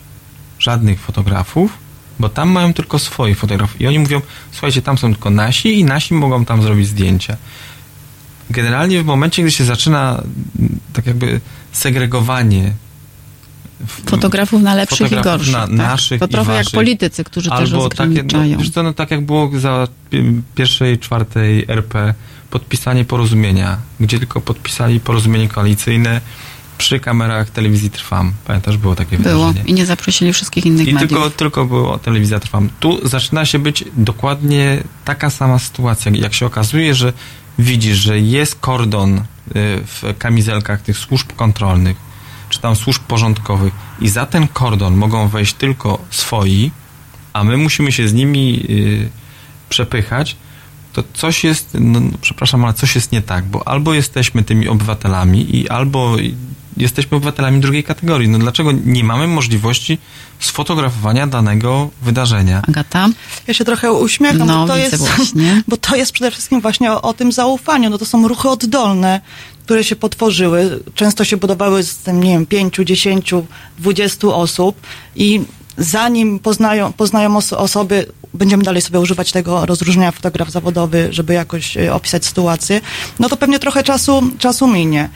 żadnych fotografów, bo tam mają tylko swoich fotografów. I oni mówią, słuchajcie, tam są tylko nasi i nasi mogą tam zrobić zdjęcia. Generalnie w momencie, gdy się zaczyna tak jakby segregowanie Fotografów na lepszych i fotografów gorszych. na tak? naszych to i trochę jak politycy, którzy też Albo takie, rozgraniczają. no, wiesz co, no tak jak było za pi- pierwszej, czwartej RP, podpisanie porozumienia, gdzie tylko podpisali porozumienie koalicyjne przy kamerach telewizji Trwam. Pamiętasz, było takie Było wydarzenie. i nie zaprosili wszystkich innych I mediów. tylko, tylko było telewizja Trwam. Tu zaczyna się być dokładnie taka sama sytuacja. Jak się okazuje, że widzisz, że jest kordon y, w kamizelkach tych służb kontrolnych, czy tam służb porządkowych i za ten kordon mogą wejść tylko swoi, a my musimy się z nimi y, przepychać, to coś jest, no, przepraszam, ale coś jest nie tak, bo albo jesteśmy tymi obywatelami i albo jesteśmy obywatelami drugiej kategorii. No dlaczego nie mamy możliwości sfotografowania danego wydarzenia? Agata? Ja się trochę uśmiecham, No, bo, to jest, właśnie. [LAUGHS] bo to jest przede wszystkim właśnie o, o tym zaufaniu. No to są ruchy oddolne, które się potworzyły. Często się budowały z tym, nie wiem, 5, 10, 20 osób i zanim poznają, poznają oso- osoby, będziemy dalej sobie używać tego rozróżnienia fotograf zawodowy, żeby jakoś e, opisać sytuację, no to pewnie trochę czasu, czasu minie.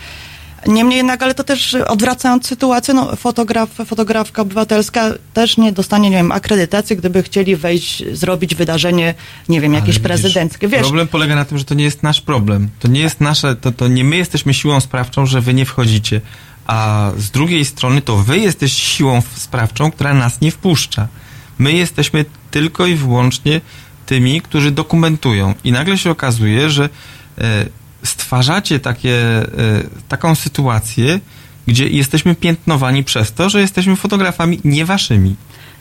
Niemniej jednak, ale to też odwracając sytuację, no fotograf, fotografka obywatelska też nie dostanie, nie wiem, akredytacji, gdyby chcieli wejść, zrobić wydarzenie, nie wiem, jakieś widzisz, prezydenckie. Wiesz, Problem polega na tym, że to nie jest nasz problem. To nie jest nasze, to, to nie my jesteśmy siłą sprawczą, że wy nie wchodzicie. A z drugiej strony to wy jesteście siłą sprawczą, która nas nie wpuszcza. My jesteśmy tylko i wyłącznie tymi, którzy dokumentują. I nagle się okazuje, że e, stwarzacie takie, e, taką sytuację, gdzie jesteśmy piętnowani przez to, że jesteśmy fotografami nie waszymi.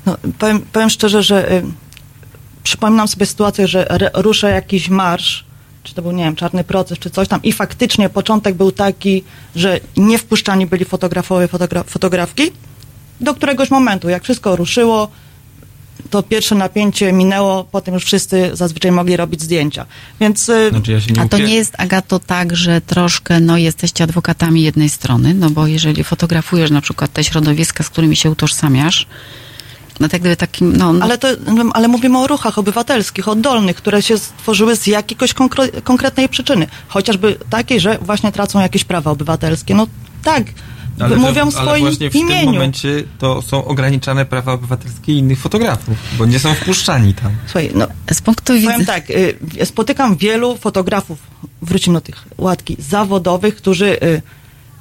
No, powiem, powiem szczerze, że y, przypominam sobie sytuację, że re, rusza jakiś marsz, czy to był, nie wiem, czarny proces, czy coś tam i faktycznie początek był taki, że nie wpuszczani byli fotografowie, fotogra, fotografki, do któregoś momentu, jak wszystko ruszyło, to pierwsze napięcie minęło, potem już wszyscy zazwyczaj mogli robić zdjęcia. Więc y, Znaczy ja się nie A to nie jest, Agato, tak, że troszkę, no, jesteście adwokatami jednej strony, no bo jeżeli fotografujesz na przykład te środowiska, z którymi się utożsamiasz, no tak gdyby takim, no, no Ale, to, ale mówimy o ruchach obywatelskich, oddolnych, które się stworzyły z jakiegoś konkre- konkretnej przyczyny. Chociażby takiej, że właśnie tracą jakieś prawa obywatelskie. No tak, Ale, mówią w ale swoim właśnie w imieniu. tym momencie to są ograniczane prawa obywatelskie innych fotografów, bo nie są wpuszczani tam. Słuchaj, no, z punktu powiem widzenia... tak, y, spotykam wielu fotografów, wrócimy do tych łatki, zawodowych, którzy y,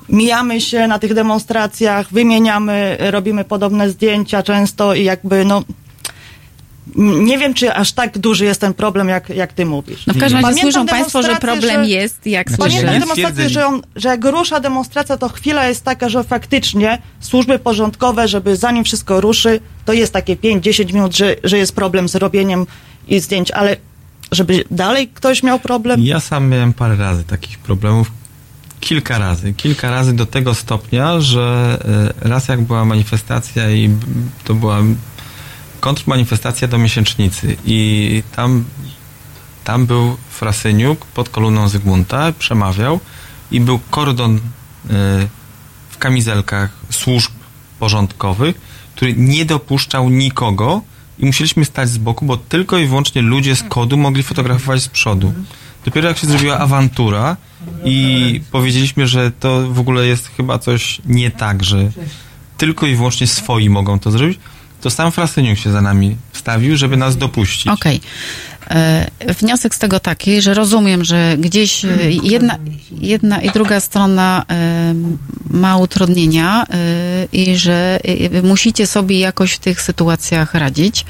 mijamy się na tych demonstracjach, wymieniamy, robimy podobne zdjęcia często i jakby no nie wiem, czy aż tak duży jest ten problem, jak, jak ty mówisz. No w każdym razie Pamiętam słyszą Państwo, że problem że- jest, jak Pamiętam słyszymy. nie demonstrację, że, on, że jak rusza demonstracja, to chwila jest taka, że faktycznie służby porządkowe, żeby zanim wszystko ruszy, to jest takie 5-10 minut, że, że jest problem z robieniem i zdjęć, ale żeby dalej ktoś miał problem, Ja sam miałem parę razy takich problemów. Kilka razy. Kilka razy do tego stopnia, że e, raz jak była manifestacja i to była kontrmanifestacja do miesięcznicy i tam, tam był Frasyniuk pod kolumną Zygmunta, przemawiał i był kordon e, w kamizelkach służb porządkowych, który nie dopuszczał nikogo i musieliśmy stać z boku, bo tylko i wyłącznie ludzie z kodu mogli fotografować z przodu. Dopiero jak się zrobiła awantura i powiedzieliśmy, że to w ogóle jest chyba coś nie tak, że tylko i wyłącznie swoi mogą to zrobić, to sam Frasyniuk się za nami wstawił, żeby nas dopuścić. Okej. E, Wniosek z tego taki, że rozumiem, że gdzieś e, jedna, jedna i druga strona e, ma utrudnienia e, i że e, musicie sobie jakoś w tych sytuacjach radzić.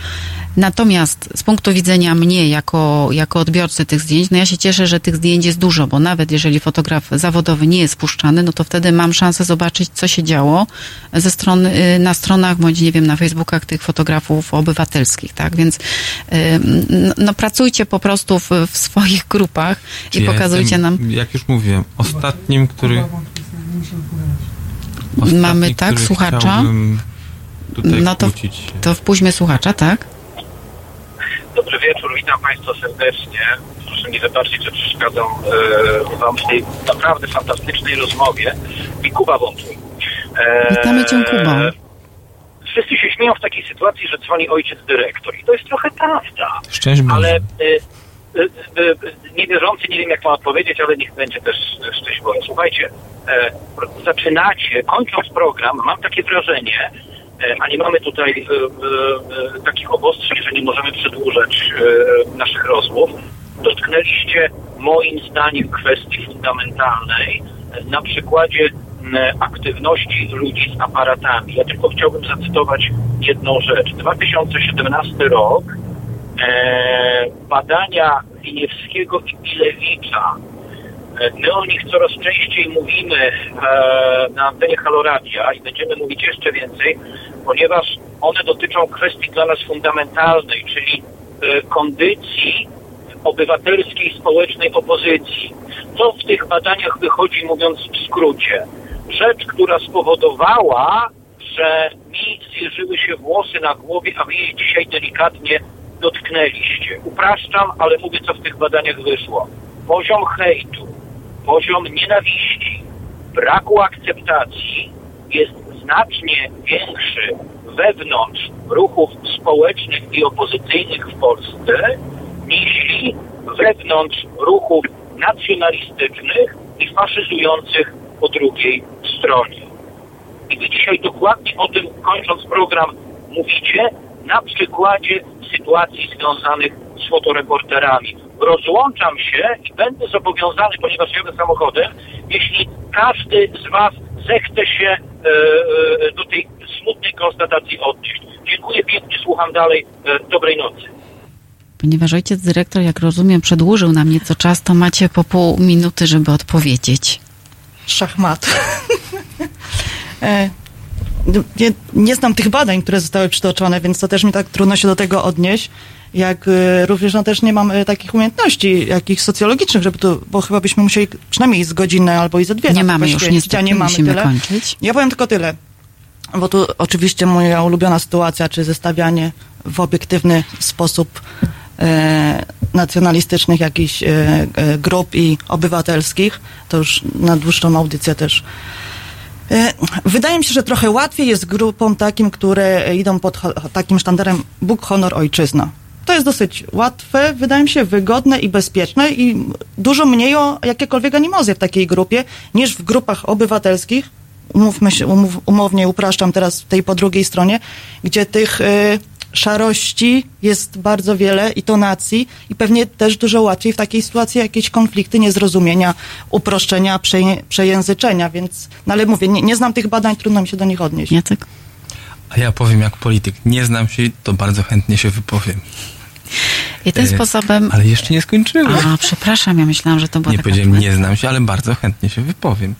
Natomiast z punktu widzenia mnie, jako, jako odbiorcy tych zdjęć, no ja się cieszę, że tych zdjęć jest dużo, bo nawet jeżeli fotograf zawodowy nie jest puszczany, no to wtedy mam szansę zobaczyć, co się działo ze strony, y, na stronach, bądź nie wiem, na Facebookach tych fotografów obywatelskich, tak? Więc no, no pracujcie po prostu w, w swoich grupach Czy i ja pokazujcie jestem, nam. Jak już mówiłem, ostatnim, który... Mamy, tak, który słuchacza? No to, to wpuśćmy słuchacza, tak? Dobry wieczór, witam Państwa serdecznie. Proszę mi wybaczyć, że przeszkadzam e, Wam w tej naprawdę fantastycznej rozmowie. I Kuba Wątły. E, Witamy Cię, Kubo. Wszyscy się śmieją w takiej sytuacji, że dzwoni ojciec dyrektor. I to jest trochę prawda. Szczęść. Ale e, e, e, niewierzący, nie wiem jak mam odpowiedzieć, ale niech będzie też szczęść Boże. Słuchajcie, e, zaczynacie, kończąc program, mam takie wrażenie, e, a nie mamy tutaj e, e, takich obostrzeń, że nie możemy przedłużać naszych rozmów, dotknęliście moim zdaniem kwestii fundamentalnej na przykładzie aktywności ludzi z aparatami. Ja tylko chciałbym zacytować jedną rzecz. 2017 rok e, badania Winiewskiego i Pilewicza. E, My o nich coraz częściej mówimy e, na antenie Haloradia i będziemy mówić jeszcze więcej, ponieważ one dotyczą kwestii dla nas fundamentalnej, czyli kondycji obywatelskiej, społecznej opozycji. Co w tych badaniach wychodzi, mówiąc w skrócie? Rzecz, która spowodowała, że mi zjeżyły się włosy na głowie, a wy je dzisiaj delikatnie dotknęliście. Upraszczam, ale mówię, co w tych badaniach wyszło. Poziom hejtu, poziom nienawiści, braku akceptacji jest znacznie większy wewnątrz ruchów społecznych i opozycyjnych w Polsce, niż wewnątrz ruchów nacjonalistycznych i faszyzujących po drugiej stronie. I wy dzisiaj dokładnie o tym, kończąc program, mówicie na przykładzie sytuacji związanych z fotoreporterami. Rozłączam się i będę zobowiązany, ponieważ jadę samochodem, jeśli każdy z Was zechce się e, e, do tej smutnej konstatacji odnieść. Dziękuję pięknie, słucham dalej. E, dobrej nocy. Ponieważ ojciec dyrektor, jak rozumiem, przedłużył nam nieco czas, to macie po pół minuty, żeby odpowiedzieć. Szachmat. E, nie, nie znam tych badań, które zostały przytoczone, więc to też mi tak trudno się do tego odnieść. Jak e, również no, też nie mam e, takich umiejętności jakichś socjologicznych, żeby to, bo chyba byśmy musieli przynajmniej z godzinę albo i ze dwie. Nie to mamy już, niestety, nie mamy musimy tyle. kończyć. Ja powiem tylko tyle. Bo tu oczywiście moja ulubiona sytuacja, czy zestawianie w obiektywny sposób e, nacjonalistycznych jakichś e, grup i obywatelskich, to już na dłuższą audycję też. E, wydaje mi się, że trochę łatwiej jest grupom takim, które idą pod takim sztandarem Bóg, honor, ojczyzna. To jest dosyć łatwe, wydaje mi się, wygodne i bezpieczne i dużo mniej o jakiekolwiek animozje w takiej grupie niż w grupach obywatelskich. Umówmy się, umów, umownie upraszczam teraz tej po drugiej stronie, gdzie tych y, szarości jest bardzo wiele i tonacji i pewnie też dużo łatwiej w takiej sytuacji jakieś konflikty, niezrozumienia, uproszczenia, przeje, przejęzyczenia, więc, no ale mówię, nie, nie znam tych badań, trudno mi się do nich odnieść. Jacek? A ja powiem jak polityk. Nie znam się, to bardzo chętnie się wypowiem. I tym E, sposobem... Ale jeszcze nie skończyłem. A, przepraszam, ja myślałam, że to była Nie taka... powiedziałem, nie znam się, ale bardzo chętnie się wypowiem.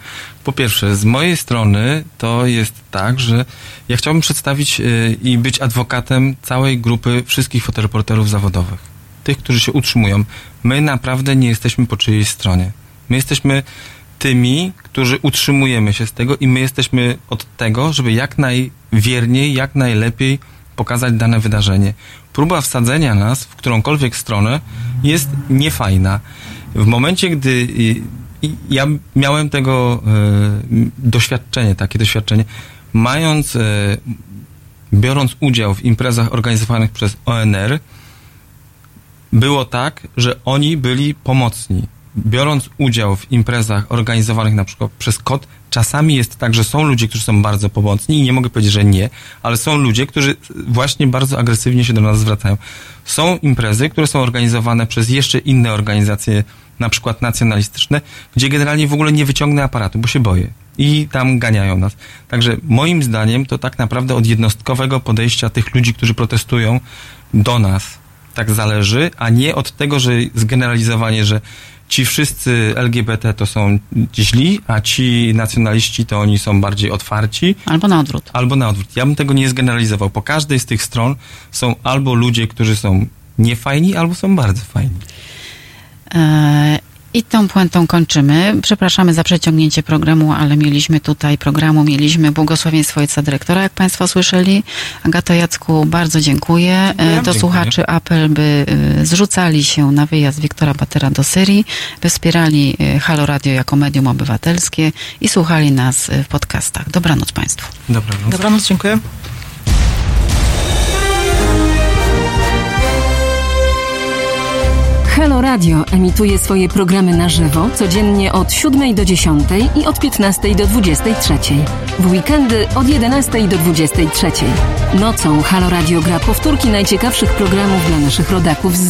Po pierwsze, z mojej strony to jest tak, że ja chciałbym przedstawić y, i być adwokatem całej grupy wszystkich fotoreporterów zawodowych. Tych, którzy się utrzymują. My naprawdę nie jesteśmy po czyjejś stronie. My jesteśmy tymi, którzy utrzymujemy się z tego i my jesteśmy od tego, żeby jak najwierniej, jak najlepiej pokazać dane wydarzenie. Próba wsadzenia nas w którąkolwiek stronę jest niefajna. W momencie, gdy ja miałem tego e, doświadczenie, takie doświadczenie, mając, e, biorąc udział w imprezach organizowanych przez ONR, było tak, że oni byli pomocni. Biorąc udział w imprezach organizowanych na przykład przez KOT, czasami jest tak, że są ludzie, którzy są bardzo pomocni i nie mogę powiedzieć, że nie, ale są ludzie, którzy właśnie bardzo agresywnie się do nas zwracają. Są imprezy, które są organizowane przez jeszcze inne organizacje, na przykład nacjonalistyczne, gdzie generalnie w ogóle nie wyciągnę aparatu, bo się boję. I tam ganiają nas. Także moim zdaniem to tak naprawdę od jednostkowego podejścia tych ludzi, którzy protestują do nas tak zależy, a nie od tego, że zgeneralizowanie, że ci wszyscy LGBT to są źli, a ci nacjonaliści to oni są bardziej otwarci. Albo na odwrót. Albo na odwrót. Ja bym tego nie zgeneralizował. Po każdej z tych stron są albo ludzie, którzy są niefajni, albo są bardzo fajni. E, I tą puentą kończymy. Przepraszamy za przeciągnięcie programu, ale mieliśmy tutaj programu, mieliśmy błogosławieństwo ojca dyrektora, jak Państwo słyszeli. Agato Jacku, bardzo dziękuję. E, Do Dziękuję. słuchaczy apel, by e, zrzucali się na wyjazd Wiktora Batera do Syrii, by wspierali Halo Radio jako medium obywatelskie i słuchali nas w podcastach. Dobranoc Państwu. Dobranoc. Dobranoc, dziękuję. Halo Radio emituje swoje programy na żywo codziennie od 7 do 10 i od 15 do 23. W weekendy od 11 do 23. Nocą Halo Radio gra powtórki najciekawszych programów dla naszych rodaków z